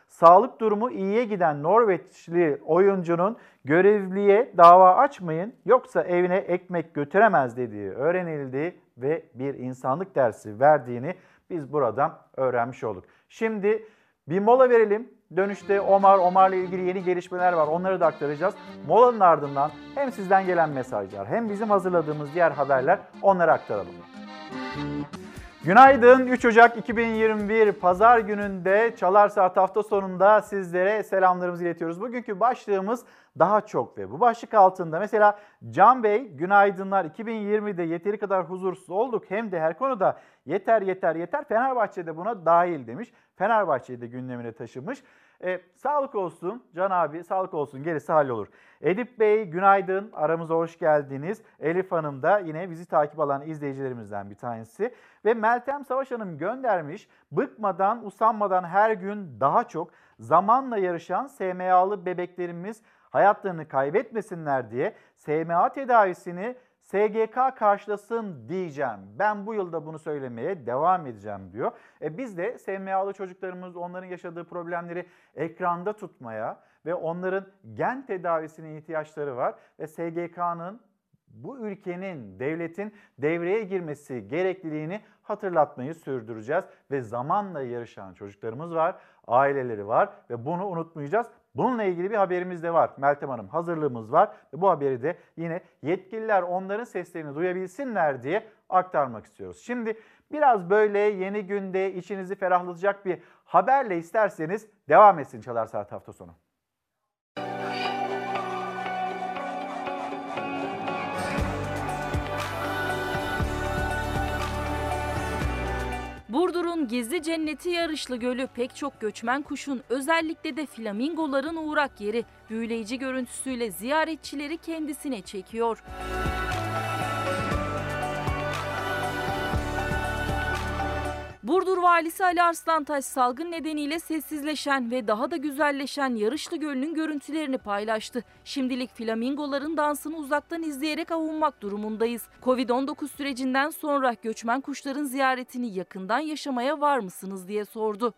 Sağlık durumu iyiye giden Norveçli oyuncunun görevliye dava açmayın yoksa evine ekmek götüremez dediği öğrenildi ve bir insanlık dersi verdiğini biz buradan öğrenmiş olduk. Şimdi bir mola verelim. Dönüşte Omar, Omar'la ilgili yeni gelişmeler var. Onları da aktaracağız. Molanın ardından hem sizden gelen mesajlar hem bizim hazırladığımız diğer haberler onları aktaralım. Günaydın 3 Ocak 2021 Pazar gününde Çalar Saat hafta sonunda sizlere selamlarımızı iletiyoruz. Bugünkü başlığımız daha çok ve bu başlık altında mesela Can Bey günaydınlar 2020'de yeteri kadar huzursuz olduk hem de her konuda yeter yeter yeter Fenerbahçe'de buna dahil demiş. Fenerbahçe'yi de gündemine taşımış. E, sağlık olsun Can abi sağlık olsun gerisi hallolur. Edip Bey günaydın aramıza hoş geldiniz. Elif Hanım da yine bizi takip alan izleyicilerimizden bir tanesi. Ve Meltem Savaş Hanım göndermiş bıkmadan usanmadan her gün daha çok zamanla yarışan SMA'lı bebeklerimiz hayatlarını kaybetmesinler diye SMA tedavisini SGK karşılasın diyeceğim. Ben bu yılda bunu söylemeye devam edeceğim diyor. E biz de SMA'lı çocuklarımız onların yaşadığı problemleri ekranda tutmaya ve onların gen tedavisine ihtiyaçları var ve SGK'nın bu ülkenin, devletin devreye girmesi gerekliliğini hatırlatmayı sürdüreceğiz ve zamanla yarışan çocuklarımız var, aileleri var ve bunu unutmayacağız. Bununla ilgili bir haberimiz de var. Meltem Hanım hazırlığımız var ve bu haberi de yine yetkililer onların seslerini duyabilsinler diye aktarmak istiyoruz. Şimdi biraz böyle yeni günde içinizi ferahlatacak bir haberle isterseniz devam etsin Çalar Saat hafta sonu. Burdur'un gezi cenneti Yarışlı Gölü pek çok göçmen kuşun özellikle de flamingoların uğrak yeri. Büyüleyici görüntüsüyle ziyaretçileri kendisine çekiyor. Burdur Valisi Ali Arslantaş salgın nedeniyle sessizleşen ve daha da güzelleşen Yarışlı Gölü'nün görüntülerini paylaştı. Şimdilik flamingoların dansını uzaktan izleyerek avunmak durumundayız. Covid-19 sürecinden sonra göçmen kuşların ziyaretini yakından yaşamaya var mısınız diye sordu.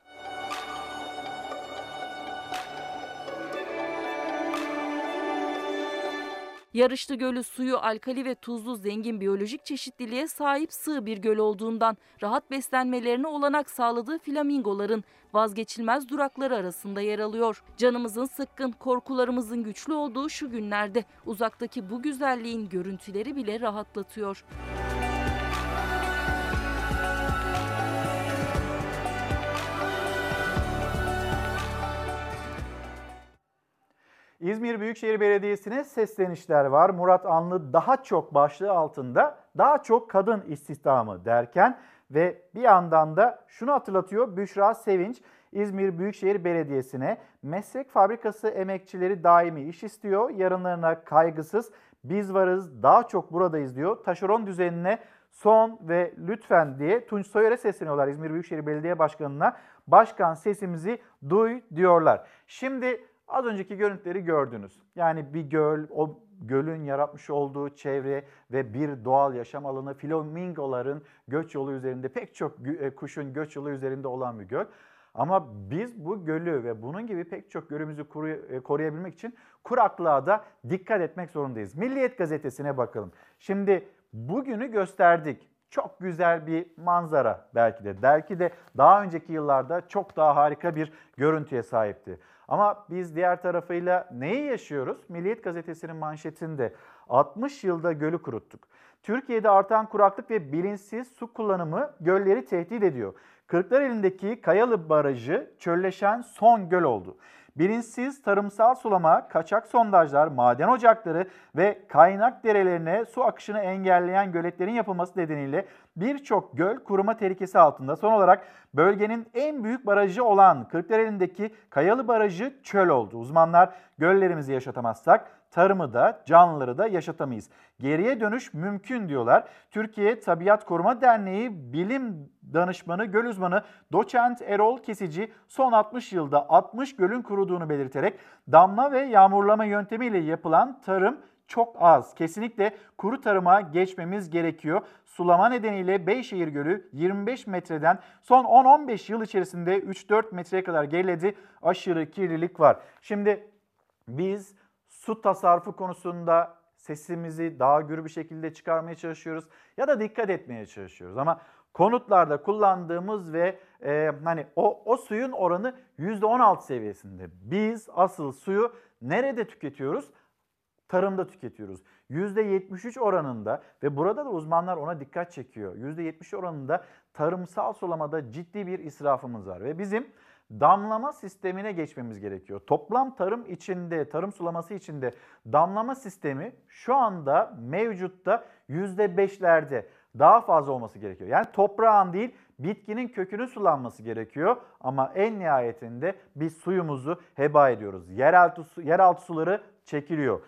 Yarışlı Gölü suyu alkali ve tuzlu zengin biyolojik çeşitliliğe sahip sığ bir göl olduğundan rahat beslenmelerine olanak sağladığı flamingoların vazgeçilmez durakları arasında yer alıyor. Canımızın sıkkın, korkularımızın güçlü olduğu şu günlerde uzaktaki bu güzelliğin görüntüleri bile rahatlatıyor. İzmir Büyükşehir Belediyesi'ne seslenişler var. Murat Anlı daha çok başlığı altında daha çok kadın istihdamı derken ve bir yandan da şunu hatırlatıyor Büşra Sevinç İzmir Büyükşehir Belediyesi'ne meslek fabrikası emekçileri daimi iş istiyor. Yarınlarına kaygısız biz varız daha çok buradayız diyor. Taşeron düzenine son ve lütfen diye Tunç Soyer'e sesleniyorlar İzmir Büyükşehir Belediye Başkanı'na. Başkan sesimizi duy diyorlar. Şimdi Az önceki görüntüleri gördünüz. Yani bir göl, o gölün yaratmış olduğu çevre ve bir doğal yaşam alanı flamingoların göç yolu üzerinde pek çok kuşun göç yolu üzerinde olan bir göl. Ama biz bu gölü ve bunun gibi pek çok gölümüzü koruyabilmek için kuraklığa da dikkat etmek zorundayız. Milliyet gazetesine bakalım. Şimdi bugünü gösterdik. Çok güzel bir manzara belki de. Belki de daha önceki yıllarda çok daha harika bir görüntüye sahipti. Ama biz diğer tarafıyla neyi yaşıyoruz? Milliyet gazetesinin manşetinde 60 yılda gölü kuruttuk. Türkiye'de artan kuraklık ve bilinçsiz su kullanımı gölleri tehdit ediyor. Kırklareli'ndeki Kayalı Barajı çölleşen son göl oldu. Bilinçsiz tarımsal sulama, kaçak sondajlar, maden ocakları ve kaynak derelerine su akışını engelleyen göletlerin yapılması nedeniyle birçok göl kuruma tehlikesi altında. Son olarak bölgenin en büyük barajı olan Kırklareli'ndeki Kayalı Barajı çöl oldu. Uzmanlar göllerimizi yaşatamazsak tarımı da canlıları da yaşatamayız. Geriye dönüş mümkün diyorlar. Türkiye Tabiat Koruma Derneği bilim danışmanı, göl uzmanı doçent Erol Kesici son 60 yılda 60 gölün kuruduğunu belirterek damla ve yağmurlama yöntemiyle yapılan tarım çok az. Kesinlikle kuru tarıma geçmemiz gerekiyor. Sulama nedeniyle Beyşehir Gölü 25 metreden son 10-15 yıl içerisinde 3-4 metreye kadar geriledi. Aşırı kirlilik var. Şimdi biz su tasarrufu konusunda sesimizi daha gür bir şekilde çıkarmaya çalışıyoruz ya da dikkat etmeye çalışıyoruz. Ama konutlarda kullandığımız ve e, hani o, o suyun oranı %16 seviyesinde. Biz asıl suyu nerede tüketiyoruz? Tarımda tüketiyoruz. %73 oranında ve burada da uzmanlar ona dikkat çekiyor. %70 oranında tarımsal sulamada ciddi bir israfımız var ve bizim damlama sistemine geçmemiz gerekiyor. Toplam tarım içinde, tarım sulaması içinde damlama sistemi şu anda mevcutta %5'lerde daha fazla olması gerekiyor. Yani toprağın değil bitkinin kökünün sulanması gerekiyor ama en nihayetinde biz suyumuzu heba ediyoruz. Yeraltı, su, yeraltı suları çekiliyor.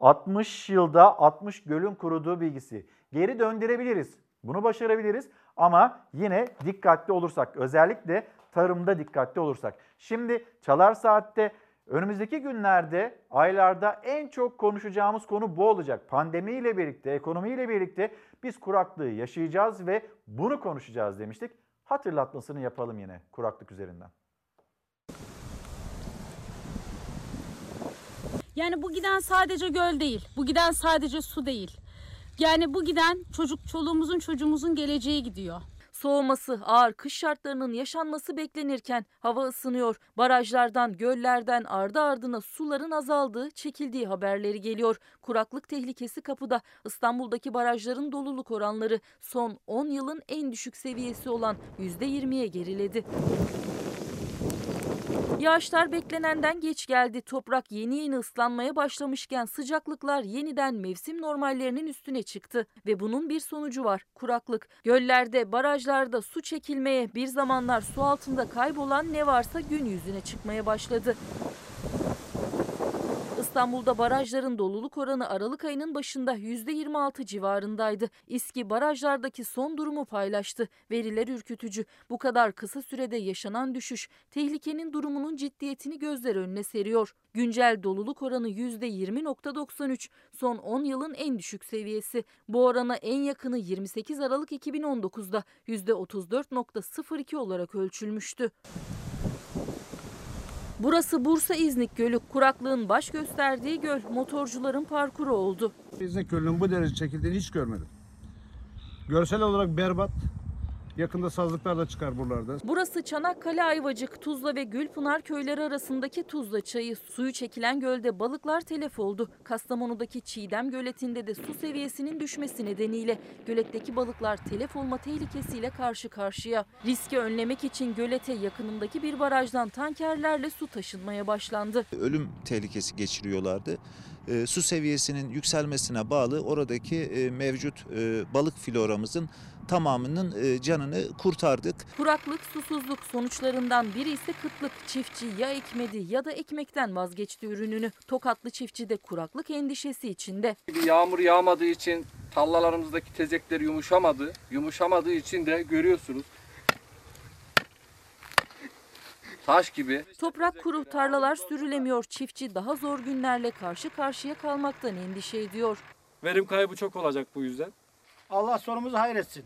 60 yılda 60 gölün kuruduğu bilgisi. Geri döndürebiliriz. Bunu başarabiliriz ama yine dikkatli olursak özellikle tarımda dikkatli olursak. Şimdi Çalar Saat'te önümüzdeki günlerde, aylarda en çok konuşacağımız konu bu olacak. Pandemiyle birlikte, ekonomiyle birlikte biz kuraklığı yaşayacağız ve bunu konuşacağız demiştik. Hatırlatmasını yapalım yine kuraklık üzerinden. Yani bu giden sadece göl değil, bu giden sadece su değil. Yani bu giden çocuk çoluğumuzun çocuğumuzun geleceği gidiyor. Soğuması, ağır kış şartlarının yaşanması beklenirken hava ısınıyor. Barajlardan, göllerden ardı ardına suların azaldığı, çekildiği haberleri geliyor. Kuraklık tehlikesi kapıda. İstanbul'daki barajların doluluk oranları son 10 yılın en düşük seviyesi olan %20'ye geriledi. Yağışlar beklenenden geç geldi. Toprak yeni yeni ıslanmaya başlamışken sıcaklıklar yeniden mevsim normallerinin üstüne çıktı. Ve bunun bir sonucu var. Kuraklık. Göllerde, barajlarda su çekilmeye, bir zamanlar su altında kaybolan ne varsa gün yüzüne çıkmaya başladı. İstanbul'da barajların doluluk oranı Aralık ayının başında %26 civarındaydı. İSKİ barajlardaki son durumu paylaştı. Veriler ürkütücü. Bu kadar kısa sürede yaşanan düşüş tehlikenin durumunun ciddiyetini gözler önüne seriyor. Güncel doluluk oranı %20.93. Son 10 yılın en düşük seviyesi. Bu orana en yakını 28 Aralık 2019'da %34.02 olarak ölçülmüştü. Burası Bursa İznik Gölü. Kuraklığın baş gösterdiği göl motorcuların parkuru oldu. İznik Gölü'nün bu derece çekildiğini hiç görmedim. Görsel olarak berbat. Yakında sazlıklar da çıkar buralarda. Burası Çanakkale Ayvacık, Tuzla ve Gülpınar köyleri arasındaki Tuzla çayı. Suyu çekilen gölde balıklar telef oldu. Kastamonu'daki Çiğdem göletinde de su seviyesinin düşmesi nedeniyle göletteki balıklar telef olma tehlikesiyle karşı karşıya. Riski önlemek için gölete yakınındaki bir barajdan tankerlerle su taşınmaya başlandı. ölüm tehlikesi geçiriyorlardı. E, su seviyesinin yükselmesine bağlı oradaki e, mevcut e, balık floramızın tamamının e, canını kurtardık. Kuraklık, susuzluk sonuçlarından biri ise kıtlık. Çiftçi ya ekmedi ya da ekmekten vazgeçti ürününü. Tokatlı çiftçi de kuraklık endişesi içinde. Yağmur yağmadığı için tarlalarımızdaki tezekler yumuşamadı. Yumuşamadığı için de görüyorsunuz. Taş gibi. Toprak kuru, tarlalar sürülemiyor. Çiftçi daha zor günlerle karşı karşıya kalmaktan endişe ediyor. Verim kaybı çok olacak bu yüzden. Allah sonumuzu hayretsin.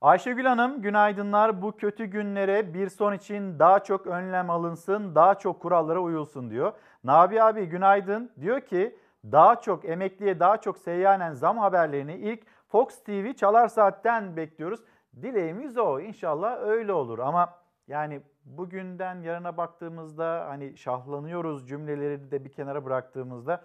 Ayşegül Hanım günaydınlar. Bu kötü günlere bir son için daha çok önlem alınsın, daha çok kurallara uyulsun diyor. Nabi abi günaydın. Diyor ki daha çok emekliye daha çok seyyanen zam haberlerini ilk Fox TV Çalar Saat'ten bekliyoruz. Dileğimiz o. İnşallah öyle olur ama yani bugünden yarına baktığımızda hani şahlanıyoruz cümleleri de bir kenara bıraktığımızda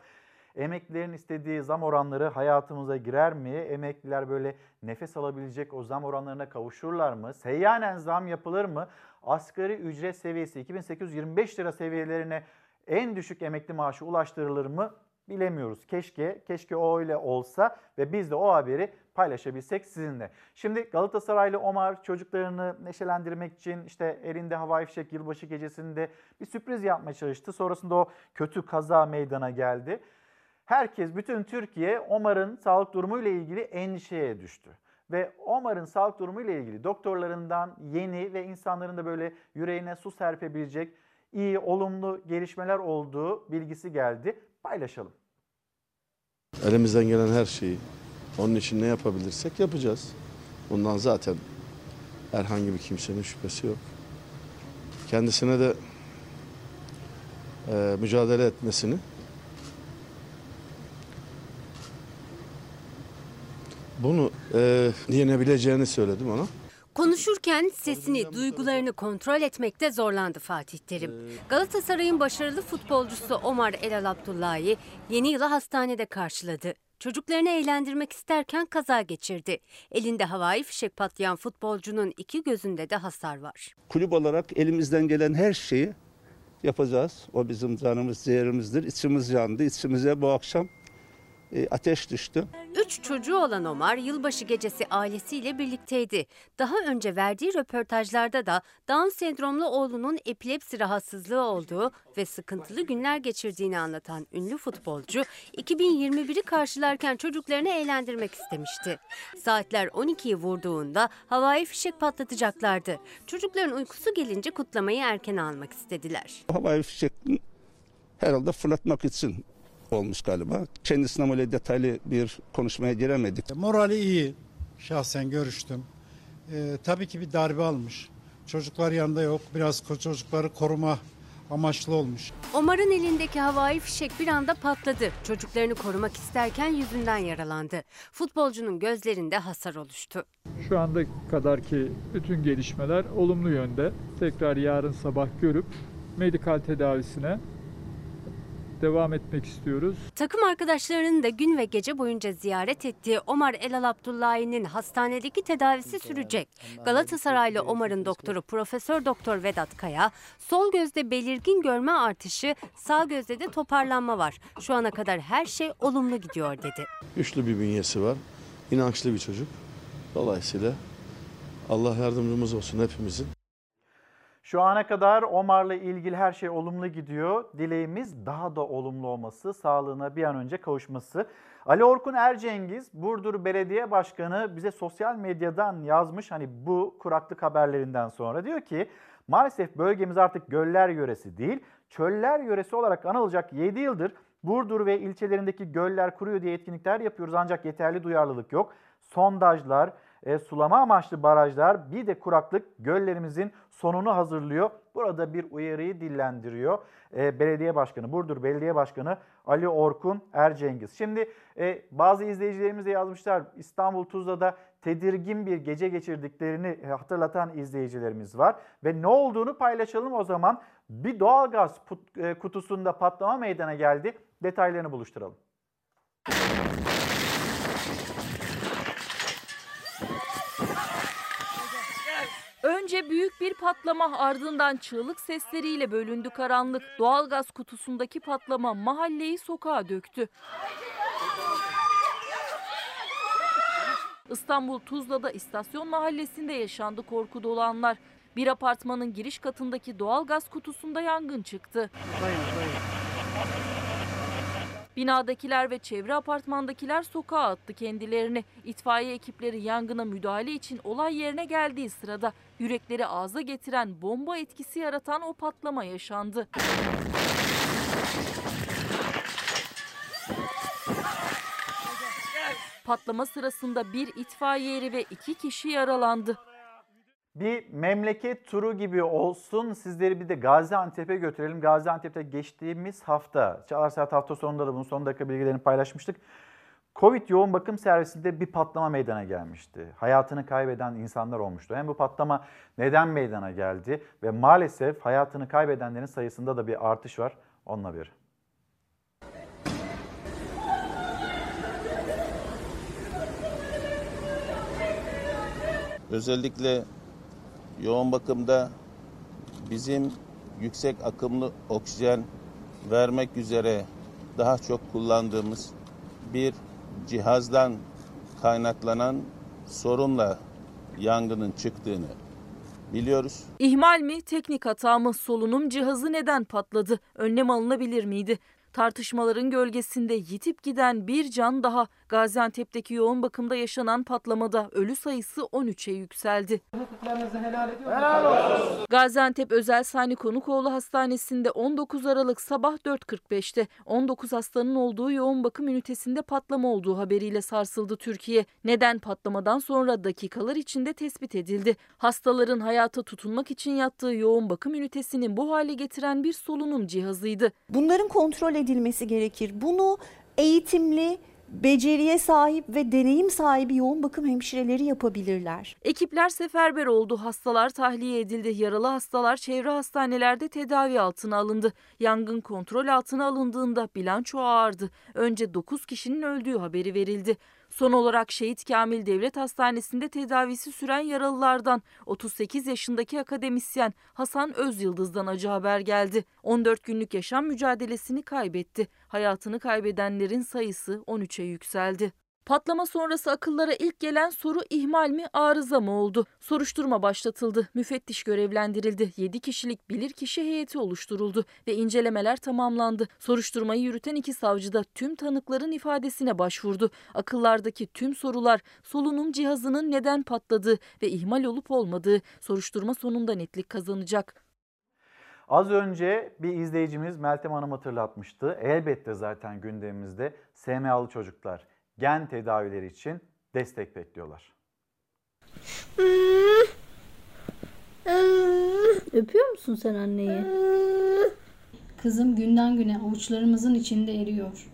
Emeklilerin istediği zam oranları hayatımıza girer mi? Emekliler böyle nefes alabilecek o zam oranlarına kavuşurlar mı? Seyyanen zam yapılır mı? Asgari ücret seviyesi 2825 lira seviyelerine en düşük emekli maaşı ulaştırılır mı? Bilemiyoruz. Keşke, keşke o öyle olsa ve biz de o haberi paylaşabilsek sizinle. Şimdi Galatasaraylı Omar çocuklarını neşelendirmek için işte elinde havai fişek yılbaşı gecesinde bir sürpriz yapmaya çalıştı. Sonrasında o kötü kaza meydana geldi. Herkes, bütün Türkiye Omar'ın sağlık durumu ile ilgili endişeye düştü. Ve Omar'ın sağlık durumu ile ilgili doktorlarından yeni ve insanların da böyle yüreğine su serpebilecek iyi, olumlu gelişmeler olduğu bilgisi geldi. Paylaşalım. Elimizden gelen her şeyi onun için ne yapabilirsek yapacağız. Bundan zaten herhangi bir kimsenin şüphesi yok. Kendisine de e, mücadele etmesini bunu e, yenebileceğini söyledim ona. Konuşurken sesini, duygularını kontrol etmekte zorlandı Fatih Terim. Galatasaray'ın başarılı futbolcusu Omar Elal Abdullahi yeni yılı hastanede karşıladı. Çocuklarını eğlendirmek isterken kaza geçirdi. Elinde havai fişek patlayan futbolcunun iki gözünde de hasar var. Kulüp olarak elimizden gelen her şeyi yapacağız. O bizim canımız, ciğerimizdir. İçimiz yandı. İçimize bu akşam ateş düştü. Üç çocuğu olan Omar yılbaşı gecesi ailesiyle birlikteydi. Daha önce verdiği röportajlarda da Down sendromlu oğlunun epilepsi rahatsızlığı olduğu ve sıkıntılı günler geçirdiğini anlatan ünlü futbolcu 2021'i karşılarken çocuklarını eğlendirmek istemişti. Saatler 12'yi vurduğunda havai fişek patlatacaklardı. Çocukların uykusu gelince kutlamayı erken almak istediler. Havai fişek herhalde fırlatmak için olmuş galiba. Kendisine böyle detaylı bir konuşmaya giremedik. Morali iyi. Şahsen görüştüm. Ee, tabii ki bir darbe almış. Çocuklar yanında yok. Biraz çocukları koruma amaçlı olmuş. Omar'ın elindeki havai fişek bir anda patladı. Çocuklarını korumak isterken yüzünden yaralandı. Futbolcunun gözlerinde hasar oluştu. Şu anda kadarki bütün gelişmeler olumlu yönde. Tekrar yarın sabah görüp medikal tedavisine devam etmek istiyoruz. Takım arkadaşlarının da gün ve gece boyunca ziyaret ettiği Omar Elal Abdullahi'nin hastanedeki tedavisi sürecek. Galatasaraylı Omar'ın doktoru Profesör Doktor Vedat Kaya, sol gözde belirgin görme artışı, sağ gözde de toparlanma var. Şu ana kadar her şey olumlu gidiyor dedi. Güçlü bir bünyesi var. inançlı bir çocuk. Dolayısıyla Allah yardımcımız olsun hepimizin. Şu ana kadar Omar'la ilgili her şey olumlu gidiyor. Dileğimiz daha da olumlu olması, sağlığına bir an önce kavuşması. Ali Orkun Ercengiz, Burdur Belediye Başkanı bize sosyal medyadan yazmış hani bu kuraklık haberlerinden sonra diyor ki maalesef bölgemiz artık göller yöresi değil, çöller yöresi olarak anılacak 7 yıldır Burdur ve ilçelerindeki göller kuruyor diye etkinlikler yapıyoruz ancak yeterli duyarlılık yok. Sondajlar, e, sulama amaçlı barajlar bir de kuraklık göllerimizin sonunu hazırlıyor. Burada bir uyarıyı dillendiriyor. E, Belediye Başkanı, Burdur Belediye Başkanı Ali Orkun Ercengiz. Şimdi e, bazı izleyicilerimiz de yazmışlar İstanbul Tuzla'da tedirgin bir gece geçirdiklerini hatırlatan izleyicilerimiz var. Ve ne olduğunu paylaşalım o zaman. Bir doğalgaz e, kutusunda patlama meydana geldi. Detaylarını buluşturalım. Önce büyük bir patlama ardından çığlık sesleriyle bölündü karanlık. Doğalgaz kutusundaki patlama mahalleyi sokağa döktü. İstanbul Tuzla'da istasyon mahallesinde yaşandı korku dolu anlar. Bir apartmanın giriş katındaki doğalgaz kutusunda yangın çıktı. Binadakiler ve çevre apartmandakiler sokağa attı kendilerini. İtfaiye ekipleri yangına müdahale için olay yerine geldiği sırada yürekleri ağza getiren bomba etkisi yaratan o patlama yaşandı. Patlama sırasında bir itfaiye eri ve iki kişi yaralandı. Bir memleket turu gibi olsun. Sizleri bir de Gaziantep'e götürelim. Gaziantep'te geçtiğimiz hafta, Çalar Saat hafta sonunda da bunun son dakika bilgilerini paylaşmıştık. Covid yoğun bakım servisinde bir patlama meydana gelmişti. Hayatını kaybeden insanlar olmuştu. Hem bu patlama neden meydana geldi ve maalesef hayatını kaybedenlerin sayısında da bir artış var. Onunla bir. Özellikle yoğun bakımda bizim yüksek akımlı oksijen vermek üzere daha çok kullandığımız bir cihazdan kaynaklanan sorunla yangının çıktığını biliyoruz. İhmal mi, teknik hata mı, solunum cihazı neden patladı? Önlem alınabilir miydi? Tartışmaların gölgesinde yitip giden bir can daha Gaziantep'teki yoğun bakımda yaşanan patlamada ölü sayısı 13'e yükseldi. Gaziantep Özel Sani Konukoğlu Hastanesi'nde 19 Aralık sabah 4.45'te 19 hastanın olduğu yoğun bakım ünitesinde patlama olduğu haberiyle sarsıldı Türkiye. Neden patlamadan sonra dakikalar içinde tespit edildi. Hastaların hayata tutunmak için yattığı yoğun bakım ünitesinin bu hale getiren bir solunum cihazıydı. Bunların kontrol edilmesi gerekir. Bunu eğitimli, beceriye sahip ve deneyim sahibi yoğun bakım hemşireleri yapabilirler. Ekipler seferber oldu. Hastalar tahliye edildi. Yaralı hastalar çevre hastanelerde tedavi altına alındı. Yangın kontrol altına alındığında bilanço ağırdı. Önce 9 kişinin öldüğü haberi verildi. Son olarak Şehit Kamil Devlet Hastanesi'nde tedavisi süren yaralılardan 38 yaşındaki akademisyen Hasan Özyıldız'dan acı haber geldi. 14 günlük yaşam mücadelesini kaybetti. Hayatını kaybedenlerin sayısı 13'e yükseldi. Patlama sonrası akıllara ilk gelen soru ihmal mi arıza mı oldu? Soruşturma başlatıldı. Müfettiş görevlendirildi. 7 kişilik bilirkişi heyeti oluşturuldu ve incelemeler tamamlandı. Soruşturmayı yürüten iki savcı da tüm tanıkların ifadesine başvurdu. Akıllardaki tüm sorular solunum cihazının neden patladığı ve ihmal olup olmadığı soruşturma sonunda netlik kazanacak. Az önce bir izleyicimiz Meltem Hanım hatırlatmıştı. Elbette zaten gündemimizde SMA'lı çocuklar gen tedavileri için destek bekliyorlar. Öpüyor musun sen anneyi? Kızım günden güne avuçlarımızın içinde eriyor.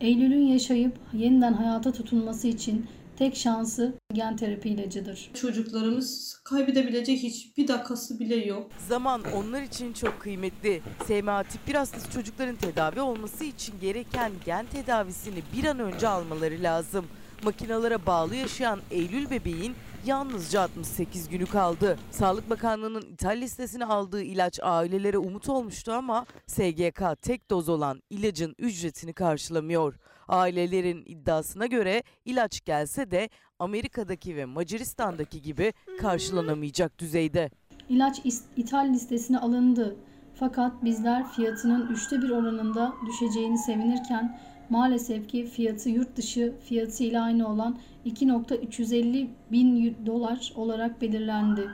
Eylül'ün yaşayıp yeniden hayata tutunması için tek şansı Gen terapi ilacıdır. Çocuklarımız kaybedebilecek hiçbir dakikası bile yok. Zaman onlar için çok kıymetli. SMA tip 1 hastası çocukların tedavi olması için gereken gen tedavisini bir an önce almaları lazım. Makinalara bağlı yaşayan Eylül bebeğin yalnızca 68 günü kaldı. Sağlık Bakanlığı'nın ithal listesine aldığı ilaç ailelere umut olmuştu ama SGK tek doz olan ilacın ücretini karşılamıyor. Ailelerin iddiasına göre ilaç gelse de Amerika'daki ve Macaristan'daki gibi karşılanamayacak düzeyde. İlaç ithal listesine alındı. Fakat bizler fiyatının üçte bir oranında düşeceğini sevinirken maalesef ki fiyatı yurt dışı fiyatı ile aynı olan 2.350 bin dolar olarak belirlendi.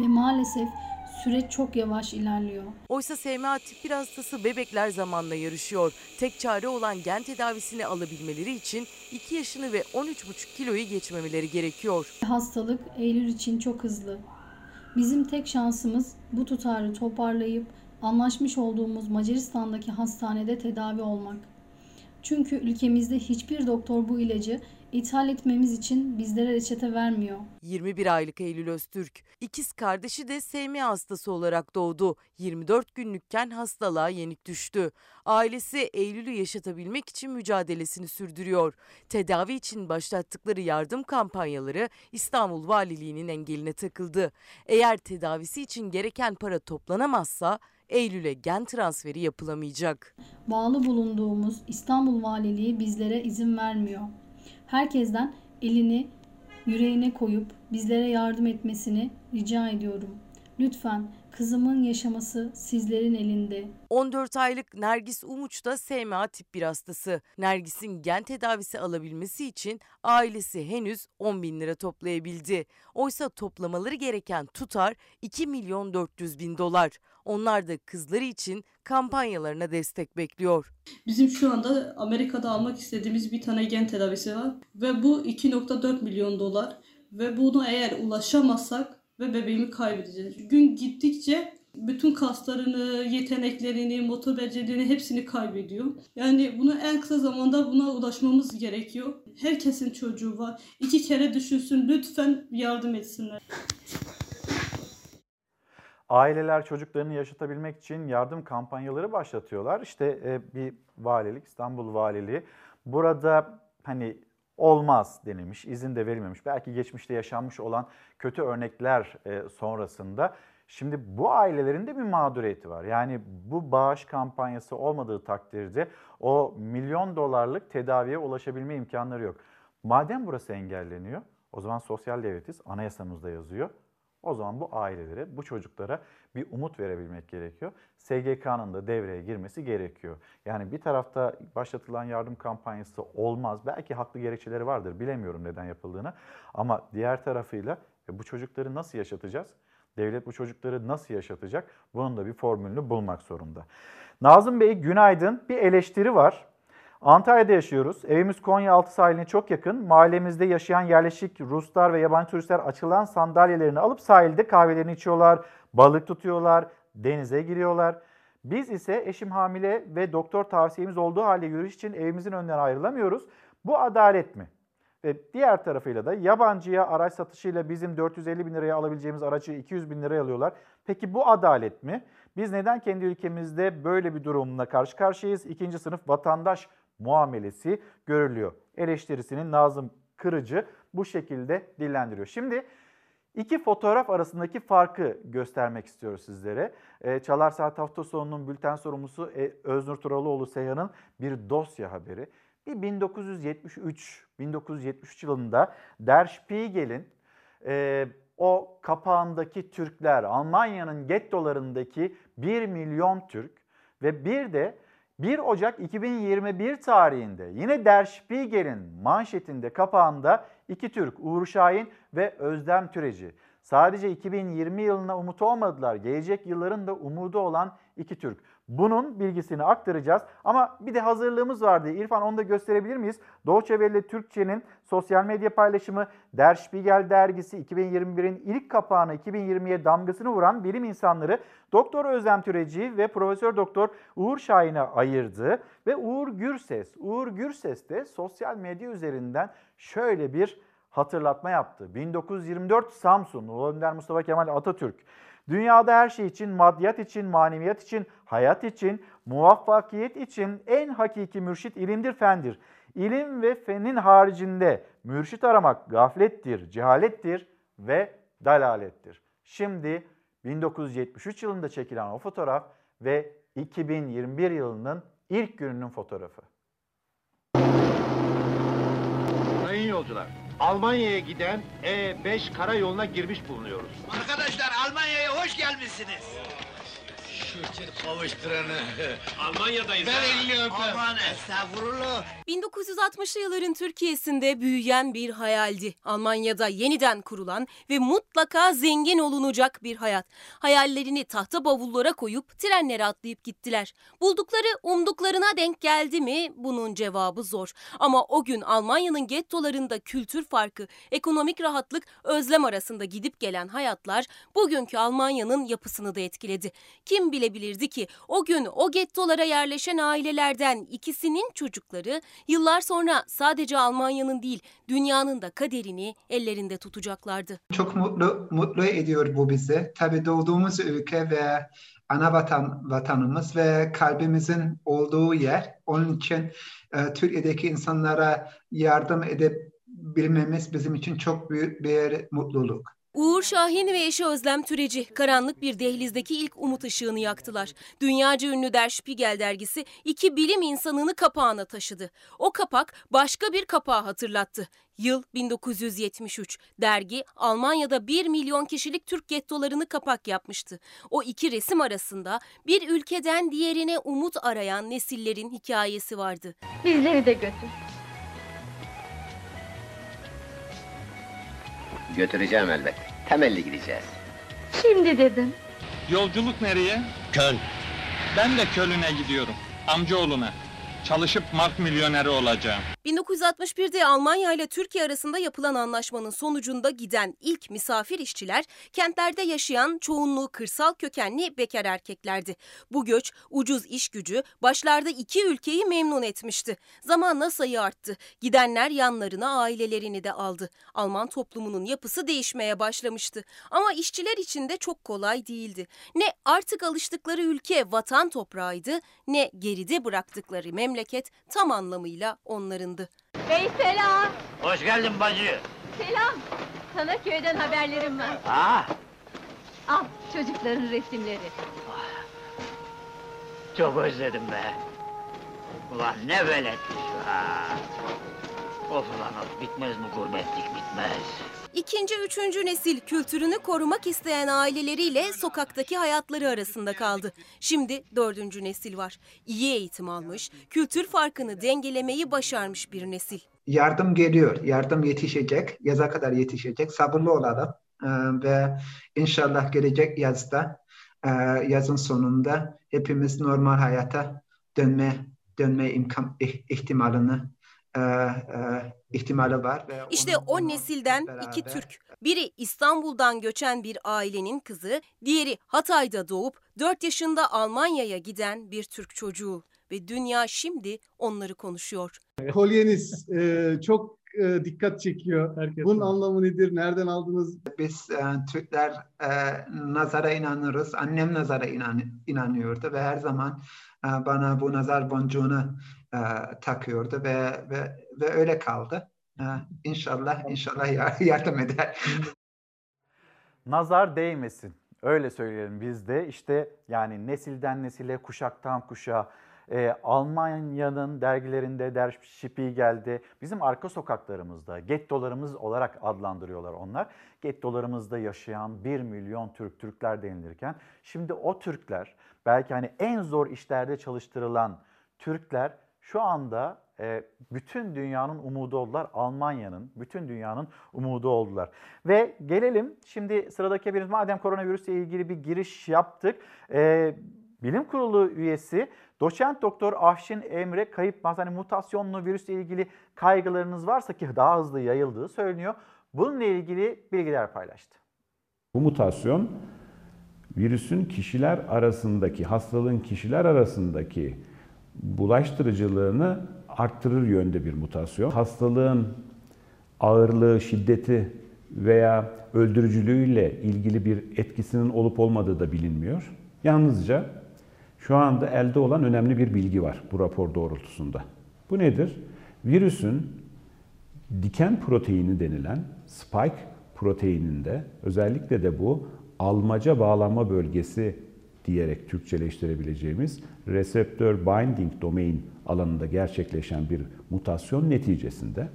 Ve maalesef süreç çok yavaş ilerliyor. Oysa SMA tip 1 hastası bebekler zamanla yarışıyor. Tek çare olan gen tedavisini alabilmeleri için 2 yaşını ve 13,5 kiloyu geçmemeleri gerekiyor. Hastalık Eylül için çok hızlı. Bizim tek şansımız bu tutarı toparlayıp anlaşmış olduğumuz Macaristan'daki hastanede tedavi olmak. Çünkü ülkemizde hiçbir doktor bu ilacı ithal etmemiz için bizlere reçete vermiyor. 21 aylık Eylül Öztürk. İkiz kardeşi de SMA hastası olarak doğdu. 24 günlükken hastalığa yenik düştü. Ailesi Eylül'ü yaşatabilmek için mücadelesini sürdürüyor. Tedavi için başlattıkları yardım kampanyaları İstanbul Valiliği'nin engeline takıldı. Eğer tedavisi için gereken para toplanamazsa Eylül'e gen transferi yapılamayacak. Bağlı bulunduğumuz İstanbul Valiliği bizlere izin vermiyor. Herkesten elini yüreğine koyup bizlere yardım etmesini rica ediyorum. Lütfen kızımın yaşaması sizlerin elinde. 14 aylık Nergis Umuç da SMA tip 1 hastası. Nergis'in gen tedavisi alabilmesi için ailesi henüz 10 bin lira toplayabildi. Oysa toplamaları gereken tutar 2 milyon 400 bin dolar. Onlar da kızları için kampanyalarına destek bekliyor. Bizim şu anda Amerika'da almak istediğimiz bir tane gen tedavisi var ve bu 2.4 milyon dolar ve bunu eğer ulaşamazsak ve bebeğimi kaybedeceğiz. Gün gittikçe bütün kaslarını, yeteneklerini, motor becerilerini hepsini kaybediyor. Yani bunu en kısa zamanda buna ulaşmamız gerekiyor. Herkesin çocuğu var. İki kere düşünsün lütfen yardım etsinler. Aileler çocuklarını yaşatabilmek için yardım kampanyaları başlatıyorlar. İşte e, bir valilik, İstanbul Valiliği burada hani olmaz denilmiş, izin de verilmemiş. Belki geçmişte yaşanmış olan kötü örnekler e, sonrasında şimdi bu ailelerin de bir mağduriyeti var. Yani bu bağış kampanyası olmadığı takdirde o milyon dolarlık tedaviye ulaşabilme imkanları yok. Madem burası engelleniyor, o zaman sosyal devletiz, anayasamızda yazıyor. O zaman bu ailelere, bu çocuklara bir umut verebilmek gerekiyor. SGK'nın da devreye girmesi gerekiyor. Yani bir tarafta başlatılan yardım kampanyası olmaz. Belki haklı gerekçeleri vardır. Bilemiyorum neden yapıldığını. Ama diğer tarafıyla e, bu çocukları nasıl yaşatacağız? Devlet bu çocukları nasıl yaşatacak? Bunun da bir formülünü bulmak zorunda. Nazım Bey günaydın. Bir eleştiri var. Antalya'da yaşıyoruz. Evimiz Konya altı sahiline çok yakın. Mahallemizde yaşayan yerleşik Ruslar ve yabancı turistler açılan sandalyelerini alıp sahilde kahvelerini içiyorlar, balık tutuyorlar, denize giriyorlar. Biz ise eşim hamile ve doktor tavsiyemiz olduğu halde yürüyüş için evimizin önünden ayrılamıyoruz. Bu adalet mi? Ve diğer tarafıyla da yabancıya araç satışıyla bizim 450 bin liraya alabileceğimiz aracı 200 bin liraya alıyorlar. Peki bu adalet mi? Biz neden kendi ülkemizde böyle bir durumla karşı karşıyayız? İkinci sınıf vatandaş muamelesi görülüyor. Eleştirisinin Nazım Kırıcı bu şekilde dillendiriyor. Şimdi iki fotoğraf arasındaki farkı göstermek istiyoruz sizlere. Çalar Saat hafta sonunun bülten sorumlusu Öznur Turalıoğlu Seyhan'ın bir dosya haberi. Bir 1973 1973 yılında Der Spiegel'in e, o kapağındaki Türkler, Almanya'nın gettolarındaki 1 milyon Türk ve bir de 1 Ocak 2021 tarihinde yine Der Spiegel'in manşetinde kapağında iki Türk Uğur Şahin ve Özlem Türeci. Sadece 2020 yılına umut olmadılar. Gelecek yılların da umudu olan iki Türk. Bunun bilgisini aktaracağız. Ama bir de hazırlığımız vardı. İrfan onu da gösterebilir miyiz? Deutsche Welle Türkçe'nin sosyal medya paylaşımı Der Spiegel dergisi 2021'in ilk kapağına 2020'ye damgasını vuran bilim insanları Doktor Özlem Türeci ve Profesör Doktor Uğur Şahin'e ayırdı. Ve Uğur Gürses, Uğur Gürses de sosyal medya üzerinden şöyle bir hatırlatma yaptı. 1924 Samsun, Ulu Önder Mustafa Kemal Atatürk. Dünyada her şey için, maddiyat için, maneviyat için, hayat için, muvaffakiyet için en hakiki mürşit ilimdir, fendir. İlim ve fenin haricinde mürşit aramak gaflettir, cehalettir ve dalalettir. Şimdi 1973 yılında çekilen o fotoğraf ve 2021 yılının ilk gününün fotoğrafı. Sayın yolcular, Almanya'ya giden E5 karayoluna girmiş bulunuyoruz. Arkadaşlar Almanya'ya hoş gelmişsiniz. Şükür kavuşturanı. Almanya'dayız. Ben elini öpeyim. Aman estağfurullah. 1960'lı yılların Türkiye'sinde büyüyen bir hayaldi. Almanya'da yeniden kurulan ve mutlaka zengin olunacak bir hayat. Hayallerini tahta bavullara koyup trenlere atlayıp gittiler. Buldukları umduklarına denk geldi mi? Bunun cevabı zor. Ama o gün Almanya'nın gettolarında kültür farkı, ekonomik rahatlık, özlem arasında gidip gelen hayatlar bugünkü Almanya'nın yapısını da etkiledi. Kim bilebilirdi ki o gün o gettolara yerleşen ailelerden ikisinin çocukları yıllar sonra sadece Almanya'nın değil dünyanın da kaderini ellerinde tutacaklardı. Çok mutlu mutlu ediyor bu bizi. Tabii doğduğumuz ülke ve ana vatan vatanımız ve kalbimizin olduğu yer. Onun için e, Türkiye'deki insanlara yardım edebilmemiz bizim için çok büyük bir mutluluk. Uğur Şahin ve eşi Özlem Türeci karanlık bir dehlizdeki ilk umut ışığını yaktılar. Dünyaca ünlü Der Spiegel dergisi iki bilim insanını kapağına taşıdı. O kapak başka bir kapağı hatırlattı. Yıl 1973. Dergi Almanya'da 1 milyon kişilik Türk gettolarını kapak yapmıştı. O iki resim arasında bir ülkeden diğerine umut arayan nesillerin hikayesi vardı. Bizleri de götür. Götüreceğim elbet. Temelli gideceğiz. Şimdi dedim. Yolculuk nereye? Köln. Ben de Köln'e gidiyorum. Amcaoğluna. Çalışıp mark milyoneri olacağım. 1961'de Almanya ile Türkiye arasında yapılan anlaşmanın sonucunda giden ilk misafir işçiler kentlerde yaşayan çoğunluğu kırsal kökenli bekar erkeklerdi. Bu göç ucuz iş gücü başlarda iki ülkeyi memnun etmişti. Zamanla sayı arttı. Gidenler yanlarına ailelerini de aldı. Alman toplumunun yapısı değişmeye başlamıştı. Ama işçiler için de çok kolay değildi. Ne artık alıştıkları ülke vatan toprağıydı ne geride bıraktıkları memleket tam anlamıyla onlarındı. Bey selam. Hoş geldin bacı. Selam. Sana köyden haberlerim var. Ah, Al çocukların resimleri. çok özledim be. Ulan ne veletmiş ha. Of ulan of, bitmez mi gurbetlik bitmez. İkinci, üçüncü nesil kültürünü korumak isteyen aileleriyle sokaktaki hayatları arasında kaldı. Şimdi dördüncü nesil var. İyi eğitim almış, kültür farkını dengelemeyi başarmış bir nesil. Yardım geliyor, yardım yetişecek, yaza kadar yetişecek. Sabırlı olalım Ee, ve inşallah gelecek yazda, e, yazın sonunda hepimiz normal hayata dönme dönme imkan ih- ihtimalini ihtimali var ve İşte o nesilden iki Türk. Biri İstanbul'dan göçen bir ailenin kızı, diğeri Hatay'da doğup 4 yaşında Almanya'ya giden bir Türk çocuğu. Ve dünya şimdi onları konuşuyor. Kolyeniz e, çok e, dikkat çekiyor. Bunun anlamı nedir? Nereden aldınız? Biz e, Türkler e, nazara inanırız. Annem nazara inan, inanıyordu ve her zaman e, bana bu nazar boncuğunu e, takıyordu ve ve ve öyle kaldı. E, inşallah inşallah yar- yardım eder. Nazar değmesin. Öyle söyleyelim biz de. İşte yani nesilden nesile, kuşaktan kuşağa e, Almanya'nın dergilerinde Der Spiegel'de bizim arka sokaklarımızda gettolarımız olarak adlandırıyorlar onlar. Gettolarımızda yaşayan 1 milyon Türk, Türkler denilirken şimdi o Türkler belki hani en zor işlerde çalıştırılan Türkler şu anda e, bütün dünyanın umudu oldular. Almanya'nın, bütün dünyanın umudu oldular. Ve gelelim şimdi sıradaki haberimiz madem koronavirüsle ilgili bir giriş yaptık. E, Bilim Kurulu üyesi doçent doktor Ahşin Emre Kayıpmaz hani mutasyonlu virüsle ilgili kaygılarınız varsa ki daha hızlı yayıldığı söyleniyor. Bununla ilgili bilgiler paylaştı. Bu mutasyon virüsün kişiler arasındaki, hastalığın kişiler arasındaki bulaştırıcılığını arttırır yönde bir mutasyon. Hastalığın ağırlığı, şiddeti veya öldürücülüğüyle ilgili bir etkisinin olup olmadığı da bilinmiyor. Yalnızca şu anda elde olan önemli bir bilgi var bu rapor doğrultusunda. Bu nedir? Virüsün diken proteini denilen spike proteininde özellikle de bu almaca bağlanma bölgesi diyerek Türkçeleştirebileceğimiz reseptör binding domain alanında gerçekleşen bir mutasyon neticesinde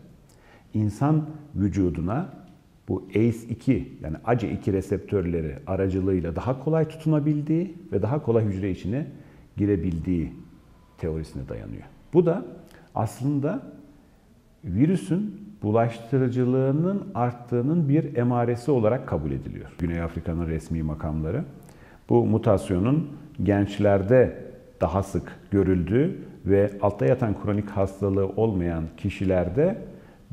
insan vücuduna bu ACE2 yani ACE2 reseptörleri aracılığıyla daha kolay tutunabildiği ve daha kolay hücre içine girebildiği teorisine dayanıyor. Bu da aslında virüsün bulaştırıcılığının arttığının bir emaresi olarak kabul ediliyor. Güney Afrika'nın resmi makamları bu mutasyonun gençlerde daha sık görüldüğü ve altta yatan kronik hastalığı olmayan kişilerde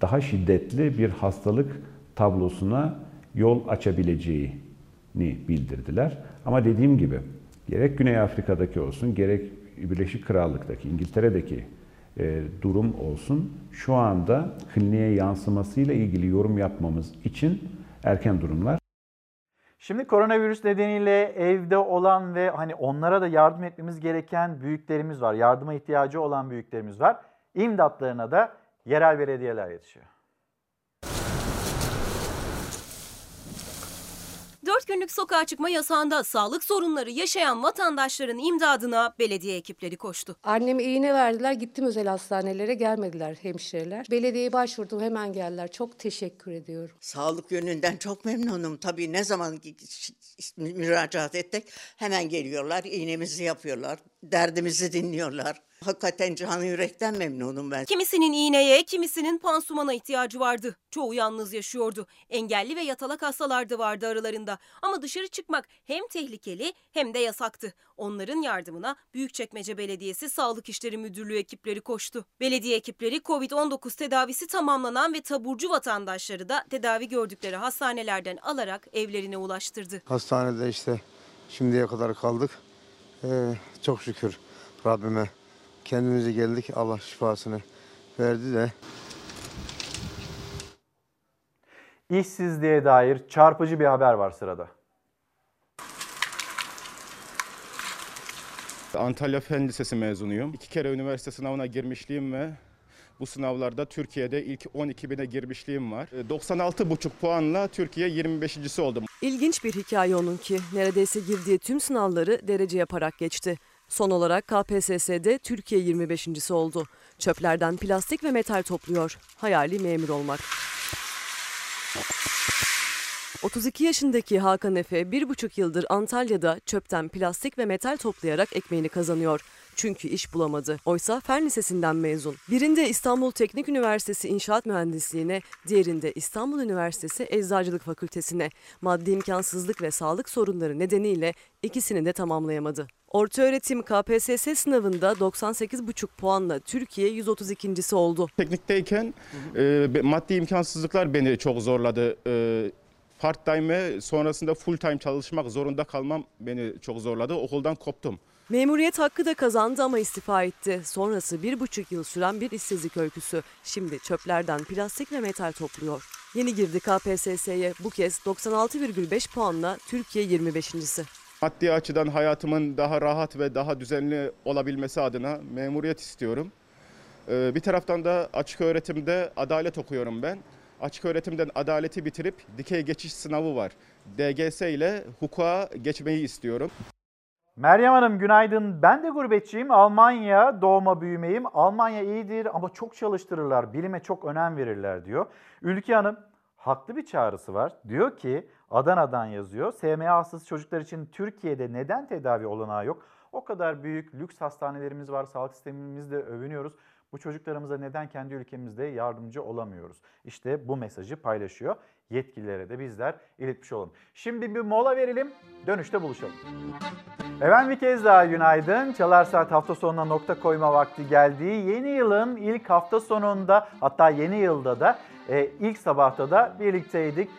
daha şiddetli bir hastalık tablosuna yol açabileceğini bildirdiler. Ama dediğim gibi gerek Güney Afrika'daki olsun gerek Birleşik Krallık'taki, İngiltere'deki e, durum olsun şu anda kliniğe yansımasıyla ilgili yorum yapmamız için erken durumlar. Şimdi koronavirüs nedeniyle evde olan ve hani onlara da yardım etmemiz gereken büyüklerimiz var. Yardıma ihtiyacı olan büyüklerimiz var. İmdatlarına da yerel belediyeler yetişiyor. 4 günlük sokağa çıkma yasağında sağlık sorunları yaşayan vatandaşların imdadına belediye ekipleri koştu. Anneme iğne verdiler, gittim özel hastanelere gelmediler hemşireler. Belediyeye başvurdum hemen geldiler. Çok teşekkür ediyorum. Sağlık yönünden çok memnunum. Tabii ne zaman müracaat ettik hemen geliyorlar, iğnemizi yapıyorlar, derdimizi dinliyorlar. Hakikaten canı yürekten memnunum ben. Kimisinin iğneye, kimisinin pansumana ihtiyacı vardı. Çoğu yalnız yaşıyordu. Engelli ve yatalak hastalar da vardı aralarında. Ama dışarı çıkmak hem tehlikeli hem de yasaktı. Onların yardımına Büyükçekmece Belediyesi Sağlık İşleri Müdürlüğü ekipleri koştu. Belediye ekipleri COVID-19 tedavisi tamamlanan ve taburcu vatandaşları da tedavi gördükleri hastanelerden alarak evlerine ulaştırdı. Hastanede işte şimdiye kadar kaldık. Ee, çok şükür Rabbime kendimize geldik. Allah şifasını verdi de. İşsizliğe dair çarpıcı bir haber var sırada. Antalya Fen Lisesi mezunuyum. İki kere üniversite sınavına girmişliğim ve bu sınavlarda Türkiye'de ilk 12 bine girmişliğim var. 96,5 puanla Türkiye 25.si oldum. İlginç bir hikaye onunki. Neredeyse girdiği tüm sınavları derece yaparak geçti. Son olarak KPSS'de Türkiye 25.si oldu. Çöplerden plastik ve metal topluyor. Hayali memur olmak. 32 yaşındaki Hakan Efe bir buçuk yıldır Antalya'da çöpten plastik ve metal toplayarak ekmeğini kazanıyor. Çünkü iş bulamadı. Oysa Fen Lisesi'nden mezun. Birinde İstanbul Teknik Üniversitesi İnşaat Mühendisliğine, diğerinde İstanbul Üniversitesi Eczacılık Fakültesine. Maddi imkansızlık ve sağlık sorunları nedeniyle ikisini de tamamlayamadı. Ortaöğretim KPSS sınavında 98,5 puanla Türkiye 132.si oldu. Teknikteyken e, maddi imkansızlıklar beni çok zorladı. E, part time ve sonrasında full time çalışmak zorunda kalmam beni çok zorladı. Okuldan koptum. Memuriyet hakkı da kazandı ama istifa etti. Sonrası bir buçuk yıl süren bir işsizlik öyküsü. Şimdi çöplerden plastik ve metal topluyor. Yeni girdi KPSS'ye bu kez 96,5 puanla Türkiye 25.si. Maddi açıdan hayatımın daha rahat ve daha düzenli olabilmesi adına memuriyet istiyorum. Bir taraftan da açık öğretimde adalet okuyorum ben. Açık öğretimden adaleti bitirip dikey geçiş sınavı var. DGS ile hukuka geçmeyi istiyorum. Meryem Hanım günaydın. Ben de gurbetçiyim. Almanya doğma büyümeyim. Almanya iyidir ama çok çalıştırırlar. Bilime çok önem verirler diyor. Ülke Hanım haklı bir çağrısı var. Diyor ki Adana'dan yazıyor. SMA çocuklar için Türkiye'de neden tedavi olanağı yok? O kadar büyük lüks hastanelerimiz var. Sağlık sistemimizde övünüyoruz. Bu çocuklarımıza neden kendi ülkemizde yardımcı olamıyoruz? İşte bu mesajı paylaşıyor. Yetkililere de bizler iletmiş olalım. Şimdi bir mola verelim, dönüşte buluşalım. Efendim bir kez daha günaydın. Çalar Saat hafta sonuna nokta koyma vakti geldi. Yeni yılın ilk hafta sonunda hatta yeni yılda da e, ilk sabahta da birlikteydik.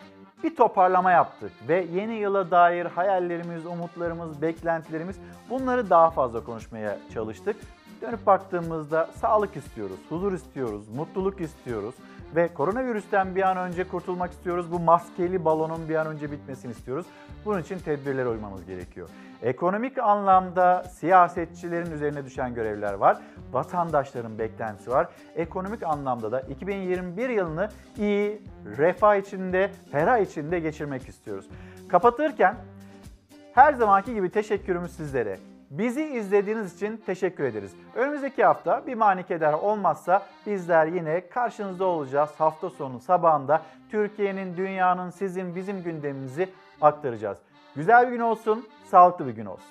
Bir toparlama yaptık ve yeni yıla dair hayallerimiz, umutlarımız, beklentilerimiz bunları daha fazla konuşmaya çalıştık. Dönüp baktığımızda sağlık istiyoruz, huzur istiyoruz, mutluluk istiyoruz Ve koronavirüsten bir an önce kurtulmak istiyoruz. Bu maskeli balonun bir an önce bitmesini istiyoruz. Bunun için tedbirlere uymamız gerekiyor. Ekonomik anlamda siyasetçilerin üzerine düşen görevler var. Vatandaşların beklentisi var. Ekonomik anlamda da 2021 yılını iyi, refah içinde, ferah içinde geçirmek istiyoruz. Kapatırken her zamanki gibi teşekkürümüz sizlere. Bizi izlediğiniz için teşekkür ederiz. Önümüzdeki hafta bir manikeder olmazsa bizler yine karşınızda olacağız. Hafta sonu sabahında Türkiye'nin, dünyanın, sizin, bizim gündemimizi aktaracağız. Güzel bir gün olsun, sağlıklı bir gün olsun.